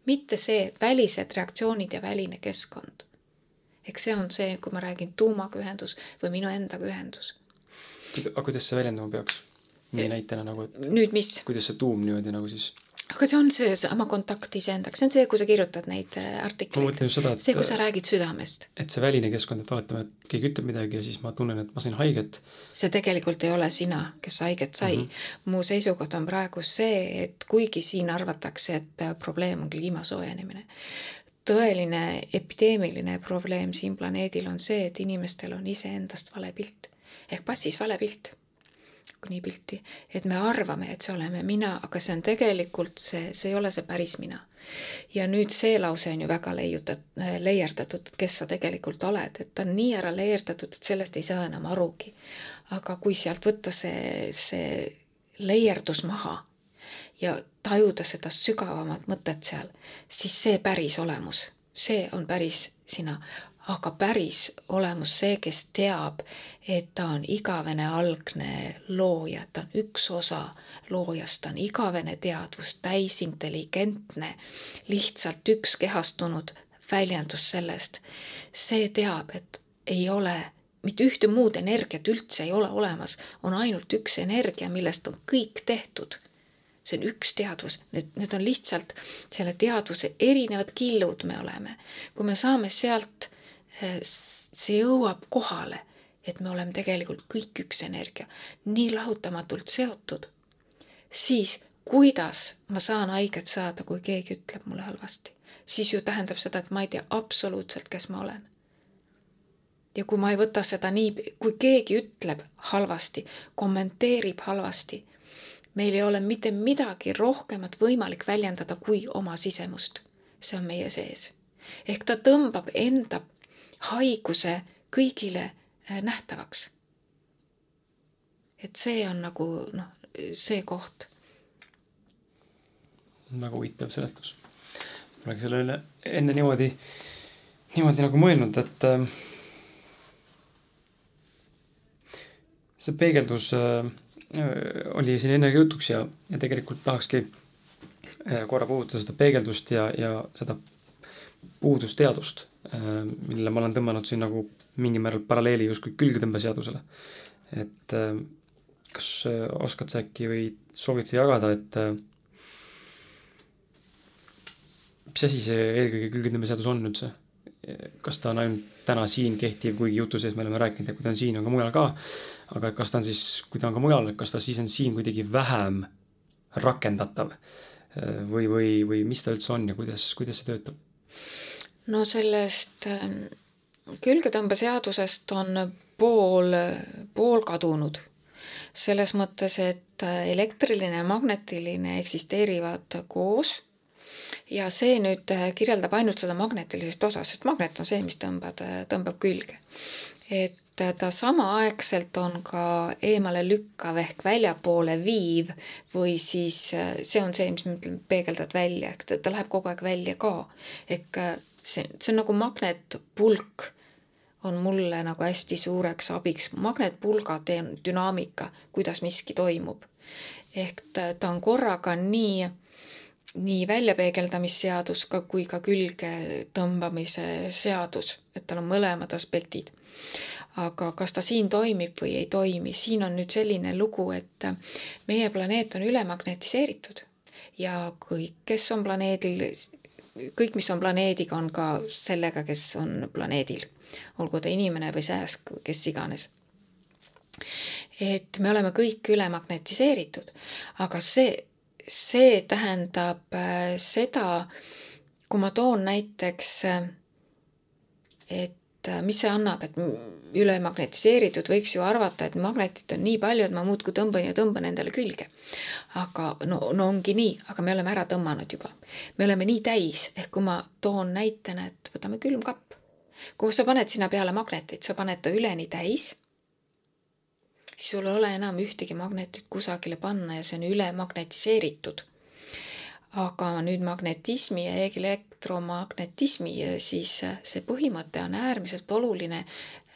mitte see välised reaktsioonid ja väline keskkond. eks see on see, kui ma räägin tuumaga ühendus või minu endaga ühendus. aga kuidas see väljenduma peaks? nii näitena nagu, et nüüd mis? kuidas see tuum niimoodi nagu siis aga see on seesama kontakt iseendaga, see on see, kui sa kirjutad neid äh, artikleid. see, kui sa räägid südamest. et see väline keskkond, et oletame, et keegi ütleb midagi ja siis ma tunnen, et ma sain haiget. see tegelikult ei ole sina, kes haiget sai mm. -hmm. mu seisukoht on praegu see, et kuigi siin arvatakse, et äh, probleem on kliima soojenemine, tõeline epideemiline probleem siin planeedil on see, et inimestel on iseendast vale pilt ehk passis vale pilt nii pilti, et me arvame, et see oleme mina, aga see on tegelikult see, see ei ole see päris mina. ja nüüd see lause on ju väga leiutat-, leierdatud, kes sa tegelikult oled, et ta on nii ära leierdatud, et sellest ei saa enam arugi. aga kui sealt võtta see, see leierdus maha ja tajuda seda sügavamat mõtet seal, siis see päris olemus, see on päris sina aga päris olemus see, kes teab, et ta on igavene algne looja, ta on üks osa loojast, ta on igavene teadvus, täisintelligentne, lihtsalt üks kehastunud väljendus sellest. see teab, et ei ole mitte ühte muud energiat üldse ei ole olemas, on ainult üks energia, millest on kõik tehtud. see on üks teadvus, need, need on lihtsalt selle teadvuse erinevad killud me oleme. kui me saame sealt see jõuab kohale, et me oleme tegelikult kõik üks energia, nii lahutamatult seotud, siis kuidas ma saan haiget saada, kui keegi ütleb mulle halvasti, siis ju tähendab seda, et ma ei tea absoluutselt, kes ma olen. ja kui ma ei võta seda nii, kui keegi ütleb halvasti, kommenteerib halvasti, meil ei ole mitte midagi rohkemat võimalik väljendada kui oma sisemust. see on meie sees. ehk ta tõmbab enda haiguse kõigile äh, nähtavaks. et see on nagu noh, see koht. väga huvitav seletus. Polegi sellele enne niimoodi, niimoodi nagu mõelnud, et äh, see peegeldus äh, oli siin enne jutuks ja, ja tegelikult tahakski äh, korra puudutada seda peegeldust ja, ja seda puudusteadust, äh, millele ma olen tõmmanud siin nagu mingil määral paralleeli justkui külgetõmbeseadusele. et äh, kas äh, oskad sa äkki või soovid sa jagada, et mis asi see eelkõige külgetõmbeseadus on üldse? kas ta on ainult täna siin kehtiv, kuigi jutu sees me oleme rääkinud, et kui ta on siin, on ka mujal ka, aga kas ta on siis, kui ta on ka mujal, kas ta siis on siin kuidagi vähem rakendatav või, või, või mis ta üldse on ja kuidas, kuidas see töötab? No sellest ähm, külgetõmbeseadusest on pool, pool kadunud selles mõttes, et äh, elektriline ja magnetiline eksisteerivad koos ja see nüüd äh, kirjeldab ainult seda magnetilisest osa, sest magnet on see, mis tõmbad, äh, tõmbab külge. et ta samaaegselt on ka eemale lükkav ehk väljapoole viiv või siis see on see, mis me ütleme, peegeldad välja, ta, ta läheb kogu aeg välja ka. ehk see, see on nagu magnetpulk on mulle nagu hästi suureks abiks magnetpulga dünaamika, kuidas miski toimub. ehk ta, ta on korraga nii, nii väljapeegeldamisseadus ka kui ka külge tõmbamise seadus, et tal on mõlemad aspektid. aga kas ta siin toimib või ei toimi, siin on nüüd selline lugu, et meie planeet on ülemagnetiseeritud ja kõik, kes on planeedil, kõik, mis on planeediga, on ka sellega, kes on planeedil olgu ta inimene või sääsk, kes iganes. et me oleme kõik ülemagnetiseeritud, aga see, see tähendab äh, seda, kui ma toon näiteks, äh, et äh, mis see annab, et ülemagnetiseeritud võiks ju arvata, et magnetit on nii palju, et ma muudkui tõmban ja tõmban endale külge. aga no, no ongi nii, aga me oleme ära tõmmanud juba. me oleme nii täis, ehk kui ma toon näitena, et võtame külmkapp kui sa paned sinna peale magnetit, sa paned ta üleni täis, siis sul ei ole enam ühtegi magnetit kusagile panna ja see on ülemagnetiseeritud. aga nüüd magnetismi ja elektromagnetismi, siis see põhimõte on äärmiselt oluline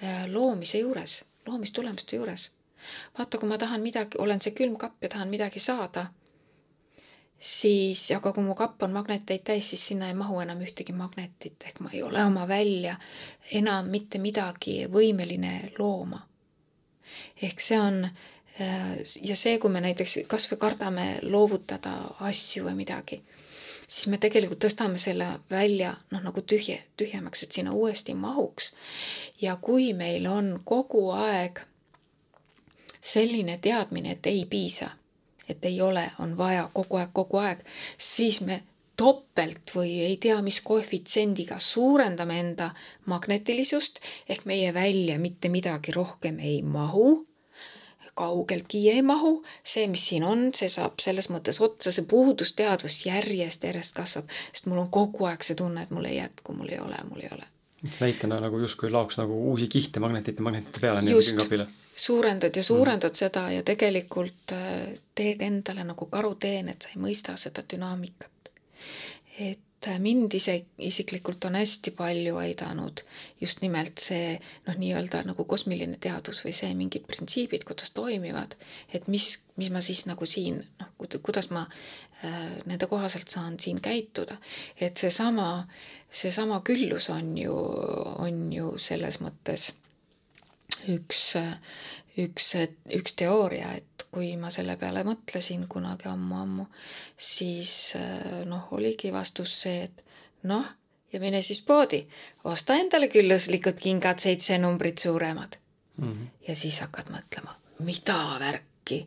äh, loomise juures, loomistulemuste juures. vaata, kui ma tahan midagi, olen see külmkapp ja tahan midagi saada siis, aga kui mu kapp on magneteid täis, siis sinna ei mahu enam ühtegi magnetit, ehk ma ei ole oma välja enam mitte midagi võimeline looma. ehk see on äh, ja see, kui me näiteks kas või kardame loovutada asju või midagi, siis me tegelikult tõstame selle välja noh, nagu tühje, tühjemaks, et sinna uuesti mahuks. ja kui meil on kogu aeg selline teadmine, et ei piisa et ei ole, on vaja kogu aeg, kogu aeg, siis me topelt või ei tea, mis koefitsiendiga suurendame enda magnetilisust ehk meie välja mitte midagi rohkem ei mahu, kaugeltki ei mahu, see, mis siin on, see saab selles mõttes otsa, see puudusteadvus järjest, järjest kasvab, sest mul on kogu aeg see tunne, et mul ei jätku, mul ei ole, mul ei ole. näitena nagu justkui laoks nagu uusi kihte magnetite magnetite peale nii-öelda külmkapile suurendad ja suurendad mm. seda ja tegelikult äh, teed endale nagu karuteen, et sa ei mõista seda dünaamikat. et äh, mind ise, isiklikult on hästi palju aidanud just nimelt see noh, nii-öelda nagu kosmiline teadus või see mingid printsiibid, kuidas toimivad, et mis, mis ma siis nagu siin noh, kuidas ma äh, nende kohaselt saan siin käituda. et seesama, seesama küllus on ju, on ju selles mõttes üks, üks, üks teooria, et kui ma selle peale mõtlesin kunagi ammu-ammu, siis noh, oligi vastus see, et noh, ja mine siis poodi, osta endale külluslikud kingad seitse numbrit suuremad mm. -hmm. ja siis hakkad mõtlema, mida värki.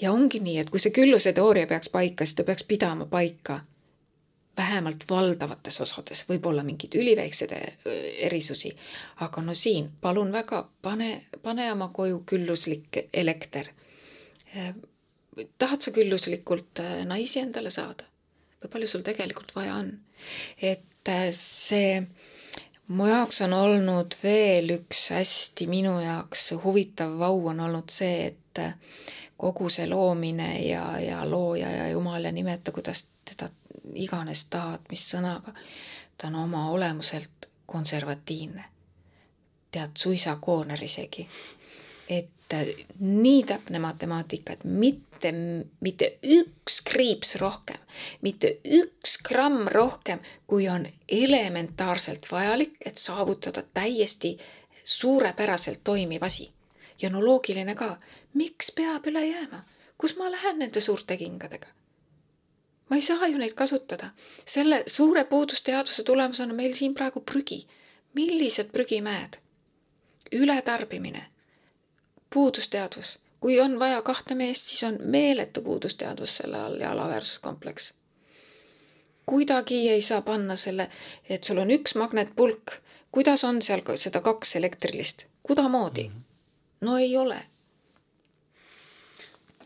ja ongi nii, et kui see külluse teooria peaks paika, siis ta peaks pidama paika vähemalt valdavates osades, võib-olla mingeid üliväikseid erisusi, aga no siin palun väga, pane, pane oma koju külluslik elekter. tahad sa külluslikult naisi endale saada või palju sul tegelikult vaja on? et see mu jaoks on olnud veel üks hästi minu jaoks huvitav vau on olnud see, et kogu see loomine ja, ja looja ja jumal ja nimeta, kuidas teda iganes tahad, mis sõnaga. ta on oma olemuselt konservatiivne. tead, suisa kooner isegi. et nii täpne matemaatika, et mitte, mitte üks kriips rohkem, mitte üks gramm rohkem, kui on elementaarselt vajalik, et saavutada täiesti suurepäraselt toimiv asi. ja no loogiline ka, miks peab üle jääma, kus ma lähen nende suurte kingadega? Ma ei saa ju neid kasutada. selle suure puudusteaduse tulemusena meil siin praegu prügi. millised prügimäed? ületarbimine puudusteadvus. kui on vaja kahte meest, siis on meeletu puudusteadvus selle all ja alaväärsuskompleks. kuidagi ei saa panna selle, et sul on üks magnetpulk, kuidas on seal seda kaks elektrilist, kuidamoodi? Mhm. no ei ole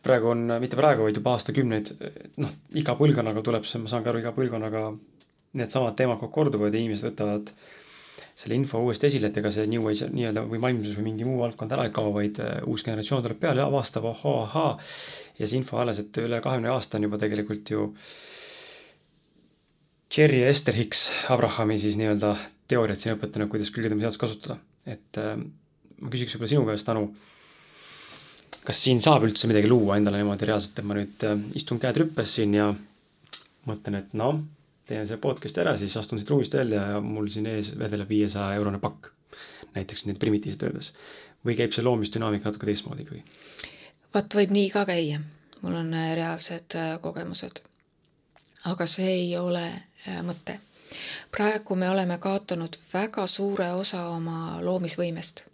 praegu on, mitte praegu, vaid juba aastakümneid, noh, iga põlvkonnaga tuleb see, ma saan ka aru, iga põlvkonnaga needsamad teemad kogu korduvad ja inimesed võtavad selle info uuesti esile, et ega see New Age nii-öelda või vaimsus või mingi muu valdkond ära ei kao, vaid äh, uus generatsioon tuleb peale ja avastab, ohoo, ahaa. ja see info alles, et üle kahekümne aasta on juba tegelikult ju Cherry ja Ester Hicks, Abrahami siis nii-öelda teooriat siin õpetanud, kuidas külgetõmbeseadust kasutada. et äh, ma küsiks võib-olla sinu käest, Anu, kas siin saab üldse midagi luua endale niimoodi reaalselt, et ma nüüd äh, istun käed rüppes siin ja mõtlen, et noh teen selle podcast'i ära, siis astun siit ruumist välja ja mul siin ees vedeleb viiesaja eurone pakk. näiteks nüüd primitiivselt öeldes. või käib see loomisdünaamika natuke teistmoodi ikkagi? vot võib nii ka käia, mul on äh, reaalsed äh, kogemused. aga see ei ole mõte. praegu me oleme kaotanud väga suure osa oma loomisvõimest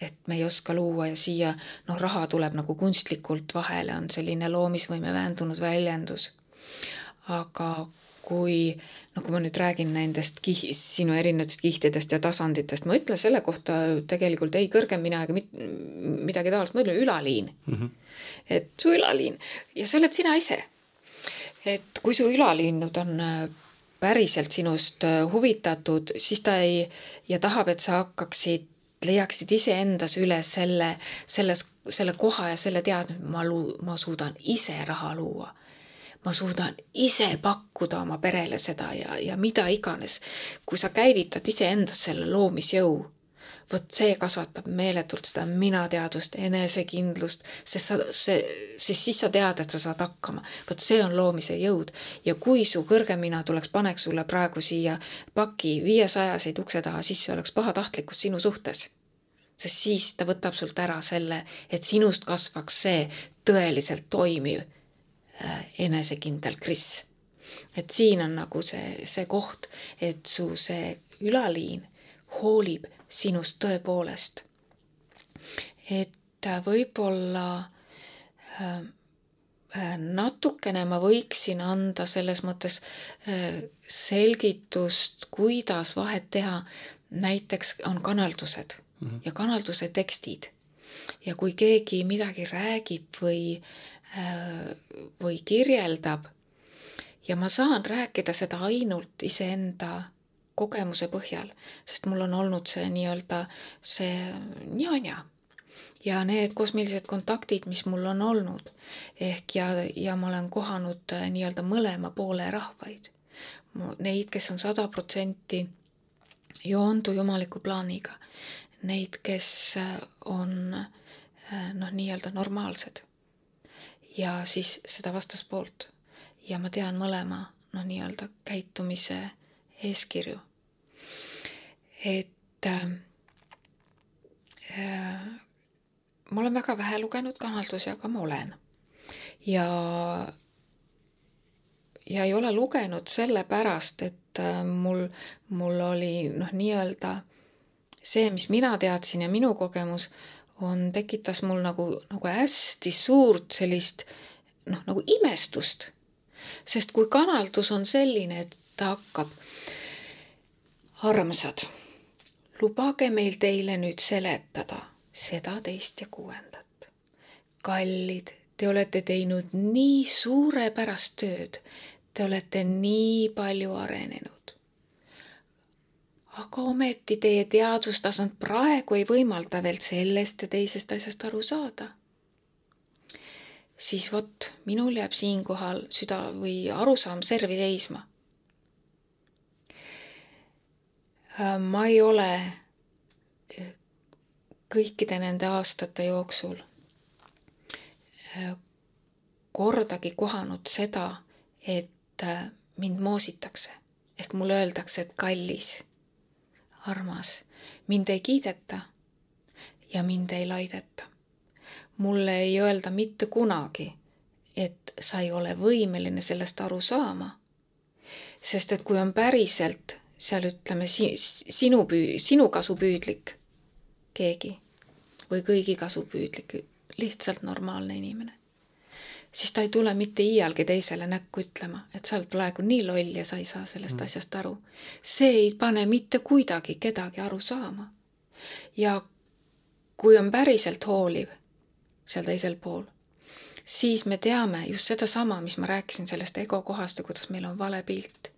et me ei oska luua ja siia noh, raha tuleb nagu kunstlikult vahele, on selline loomisvõime väändunud väljendus. aga kui noh, kui ma nüüd räägin nendest kih-, sinu erinevatest kihtidest ja tasanditest, ma ütlen selle kohta tegelikult ei kõrgem mina ega mit-, midagi taolist, ma ütlen ülaliin mm. -hmm. et su ülaliin ja see oled sina ise. et kui su ülaliinud on äh, päriselt sinust äh, huvitatud, siis ta ei, ja tahab, et sa hakkaksid leiaksid iseendas üles selle, selles, selle koha ja selle teadmise, ma lu-, ma suudan ise raha luua ma suudan ise pakkuda oma perele seda ja, ja mida iganes. kui sa käivitad iseendas selle loomisjõu, vot see kasvatab meeletult seda minateadvust, enesekindlust, sest sa, see, sest siis sa tead, et sa saad hakkama. vot see on loomise jõud ja kui su kõrgem mina tuleks, paneks sulle praegu siia paki viiesajaseid ukse taha, siis see oleks pahatahtlikkus sinu suhtes sest siis ta võtab sult ära selle, et sinust kasvaks see tõeliselt toimiv Äh, enesekindel Kris. et siin on nagu see, see koht, et su see ülaliin hoolib sinust tõepoolest. et äh, võib-olla äh, natukene ma võiksin anda selles mõttes selgitust, kuidas vahet teha. näiteks on kanaldused mm -hmm. ja kanalduse tekstid. ja kui keegi midagi räägib või Äh, või kirjeldab ja ma saan rääkida seda ainult iseenda kogemuse põhjal, sest mul on olnud see nii-öelda see njanja ja need kosmilised kontaktid, mis mul on olnud ehk ja, ja ma olen kohanud äh, nii-öelda mõlema poole rahvaid. Neid, kes on sada protsenti joondu jumaliku plaaniga, neid, kes äh, on noh, nii-öelda normaalsed ja siis seda vastaspoolt. ja ma tean mõlema noh, nii-öelda käitumise eeskirju. Et äh, äh, ma olen väga vähe lugenud kanaldusi, aga ma olen. ja, ja ei ole lugenud sellepärast, et äh, mul, mul oli noh, nii-öelda see, mis mina teadsin ja minu kogemus on, tekitas mul nagu, nagu hästi suurt sellist noh, nagu imestust. sest kui kanaldus on selline, et ta hakkab, armsad, lubage meil teile nüüd seletada seda, teist ja kuuendat. kallid, te olete teinud nii suurepärast tööd, te olete nii palju arenenud aga ometi teie teadustasand praegu ei võimalda veel sellest ja teisest asjast aru saada. siis vot, minul jääb siinkohal süda või arusaam servi seisma. Äh, ma ei ole äh, kõikide nende aastate jooksul äh, kordagi kohanud seda, et mind moositakse ehk mulle öeldakse, et kallis, armas, mind ei kiideta ja mind ei laideta. mulle ei öelda mitte kunagi, et sa ei ole võimeline sellest aru saama. sest et kui on päriselt seal ütleme si sinu püü-, sinu kasupüüdlik keegi või kõigi kasupüüdlik, lihtsalt normaalne inimene, siis ta ei tule mitte iialgi teisele näkku ütlema, et sa oled praegu nii loll ja sa ei saa sellest mm. asjast aru. see ei pane mitte kuidagi kedagi aru saama. ja kui on päriselt hooliv seal teisel pool, siis me teame just sedasama, mis ma rääkisin sellest ego kohast ja kuidas meil on vale pilt.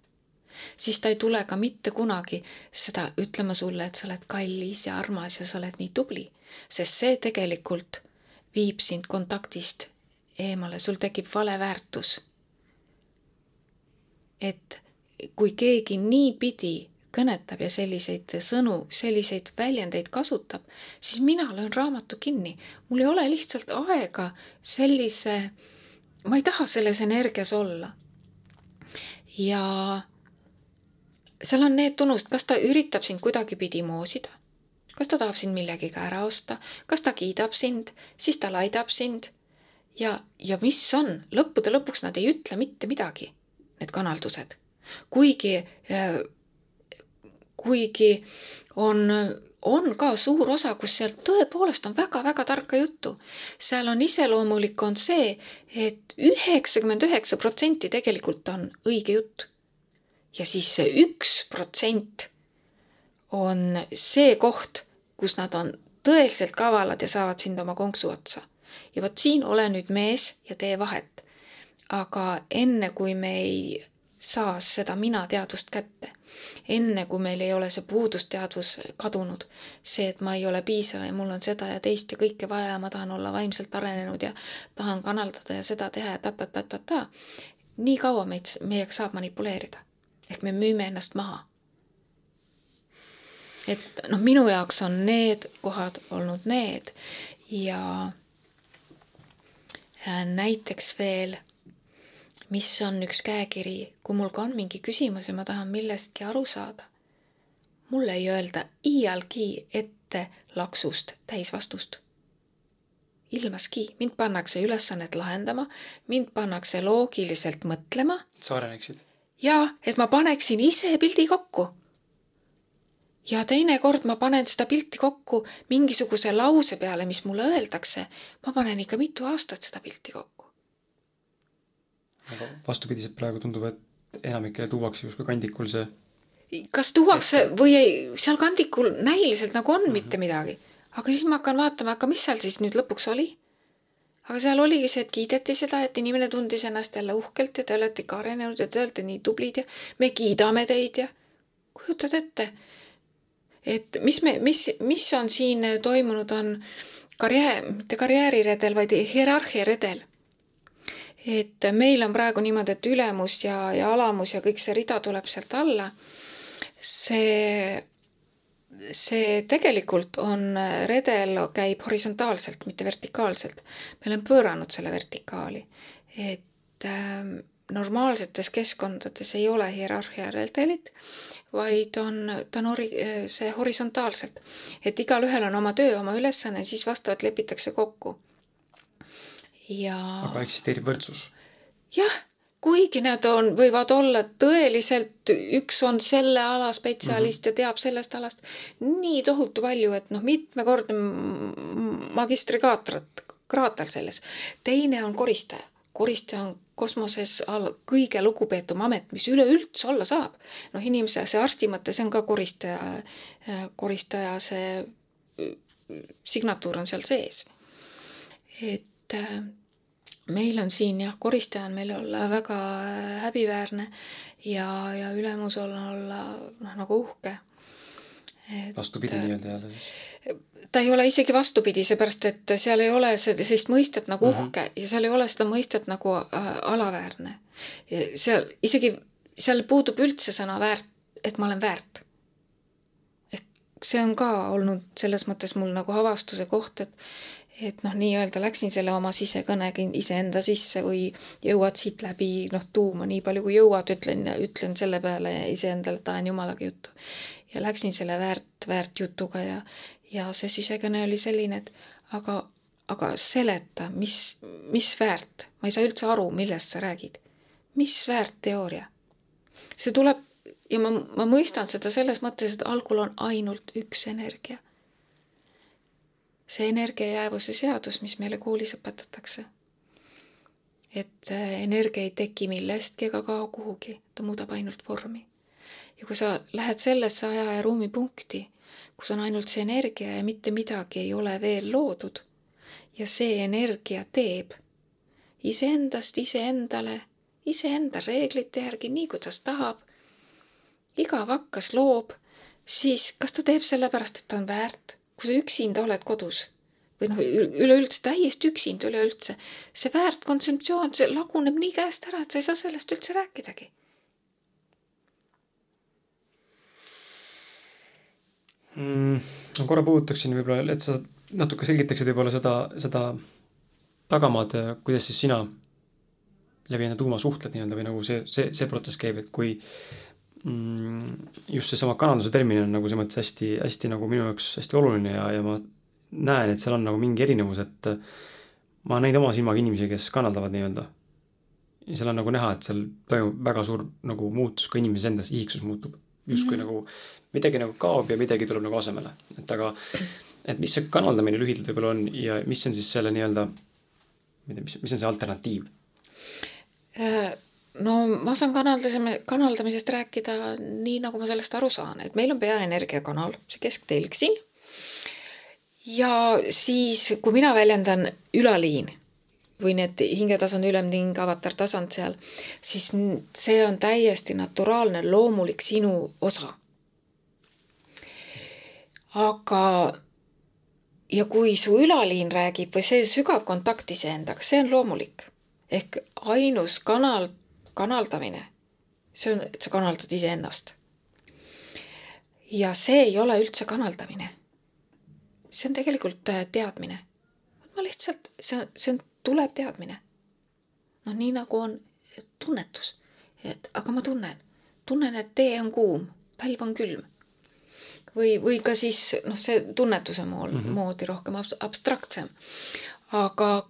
Siis ta ei tule ka mitte kunagi seda ütlema sulle, et sa oled kallis ja armas ja sa oled nii tubli, sest see tegelikult viib sind kontaktist eemale, sul tekib vale väärtus. et kui keegi niipidi kõnetab ja selliseid sõnu, selliseid väljendeid kasutab, siis mina löön raamatu kinni. mul ei ole lihtsalt aega sellise, ma ei taha selles energias olla. ja seal on need tunnused, kas ta üritab sind kuidagipidi moosida, kas ta tahab sind millegagi ära osta, kas ta kiidab sind, siis ta laidab sind ja, ja mis on, lõppude lõpuks nad ei ütle mitte midagi, need kanaldused. kuigi, äh, kuigi on, on ka suur osa, kus seal tõepoolest on väga-väga tarka juttu. seal on iseloomulik, on see et, et üheksakümmend üheksa protsenti tegelikult on õige jutt. Ja siis see üks protsent on see koht, kus nad on tõeliselt kavalad ja saavad sind oma konksu otsa ja vot siin ole nüüd mees ja tee vahet. aga enne, kui me ei saa seda mina-teadvust kätte, enne kui meil ei ole see puudusteadvus kadunud, see, et ma ei ole piisav ja mul on seda ja teist ja kõike vaja ja ma tahan olla vaimselt arenenud ja tahan kanaldada ja seda teha ja ta-ta-ta-ta-ta, nii kaua meid, meiega saab manipuleerida. Ehk me müüme ennast maha et noh, minu jaoks on need kohad olnud need ja Äh, näiteks veel, mis on üks käekiri, kui mul ka on mingi küsimus ja ma tahan millestki aru saada. mulle ei öelda iialgi ette laksust täisvastust. ilmaski, mind pannakse ülesannet lahendama, mind pannakse loogiliselt mõtlema. sa areneksid? Jaa, et ma paneksin ise pildi kokku ja teinekord ma panen seda pilti kokku mingisuguse lause peale, mis mulle öeldakse. ma panen ikka mitu aastat seda pilti kokku. aga vastupidiselt praegu tundub, et enamikele tuuakse justkui kandikul see. kas tuuakse või ei, seal kandikul näiliselt nagu on mm -hmm. mitte midagi, aga siis ma hakkan vaatama, aga mis seal siis nüüd lõpuks oli. Aga seal oligi see, et kiideti seda, et inimene tundis ennast jälle uhkelt ja te olete ikka arenenud ja te olete nii tublid ja me kiidame teid ja kujutad ette et mis me, mis, mis on siin toimunud, on karjäär, mitte karjääriredel, vaid hierarhiaredel. et meil on praegu niimoodi, et ülemus ja, ja alamus ja kõik see rida tuleb sealt alla. see, see tegelikult on, redel käib horisontaalselt, mitte vertikaalselt. me oleme pööranud selle vertikaali, et äh, normaalsetes keskkondades ei ole hierarhia redelit vaid on, ta on ori-, see horisontaalselt. et igalühel on oma töö, oma ülesanne, siis vastavalt lepitakse kokku. ja aga eksisteerib võrdsus? jah, kuigi nad on, võivad olla tõeliselt, üks on selle ala spetsialist mm -hmm. ja teab sellest alast nii tohutu palju, et noh, mitmekordne magistrikraatrat, kraater selles. teine on koristaja, koristaja on kosmoses kõige lugupeetum amet, mis üleüldse olla saab. noh, inimese, see arsti mõte, see on ka koristaja, koristaja see signatuur on seal sees. et äh, meil on siin jah, koristaja on meil olla väga häbiväärne ja, ja ülemus olla, olla noh, nagu uhke. vastupidi nii-öelda jälle siis? ta ei ole isegi vastupidi, seepärast et seal ei ole sellist mõistet nagu uhke mm -hmm. ja seal ei ole seda mõistet nagu äh, alaväärne. seal isegi, seal puudub üldse sõna väärt, et ma olen väärt. ehk see on ka olnud selles mõttes mul nagu avastuse koht, et et noh, nii-öelda läksin selle oma sisekõnega iseenda sisse või jõuad siit läbi noh, tuuma nii palju kui jõuad, ütlen, ütlen selle peale iseendale, et ajan jumalaga juttu. ja läksin selle väärt, väärt jutuga ja, ja see sisekõne oli selline, et aga, aga seleta, mis, mis väärt, ma ei saa üldse aru, millest sa räägid. mis väärt teooria? see tuleb ja ma, ma mõistan seda selles mõttes, et algul on ainult üks energia. See energiajäävuse seadus, mis meile koolis õpetatakse. et äh, energia ei teki millestki ega kao kuhugi, ta muudab ainult vormi. ja kui sa lähed sellesse aja ja ruumipunkti kus on ainult see energia ja mitte midagi ei ole veel loodud. ja see energia teeb iseendast iseendale, iseenda reeglite järgi, nii kuidas tahab. igav hakkas loob, siis kas ta teeb sellepärast, et ta on väärt, kui sa üksinda oled kodus või noh, üleüldse täiesti üksinda üleüldse, see väärt kontseptsioon, see laguneb nii käest ära, et sa ei saa sellest üldse rääkidagi mm,? ma korra puudutaksin võib-olla, et sa natuke selgitaksid võib-olla seda, seda tagamaad, kuidas siis sina läbi enda tuuma suhtled nii-öelda või nagu see, see, see protsess käib, et kui just seesama kananduse termin on nagu selles mõttes hästi, hästi nagu minu jaoks hästi oluline ja, ja ma näen, et seal on nagu mingi erinevus, et ma olen näinud oma silmaga inimesi, kes kannaldavad nii-öelda. ja seal on nagu näha, et seal toimub väga suur nagu muutus ka inimese endas, isiksus muutub justkui mm -hmm. nagu midagi nagu kaob ja midagi tuleb nagu asemele, et aga, et mis see kanaldamine lühidalt võib-olla on ja mis on siis selle nii-öelda, ma ei tea, mis, mis on see alternatiiv? Äh, no ma saan kanaldamise, kanaldamisest rääkida nii, nagu ma sellest aru saan, et meil on peaenergiakanal, see kesktelg siin. ja siis, kui mina väljendan ülaliin või need hingetasand, ülemting, avatartasand seal, siis see on täiesti naturaalne, loomulik sinu osa. aga ja kui su ülaliin räägib või see sügav kontakt iseendaga, see on loomulik. ehk ainus kanal, kanaldamine, see on, et sa kanaldad iseennast. ja see ei ole üldse kanaldamine. see on tegelikult äh, teadmine. ma lihtsalt, see on, see on tuleb teadmine. noh, nii nagu on tunnetus, et aga ma tunnen, tunnen, et tee on kuum, talv on külm. või, või ka siis noh, see tunnetuse mool mm, -hmm. moodi rohkem abstraktsem. aga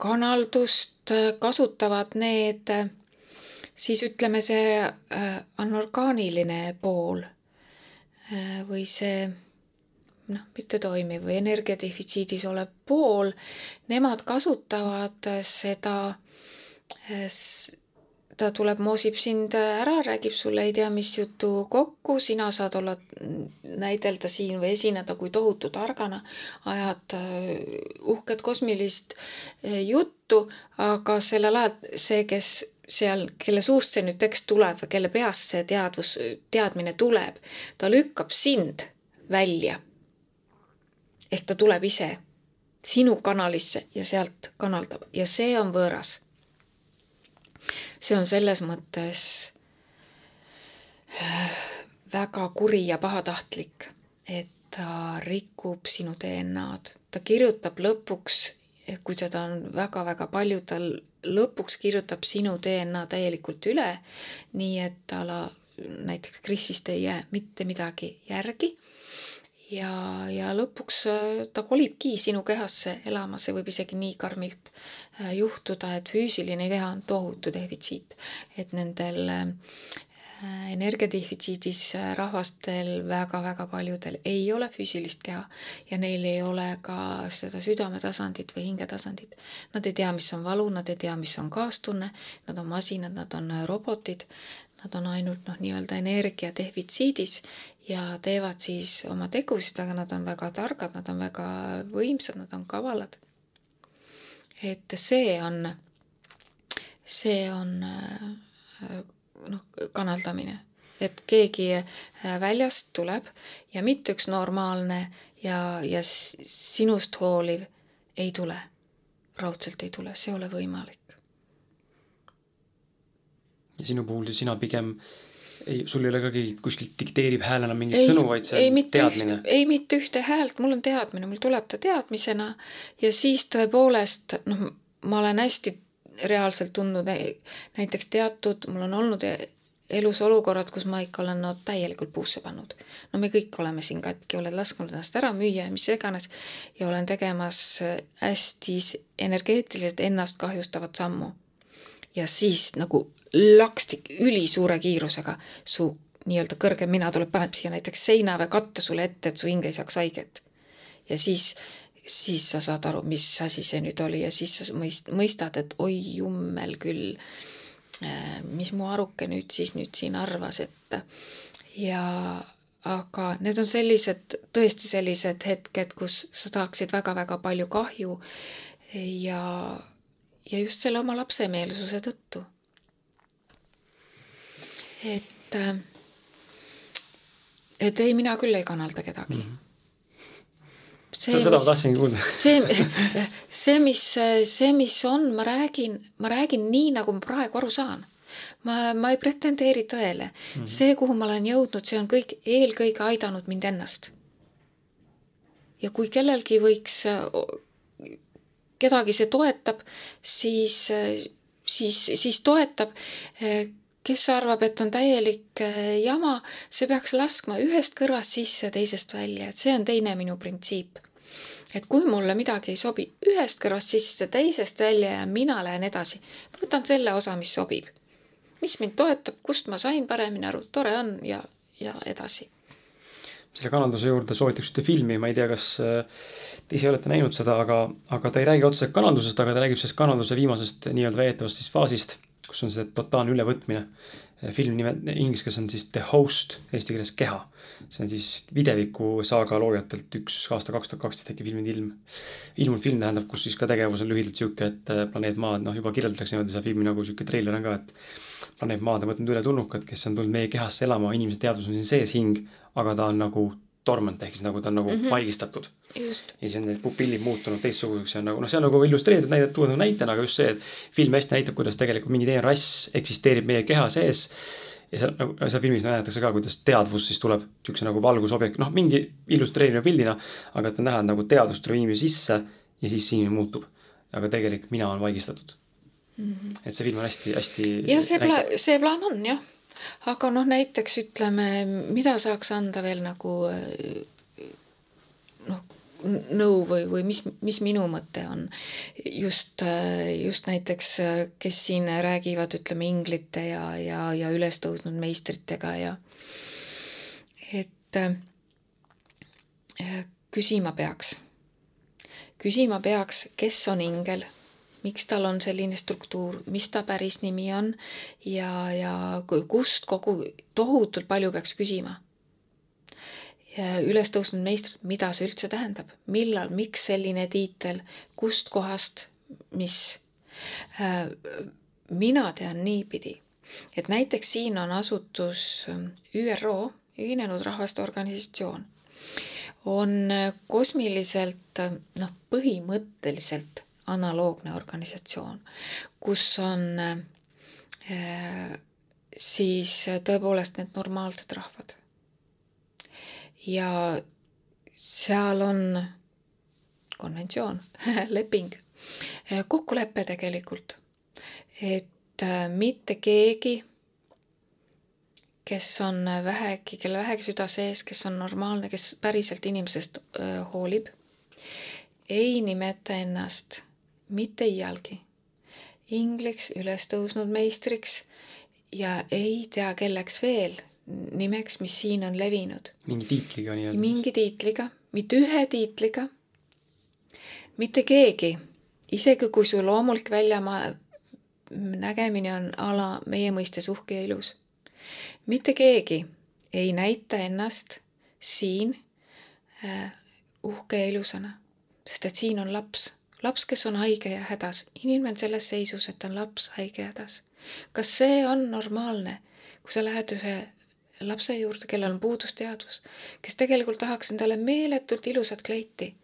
kanaldust kasutavad need siis ütleme, see äh, anorgaaniline pool äh, või see noh, mittetoimiv või energiadefitsiidis olev pool, nemad kasutavad seda, ta tuleb, moosib sind ära, räägib sulle ei tea mis jutu kokku, sina saad olla, näidelda siin või esineda kui tohutu targana, ajad äh, uhket kosmilist äh, juttu, aga sellel ajal see, kes seal, kelle suust see nüüd tekst tuleb või kelle peast see teadvus, teadmine tuleb, ta lükkab sind välja ehk ta tuleb ise sinu kanalisse ja sealt kanaldab ja see on võõras. See on selles mõttes äh, väga kuri ja pahatahtlik, et ta rikub sinu DNA-d, ta kirjutab lõpuks, kui seda on väga-väga palju, ta lõpuks kirjutab sinu DNA täielikult üle, nii et ta la, näiteks Krisist ei jää mitte midagi järgi ja, ja lõpuks äh, ta kolibki sinu kehasse elama, see võib isegi nii karmilt äh, juhtuda, et füüsiline keha on tohutu defitsiit, et nendel äh, energiadefitsiidis rahvastel väga-väga paljudel ei ole füüsilist keha ja neil ei ole ka seda südametasandit või hingetasandit. Nad ei tea, mis on valu, nad ei tea, mis on kaastunne, nad on masinad, nad on robotid, nad on ainult noh, nii-öelda energia defitsiidis ja teevad siis oma tegusid, aga nad on väga targad, nad on väga võimsad, nad on kavalad. et see on, see on noh, kanaldamine. et keegi äh, väljast tuleb ja mitte üks normaalne ja, ja sinust hooliv ei tule. raudselt ei tule, see ei ole võimalik. Ja sinu puhul sina pigem ei, sul ei ole ka keegi kuskilt dikteerib häälena mingeid sõnu, vaid see ei, on teadmine? ei, mitte ühte häält, mul on teadmine, mul tuleb ta teadmisena ja siis tõepoolest noh, ma olen hästi reaalselt tundnud näiteks teatud, mul on olnud elus olukorrad, kus ma ikka olen no täielikult puusse pannud. no me kõik oleme siin katki, oled lasknud ennast ära müüa ja mis iganes ja olen tegemas hästi energeetiliselt ennast kahjustavat sammu. ja siis nagu lakstik ülisuure kiirusega su nii-öelda kõrgem mina tuleb, paneb siia näiteks seina või katte sulle ette, et su hing ei saaks haiget. ja siis, siis sa saad aru, mis asi see nüüd oli ja siis sa mõist-, mõistad, et oi jummel küll Äh, mis mu aruke nüüd siis nüüd siin arvas, et ja aga need on sellised, tõesti sellised hetked, kus sa saaksid väga-väga palju kahju ja, ja just selle oma lapsemeelsuse tõttu. Et, et ei, mina küll ei kanalda kedagi mm. -hmm see, seda mis, ma tahtsingi kuulda. see, see, mis, see, mis on, ma räägin, ma räägin nii, nagu ma praegu aru saan. ma, ma ei pretendeeri tõele mm. -hmm. see, kuhu ma olen jõudnud, see on kõik eelkõige aidanud mind ennast. ja kui kellelgi võiks, kedagi see toetab, siis, siis, siis toetab kes arvab, et on täielik jama, see peaks laskma ühest kõrvast sisse, teisest välja, et see on teine minu printsiip et kui mulle midagi ei sobi ühest kõrvast sisse, teisest välja ja mina lähen edasi, võtan selle osa, mis sobib. mis mind toetab, kust ma sain paremini aru, tore on ja, ja edasi. selle kalanduse juurde soovitaks ühte filmi, ma ei tea, kas äh, te ise olete näinud seda, aga, aga ta ei räägi otseselt kalandusest, aga ta räägib sellest kalanduse viimasest nii-öelda väidetavast siis faasist, kus on see totaalne ülevõtmine film nime, inglise keeles on siis The Host, eesti keeles Keha. see on siis videviku saaga loojatelt üks aasta kaks tuhat kaksteist äkki filmid ilm, ilmunud film tähendab, kus siis ka tegevus on lühidalt sihuke, et äh, planeet Maad, noh juba kirjeldatakse niimoodi seda filmi nagu sihuke treiler on ka, et planeet Maad on võtnud üle tulnukad, kes on tulnud meie kehasse elama, inimese teadvus on siin sees hing, aga ta on nagu dormant ehk siis nagu ta on nagu mm -hmm. vaigistatud. ja siis on need pupillid muutunud teistsuguseks ja nagu noh, see on nagu illustreeritud näide, tuua nagu näitena, aga just see, et film hästi näitab, kuidas tegelikult mingi teine rass eksisteerib meie keha sees. ja seal nagu seal filmis näidatakse ka, kuidas teadvus siis tuleb siukse nagu valgusobjekt, noh mingi illustreeriva pildina. aga et on näha, et nagu teadvus tuleb inimese sisse ja siis inimene muutub. aga tegelik mina on vaigistatud mm. -hmm. et see film on hästi-hästi. ja see plaan, see plaan on jah aga noh, näiteks ütleme, mida saaks anda veel nagu noh, nõu või, või mis, mis minu mõte on? Just, just näiteks, kes siin räägivad, ütleme, inglite ja, ja, ja üles tõusnud meistritega ja et küsima peaks, küsima peaks, kes on ingel miks tal on selline struktuur, mis ta päris nimi on ja, ja kust kogu, tohutult palju peaks küsima. üles tõusnud meistrid, mida see üldse tähendab, millal, miks selline tiitel, kust kohast, mis. Äh, mina tean niipidi, et näiteks siin on asutus äh, ÜRO, Ühinenud Rahvaste Organisatsioon, on äh, kosmiliselt noh, põhimõtteliselt analoogne organisatsioon, kus on äh, siis tõepoolest need normaalsed rahvad. ja seal on konventsioon leping, äh, kokkulepe tegelikult, et äh, mitte keegi, kes on vähegi, kelle vähegi süda sees, kes on normaalne, kes päriselt inimesest hoolib, ei nimeta ennast mitte iialgi. ingliks üles tõusnud meistriks ja ei tea kelleks veel nimeks, mis siin on levinud. mingi tiitliga nii-öelda? mingi tiitliga, mitte ühe tiitliga. mitte keegi, isegi kui su loomulik väljamaa nägemine on ala meie mõistes uhke ja ilus. mitte keegi ei näita ennast siin äh, uhke ja ilusana, sest et siin on laps laps, kes on haige ja hädas, inimene selles seisus, et on laps haige ja hädas. kas see on normaalne, kui sa lähed ühe lapse juurde, kellel on puudusteadvus, kes tegelikult tahaks endale meeletult ilusat kleiti,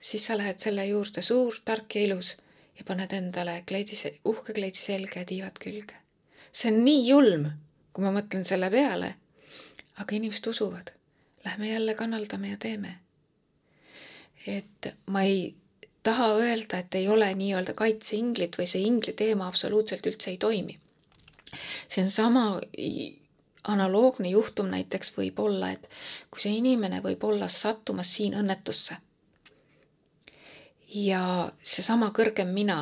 siis sa lähed selle juurde suur, tark ja ilus ja paned endale kleidi, uhke kleidi selga ja tiivad külge. see on nii julm, kui ma mõtlen selle peale. aga inimesed usuvad. Lähme jälle kanaldame ja teeme. et ma ei taha öelda, et ei ole nii-öelda kaitseinglit või see ingli teema absoluutselt üldse ei toimi. see on sama analoogne juhtum näiteks võib olla, et kui see inimene võib olla sattumas siin õnnetusse ja seesama kõrgem mina,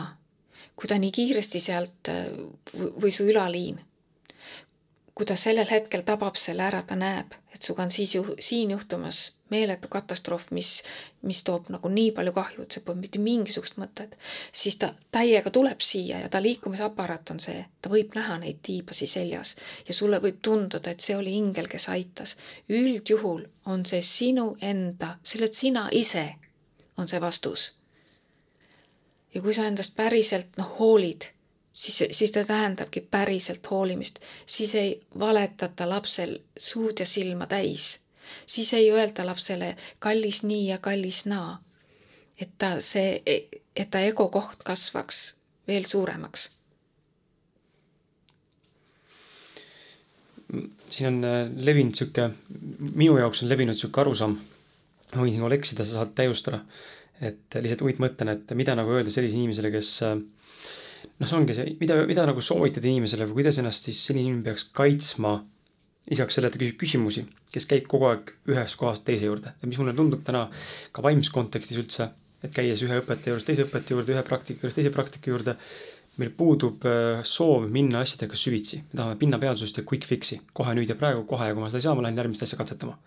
kui ta nii kiiresti sealt või su ülaliin, kui ta sellel hetkel tabab selle ära, ta näeb, et sinuga on siis ju siin juhtumas meeletu katastroof, mis, mis toob nagu nii palju kahju, et see pole mitte mingisugust mõtet, siis ta täiega tuleb siia ja ta liikumisaparaat on see, ta võib näha neid tiibasi seljas ja sulle võib tunduda, et see oli ingel, kes aitas. üldjuhul on see sinu enda, see oled sina ise, on see vastus ja kui sa endast päriselt noh, hoolid, siis, siis ta tähendabki päriselt hoolimist, siis ei valetata lapsel suud ja silma täis, siis ei öelda lapsele kallis nii ja kallis naa. et ta see, et ta ego koht kasvaks veel suuremaks. siin on äh, levinud sihuke, minu jaoks on levinud sihuke arusaam, ma võin sinuga eksida, sa saad täiustada et lihtsalt uitmõttena, et mida nagu öelda sellisele inimesele, kes noh, see ongi see, mida, mida nagu soovitada inimesele või kuidas ennast siis selline inimene peaks kaitsma lisaks sellele, et ta küsib küsimusi, kes käib kogu aeg ühest kohast teise juurde. Ja mis mulle tundub täna ka vaimses kontekstis üldse, et käies ühe õpetaja juures teise õpetaja juurde, ühe praktika juures teise praktika juurde, meil puudub äh, soov minna asjadega süvitsi, me tahame pinnapealsust ja quick fix'i, kohe nüüd ja praegu, kohe ja kui ma seda ei saa, ma lähen järgmist asja katsetama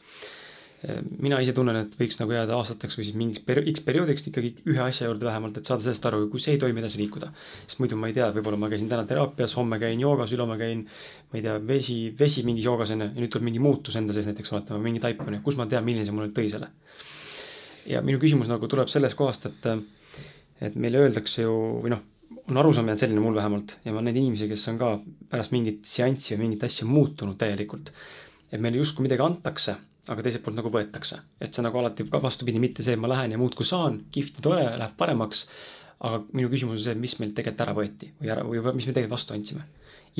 mina ise tunnen, et võiks nagu jääda aastateks või siis mingiks peri-, X perioodiks ikkagi ühe asja juurde vähemalt, et saada sellest aru, kui see ei toimi, edasi liikuda. sest muidu ma ei tea, võib-olla ma käisin täna teraapias, homme käin joogas, ülehomme käin, ma ei tea, vesi, vesi mingis joogas on ju, ja nüüd tuleb mingi muutus enda sees näiteks oletame, mingi taip on ju, kus ma tean, milline see mulle tõi selle. ja minu küsimus nagu tuleb sellest kohast, et, et meile öeldakse ju, või noh, on arusaam jäänud selline mul vähemalt ja ma neid inimesi, kes on ka pärast mingit seanssi või mingit asja muutunud täielikult. et meile justkui midagi antakse aga teiselt poolt nagu võetakse. et see nagu alati ka vastupidi, mitte see, et ma lähen ja muudkui saan, kihvt ja tore, läheb paremaks. aga minu küsimus on see, mis meil tegelikult ära võeti või ära, või mis me tegelikult vastu andsime.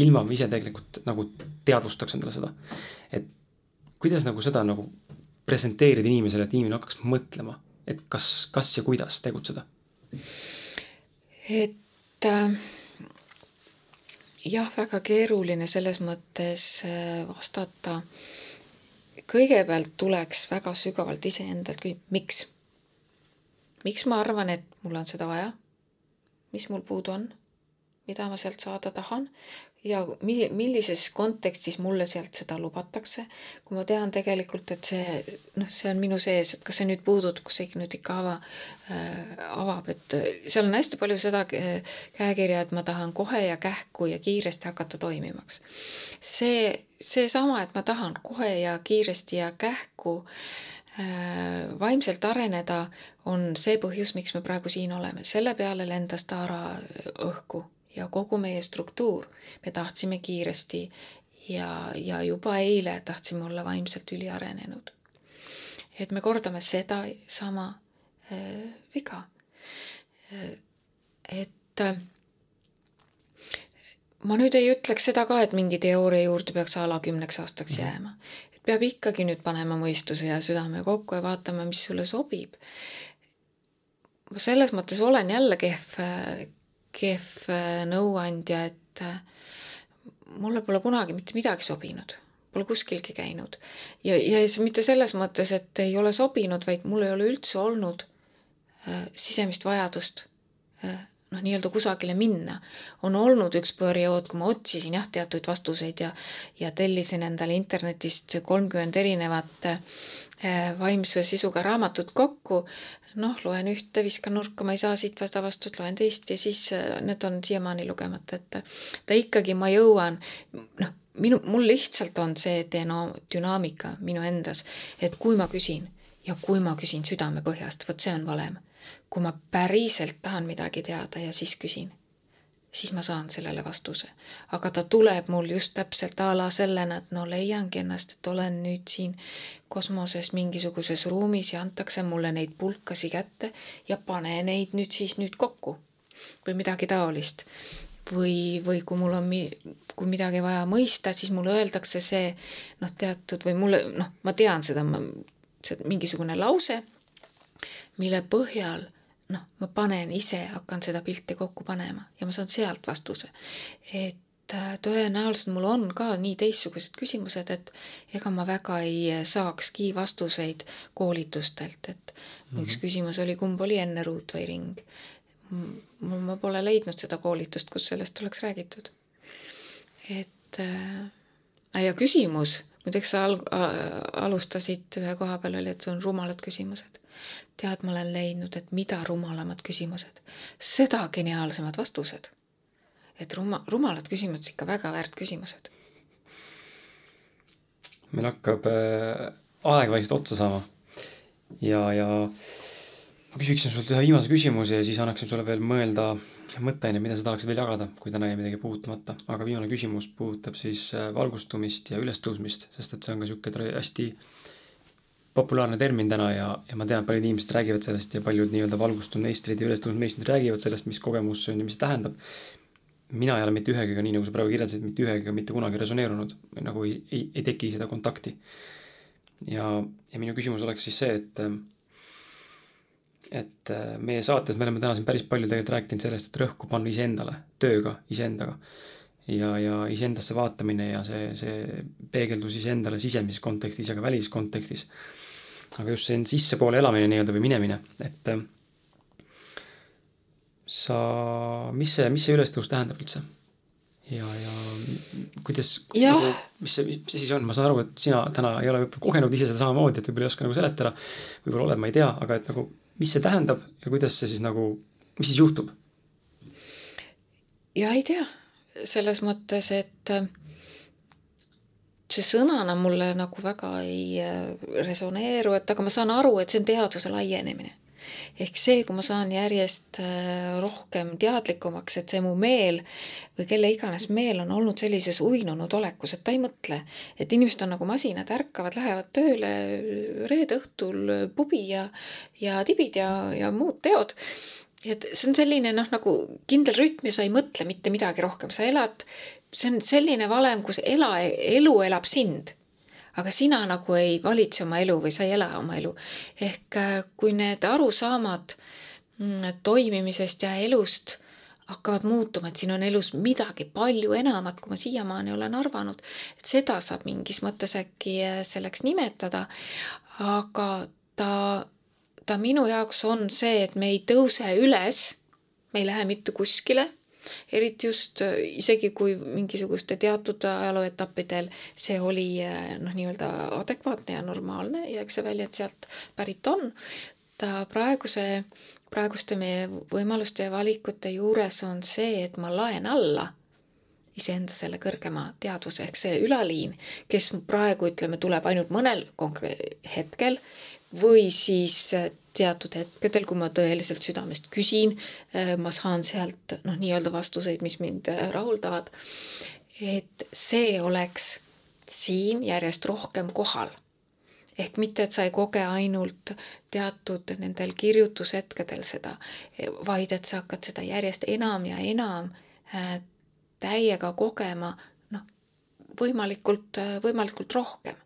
ilma me ise tegelikult nagu teadvustaks endale seda. et kuidas nagu seda nagu presenteerida inimesele, et inimene hakkaks mõtlema, et kas, kas ja kuidas tegutseda? et äh, jah, väga keeruline selles mõttes äh, vastata äh, kõigepealt tuleks väga sügavalt iseendalt küsida, miks? miks ma arvan, et mul on seda vaja? mis mul puudu on? mida ma sealt saada tahan ja mi-, millises kontekstis mulle sealt seda lubatakse, kui ma tean tegelikult, et see noh, see on minu sees, et kas see nüüd puudub, kus see nüüd ikka ava äh,, avab, et äh, seal on hästi palju seda käekirja, et ma tahan kohe ja kähku ja kiiresti hakata toimimaks. see, seesama, et ma tahan kohe ja kiiresti ja kähku äh, vaimselt areneda, on see põhjus, miks me praegu siin oleme, selle peale lendas Taara õhku ja kogu meie struktuur. me tahtsime kiiresti ja, ja juba eile tahtsime olla vaimselt üliarenenud. et me kordame seda sama äh, viga äh,. et äh, ma nüüd ei ütleks seda ka, et mingi teooria juurde peaks a la kümneks aastaks mhm. jääma. et peab ikkagi nüüd panema mõistuse ja südame kokku ja vaatama, mis sulle sobib. ma selles mõttes olen jälle kehv, kehv äh, nõuandja, et äh, mulle pole kunagi mitte midagi sobinud, pole kuskilgi käinud. ja, ja mitte selles mõttes, et ei ole sobinud, vaid mul ei ole üldse olnud äh, sisemist vajadust noh, nii-öelda kusagile minna. on olnud üks periood, kui ma otsisin jah, teatuid vastuseid ja, ja tellisin endale internetist kolmkümmend erinevat vaimse sisuga raamatut kokku, noh, loen ühte, viskan nurka, ma ei saa siit vasta vastust, loen teist ja siis äh, need on siiamaani lugemata, et ta ikkagi, ma jõuan, noh, minu, mul lihtsalt on see düna-, dünaamika minu endas, et kui ma küsin ja kui ma küsin südamepõhjast, vot see on valem. kui ma päriselt tahan midagi teada ja siis küsin, siis ma saan sellele vastuse. aga ta tuleb mul just täpselt a la sellena, et no leiangi ennast, et olen nüüd siin kosmoses mingisuguses ruumis ja antakse mulle neid pulkasi kätte ja pane neid nüüd siis nüüd kokku või midagi taolist. või, või kui mul on mi-, kui midagi vaja mõista, siis mulle öeldakse see noh, teatud või mulle noh, ma tean seda, ma, see mingisugune lause, mille põhjal noh, ma panen ise, hakkan seda pilti kokku panema ja ma saan sealt vastuse. et äh, tõenäoliselt mul on ka nii teistsugused küsimused, et ega ma väga ei saakski vastuseid koolitustelt, et mm -hmm. üks küsimus oli, kumb oli enne ruut või ring. ma pole leidnud seda koolitust, kus sellest oleks räägitud. et äh, ja küsimus, muideks sa al-, alustasid ühe koha peal oli, et see on rumalad küsimused tead, ma olen leidnud, et mida rumalamad küsimused, seda geniaalsemad vastused. et ruma-, rumalad küsimused ikka väga väärt küsimused. meil hakkab äh, aeg vaikselt otsa saama. ja, ja ma küsiksin sult ühe viimase küsimuse ja siis annaksin sulle veel mõelda mõtteaineid, mida sa tahaksid veel jagada, kui täna jäi midagi puutumata. aga viimane küsimus puudutab siis äh, valgustumist ja ülestõusmist, sest et see on ka niisugune hästi populaarne termin täna ja, ja ma tean, paljud inimesed räägivad sellest ja paljud nii-öelda valgustunud meistrid ja ülestõusnud meistrid räägivad sellest, mis kogemus see on ja mis see tähendab. mina ei ole mitte ühegagi, nii nagu sa praegu kirjeldasid, mitte ühegagi mitte kunagi resoneerunud, nagu ei, ei, ei teki seda kontakti. ja, ja minu küsimus oleks siis see, et et meie saates me oleme täna siin päris palju tegelikult rääkinud sellest, et rõhku panna iseendale, tööga, iseendaga. ja, ja iseendasse vaatamine ja see, see peegeldus iseendale sisemises kontekstis ja ka väliskontekstis aga just see sissepoole elamine nii-öelda või minemine, et äh, sa, mis see, mis see ülestõus tähendab üldse? ja, ja kuidas, nagu, mis see, mis see siis on, ma saan aru, et sina täna ei ole võib-olla kogenud ise seda samamoodi, et võib-olla ei oska nagu seletada, võib-olla oled, ma ei tea, aga et nagu, mis see tähendab ja kuidas see siis nagu, mis siis juhtub? ja ei tea, selles mõttes, et äh, see sõnana mulle nagu väga ei äh, resoneeru, et aga ma saan aru, et see on teadvuse laienemine. ehk see, kui ma saan järjest äh, rohkem teadlikumaks, et see mu meel või kelle iganes meel on olnud sellises uinunud olekus, et ta ei mõtle. et inimesed on nagu masinad, ärkavad, lähevad tööle reede õhtul pubi ja, ja tibid ja, ja muud teod et see on selline noh, nagu kindel rütm ja sa ei mõtle mitte midagi rohkem, sa elad see on selline valem, kus ela, elu elab sind. aga sina nagu ei valitse oma elu või sa ei ela oma elu. ehk äh, kui need arusaamad mm, toimimisest ja elust hakkavad muutuma, et siin on elus midagi palju enamat, kui ma siiamaani olen arvanud, et seda saab mingis mõttes äkki äh, selleks nimetada, aga ta, ta minu jaoks on see, et me ei tõuse üles, me ei lähe mitte kuskile eriti just äh, isegi kui mingisuguste teatud ajalooetappidel see oli äh, noh, nii-öelda adekvaatne ja normaalne ja eks see väljend sealt pärit on, ta praeguse, praeguste meie võimaluste ja valikute juures on see, et ma laen alla iseenda selle kõrgema teadvuse. Ehk see ülaliin, kes praegu ütleme, tuleb ainult mõnel konkre-, hetkel või siis teatud hetkedel, kui ma tõeliselt südamest küsin, äh, ma saan sealt noh, nii-öelda vastuseid, mis mind äh, rahuldavad. et see oleks siin järjest rohkem kohal. ehk mitte, et sa ei koge ainult teatud nendel kirjutushetkedel seda, vaid et sa hakkad seda järjest enam ja enam täiega kogema, noh, võimalikult, võimalikult rohkem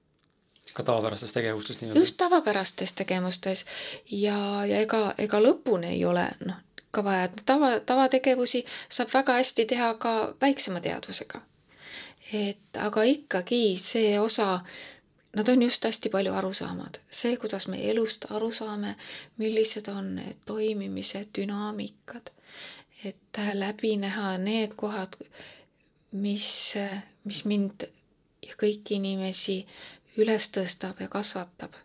ka tavapärastes tegevustes nii-öelda? just tavapärastes tegevustes ja, ja ega, ega lõpuni ei ole noh, ka vaja, et tava, tavategevusi saab väga hästi teha ka väiksema teadvusega. et aga ikkagi see osa, nad on just hästi palju arusaamad, see, kuidas me elust aru saame, millised on need toimimise dünaamikad, et läbi näha need kohad, mis, mis mind ja kõiki inimesi üles tõstab ja kasvatab.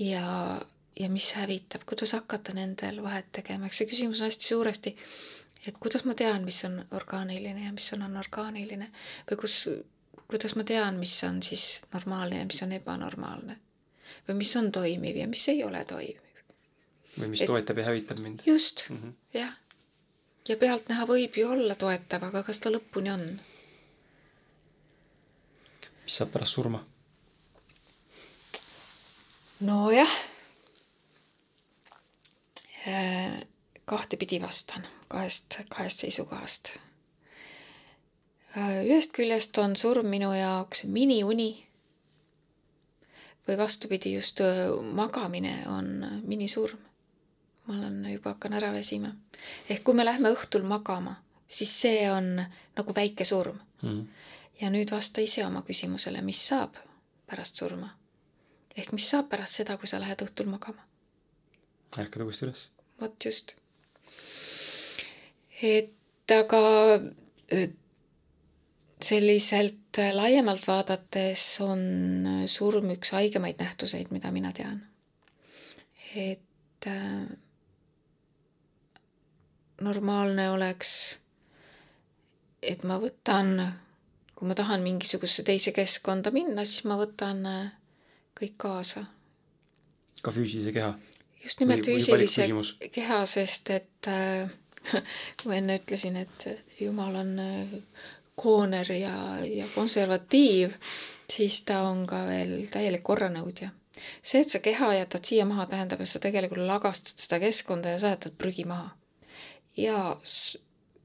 ja, ja mis hävitab, kuidas hakata nendel vahet tegema, eks see küsimus on hästi suuresti, et kuidas ma tean, mis on orgaaniline ja mis on anorgaaniline või kus, kuidas ma tean, mis on siis normaalne ja mis on ebanormaalne. või mis on toimiv ja mis ei ole toimiv. või mis et, toetab ja hävitab mind. just mm, -hmm. jah. ja pealtnäha võib ju olla toetav, aga kas ta lõpuni on? mis saab pärast surma? Nojah. Äh, kahtepidi vastan, kahest, kahest seisukohast. Äh, ühest küljest on surm minu jaoks miniuni või vastupidi, just äh, magamine on minisurm ma olen juba hakkan ära väsima. ehk kui me lähme õhtul magama, siis see on nagu väike surm mm.. ja nüüd vasta ise oma küsimusele, mis saab pärast surma. Ehk mis saab pärast seda, kui sa lähed õhtul magama? ärkad uuesti üles. vot just. et aga selliselt laiemalt vaadates on surm üks haigemaid nähtuseid, mida mina tean. et äh, normaalne oleks, et ma võtan, kui ma tahan mingisugusesse teise keskkonda minna, siis ma võtan äh, kõik kaasa. ka füüsilise keha? just nimelt füüsilise keha, sest et äh, kui ma enne ütlesin, et Jumal on äh, kooner ja, ja konservatiiv, siis ta on ka veel täielik korranõudja. see, et sa keha jätad siia maha, tähendab, et sa tegelikult lagastad seda keskkonda ja sa jätad prügi maha ja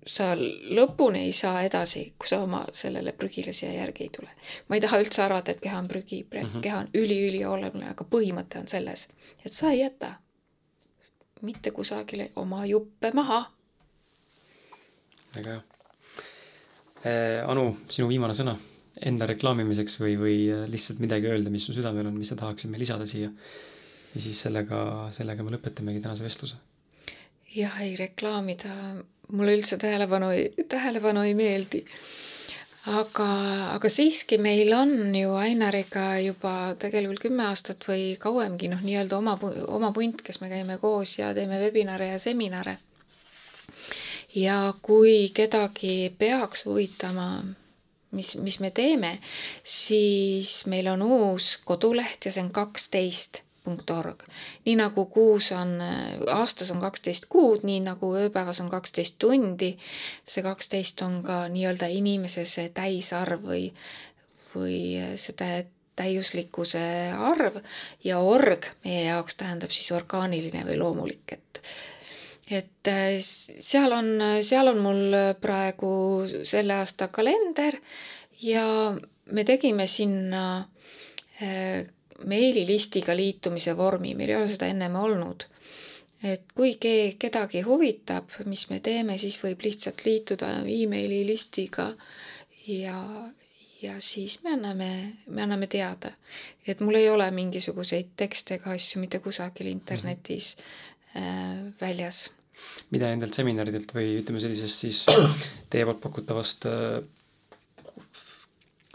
sa lõpuni ei saa edasi, kui sa oma sellele prügile siia järgi ei tule. ma ei taha üldse arvata, et keha on prügi -hmm. keha on üliülioluline, aga põhimõte on selles, et sa ei jäta mitte kusagile oma juppe maha. väga hea eh,. Anu, sinu viimane sõna enda reklaamimiseks või, või lihtsalt midagi öelda, mis su südamel on, mis sa tahaksid meil lisada siia. ja siis sellega, sellega me lõpetamegi tänase vestluse jah, ei reklaamida, mulle üldse tähelepanu, tähelepanu ei meeldi. aga, aga siiski meil on ju Ainariga juba tegelikult kümme aastat või kauemgi noh, nii-öelda oma, oma punt, kes me käime koos ja teeme webinare ja seminare. ja kui kedagi peaks huvitama mis, mis me teeme, siis meil on uus koduleht ja see on kaksteist punkt.org. nii nagu kuus on, aastas on kaksteist kuud, nii nagu ööpäevas on kaksteist tundi, see kaksteist on ka nii-öelda inimese see täisarv või, või see täiuslikkuse arv ja org meie jaoks tähendab siis orgaaniline või loomulik, et et seal on, seal on mul praegu selle aasta kalender ja me tegime sinna meililistiga liitumise vormi, meil ei ole seda ennem olnud. et kui ke-, kedagi huvitab, mis me teeme, siis võib lihtsalt liituda emaili listiga ja, ja siis me anname, me anname teada. et mul ei ole mingisuguseid tekste ega asju mitte kusagil internetis mm -hmm. äh, väljas. mida nendelt seminaridelt või ütleme sellisest siis teie poolt pakutavast äh,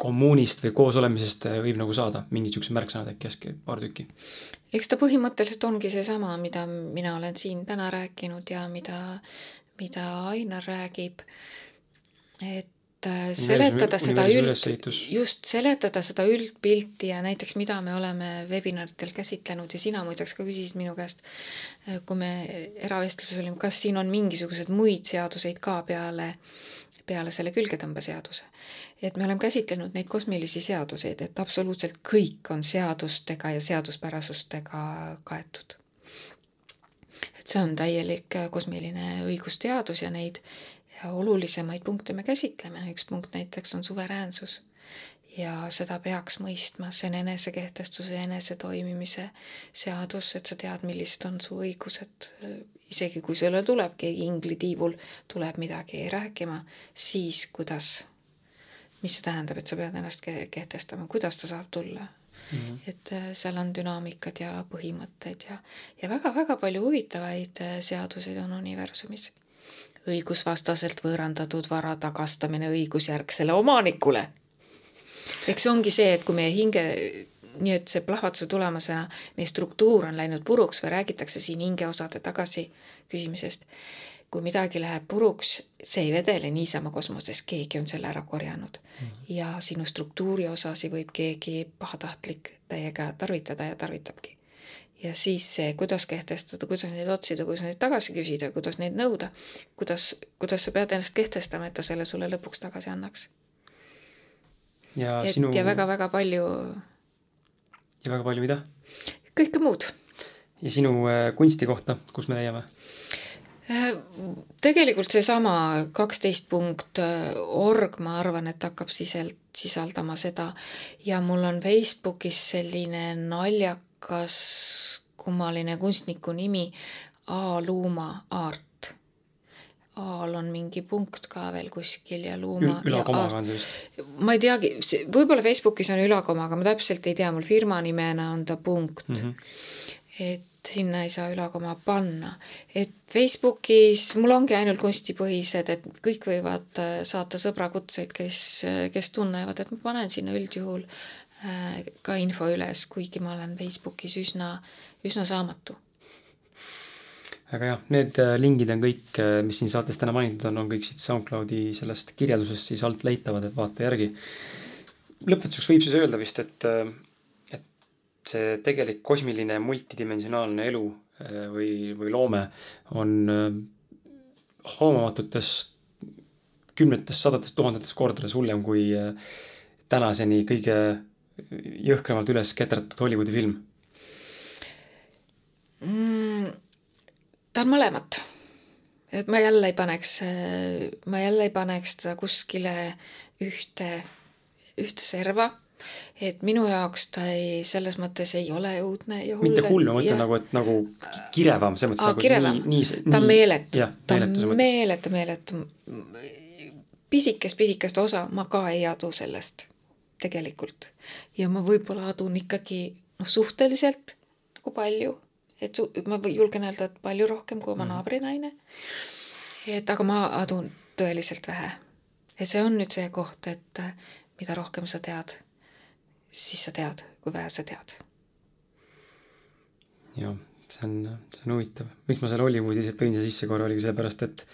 kommuunist või koosolemisest äh, võib nagu saada, mingid niisugused märksõnad äkki äsja, paar tükki? eks ta põhimõtteliselt ongi seesama, mida mina olen siin täna rääkinud ja mida, mida Ainar räägib, et äh, seletada seda üld, just seletada seda üldpilti ja näiteks, mida me oleme webinaridel käsitlenud ja sina muideks ka küsisid minu käest, äh, kui me eravestluses olime, kas siin on mingisuguseid muid seaduseid ka peale äh, peale selle külgetõmbeseaduse. et me oleme käsitlenud neid kosmilisi seaduseid, et absoluutselt kõik on seadustega ja seaduspärasustega kaetud. et see on täielik kosmiline õigusteadus ja neid ja olulisemaid punkte me käsitleme, üks punkt näiteks on suveräänsus ja seda peaks mõistma, see on enesekehtestuse ja enesetoimimise seadus, et sa tead, millised on su õigused isegi kui sulle tuleb keegi inglitiivul, tuleb midagi rääkima, siis kuidas, mis see tähendab, et sa pead ennast kehtestama, kuidas ta saab tulla mm. -hmm. et äh, seal on dünaamikad ja põhimõtted ja, ja väga-väga palju huvitavaid äh, seaduseid on universumis. õigusvastaselt võõrandatud vara tagastamine õigusjärgsele omanikule. eks see ongi see, et kui meie hinge nii et see plahvatuse tulemusena meie struktuur on läinud puruks või räägitakse siin hingeosade tagasi küsimisest. kui midagi läheb puruks, see ei vedele niisama kosmoses, keegi on selle ära korjanud mm. -hmm. ja sinu struktuuri osasi võib keegi pahatahtlik täiega tarvitada ja tarvitabki. ja siis see, kuidas kehtestada, kuidas neid otsida, kuidas neid tagasi küsida, kuidas neid nõuda, kuidas, kuidas sa pead ennast kehtestama, et ta selle sulle lõpuks tagasi annaks. ja et sinu ja väga-väga palju ja väga palju mida? kõike muud. ja sinu äh, kunsti kohta, kus me leiame? Äh, tegelikult seesama kaksteist punkt org, ma arvan, et hakkab sisel-, sisaldama seda ja mul on Facebookis selline naljakas kummaline kunstniku nimi A Luuma Art. A-l on mingi punkt ka veel kuskil ja Luuma Ül. ülakomaga on see vist. ma ei teagi, võib-olla Facebookis on ülakomaga, ma täpselt ei tea, mul firma nimena on ta punkt mm. -hmm. et sinna ei saa ülakoma panna. et Facebookis mul ongi ainult kunstipõhised, et kõik võivad äh, saata sõbrakutseid, kes, kes tunnevad, et ma panen sinna üldjuhul äh, ka info üles, kuigi ma olen Facebookis üsna, üsna saamatu aga jah, need äh, lingid on kõik, äh, mis siin saates täna mainitud on, on kõik siit SoundCloudi sellest kirjeldusest siis alt leitavad, et vaata järgi. lõpetuseks võib siis öelda vist, et, äh, et see tegelik kosmiline multidimensionaalne elu või, või loome on hoomamatutes kümnetes, sadades, tuhandetes kordades hullem kui tänaseni kõige jõhkramalt üles ketratud Hollywoodi film mm ta on mõlemat. et ma jälle ei paneks, ma jälle ei paneks teda kuskile ühte, ühte serva et minu jaoks ta ei, selles mõttes ei ole õudne ja hull. mitte hull, ma mõtlen ja... nagu, et nagu kirevam, selles mõttes Aa, nagu kirevam. nii, nii. ta on meeletu, ta on meeletu, meeletu. pisikest, pisikest osa ma ka ei adu sellest tegelikult. ja ma võib-olla adun ikkagi noh, suhteliselt nagu palju et su-, ma julgen öelda, et palju rohkem kui oma mm. naabrinaine. et aga ma adun tõeliselt vähe. ja see on nüüd see koht, et äh, mida rohkem sa tead, siis sa tead, kui vähe sa tead. jah, see on, see on huvitav. miks ma selle Hollywoodi lihtsalt tõin siia sisse korra, oligi sellepärast, et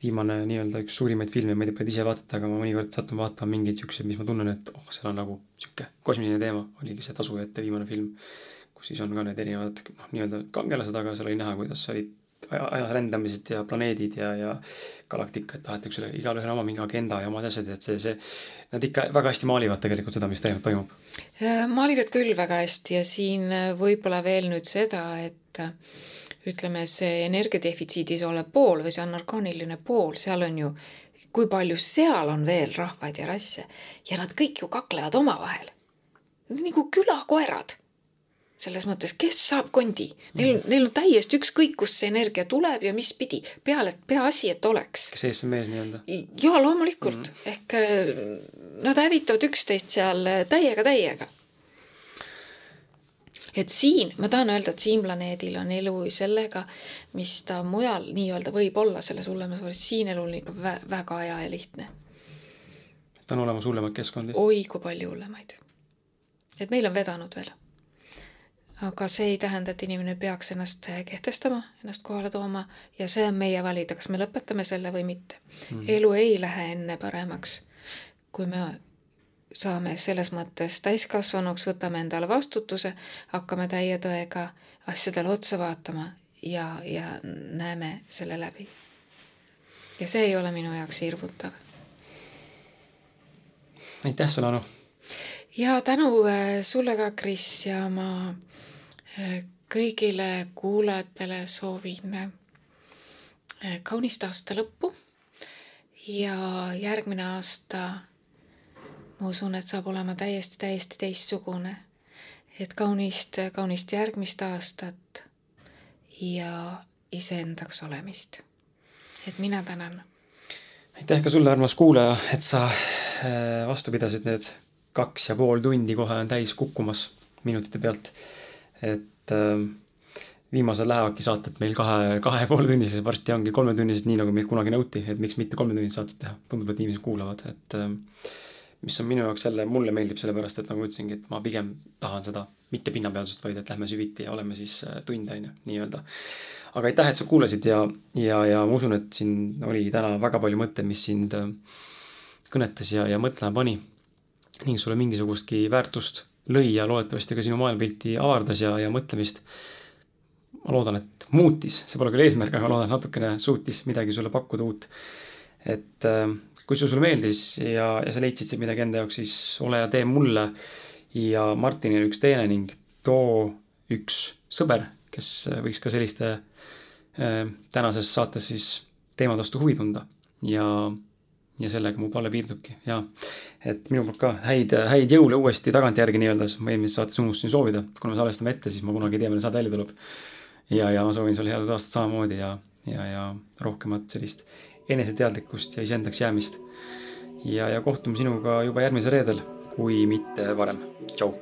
viimane nii-öelda üks suurimaid filme, ma ei tea, palju te ise vaatate, aga ma mõnikord satun vaatama mingeid siukseid, mis ma tunnen, et oh, seal on nagu sihuke kosmiline teema, oligi see Tasujate viimane film kus siis on ka need erinevad noh, nii-öelda kangelased, aga seal oli näha, kuidas olid ajas rändamised ja planeedid ja, ja galaktika, et tahetakse üle, igalühel on oma mingi agenda ja omad asjad, et see, see, nad ikka väga hästi maalivad tegelikult seda, mis tegelikult toimub. maalivad küll väga hästi ja siin võib-olla veel nüüd seda, et ütleme, see energiadefitsiidis olev pool või see anarkaaniline pool, seal on ju, kui palju seal on veel rahvaid ja rasse ja nad kõik ju kaklevad omavahel. nagu külakoerad selles mõttes, kes saab kondi, neil mm., neil on täiesti ükskõik, kust see energia tuleb ja mis pidi, peale, peaasi, et oleks. kas ees on mees nii-öelda? jaa, loomulikult mm., ehk äh, nad hävitavad üksteist seal äh, täiega, täiega. et siin, ma tahan öelda, et siin planeedil on elu sellega, mis ta mujal nii-öelda võib olla selles hullemas vormis, siin elu on ikka vä väga hea ja lihtne. et on olemas hullemaid keskkondi? oi kui palju hullemaid. et meil on vedanud veel aga see ei tähenda, et inimene peaks ennast kehtestama, ennast kohale tooma ja see on meie valida, kas me lõpetame selle või mitte mm.. elu ei lähe enne paremaks, kui me saame selles mõttes täiskasvanuks, võtame endale vastutuse, hakkame täie tõega asjadele otsa vaatama ja, ja näeme selle läbi. ja see ei ole minu jaoks hirmutav. aitäh sulle, Anu! ja tänu äh, sulle ka, Kris, ja ma kõigile kuulajatele soovin eh, kaunist aasta lõppu ja järgmine aasta ma usun, et saab olema täiesti, täiesti teistsugune. et kaunist, kaunist järgmist aastat ja iseendaks olemist. et mina tänan. aitäh ka sulle, armas kuulaja, et sa eh, vastu pidasid, need kaks ja pool tundi kohe on täis kukkumas minutite pealt et äh, viimasel lähevadki saated meil kahe, kahe poole tunnised, varsti ongi kolmetunnised, nii nagu meilt kunagi nõuti, et miks mitte kolmetunnised saated teha. tundub, et inimesed kuulavad, et äh, mis on minu jaoks jälle, mulle meeldib sellepärast, et nagu ütlesingi, et ma pigem tahan seda mitte pinnapealsust, vaid et lähme süviti ja oleme siis äh, tund, on ju, nii-öelda. aga aitäh, et sa kuulasid ja, ja, ja ma usun, et siin oli täna väga palju mõtteid, mis sind äh, kõnetas ja, ja mõtlema pani ning sulle mingisugustki väärtust lõi ja loodetavasti ka sinu maailmapilti avardas ja, ja mõtlemist. ma loodan, et muutis, see pole küll eesmärk, aga ma loodan, et natukene suutis midagi sulle pakkuda uut. et äh, kui see sulle meeldis ja, ja sa leidsid siit midagi enda jaoks, siis ole ja tee mulle ja Martinile üks teene ning too üks sõber, kes võiks ka selliste äh, tänases saates siis teemade vastu huvi tunda ja ja sellega mu palle piirdubki ja et minu poolt ka häid, häid jõule uuesti tagantjärgi nii-öelda, ma eelmises saates unustasin soovida, kuna me salvestame ette, siis ma kunagi ei tea, millal saade välja tuleb. ja, ja ma soovin sulle head aastat samamoodi ja, ja, ja rohkemat sellist eneseteadlikkust ja iseendaks jäämist. ja, ja kohtume sinuga juba järgmisel reedel, kui mitte varem. tšau.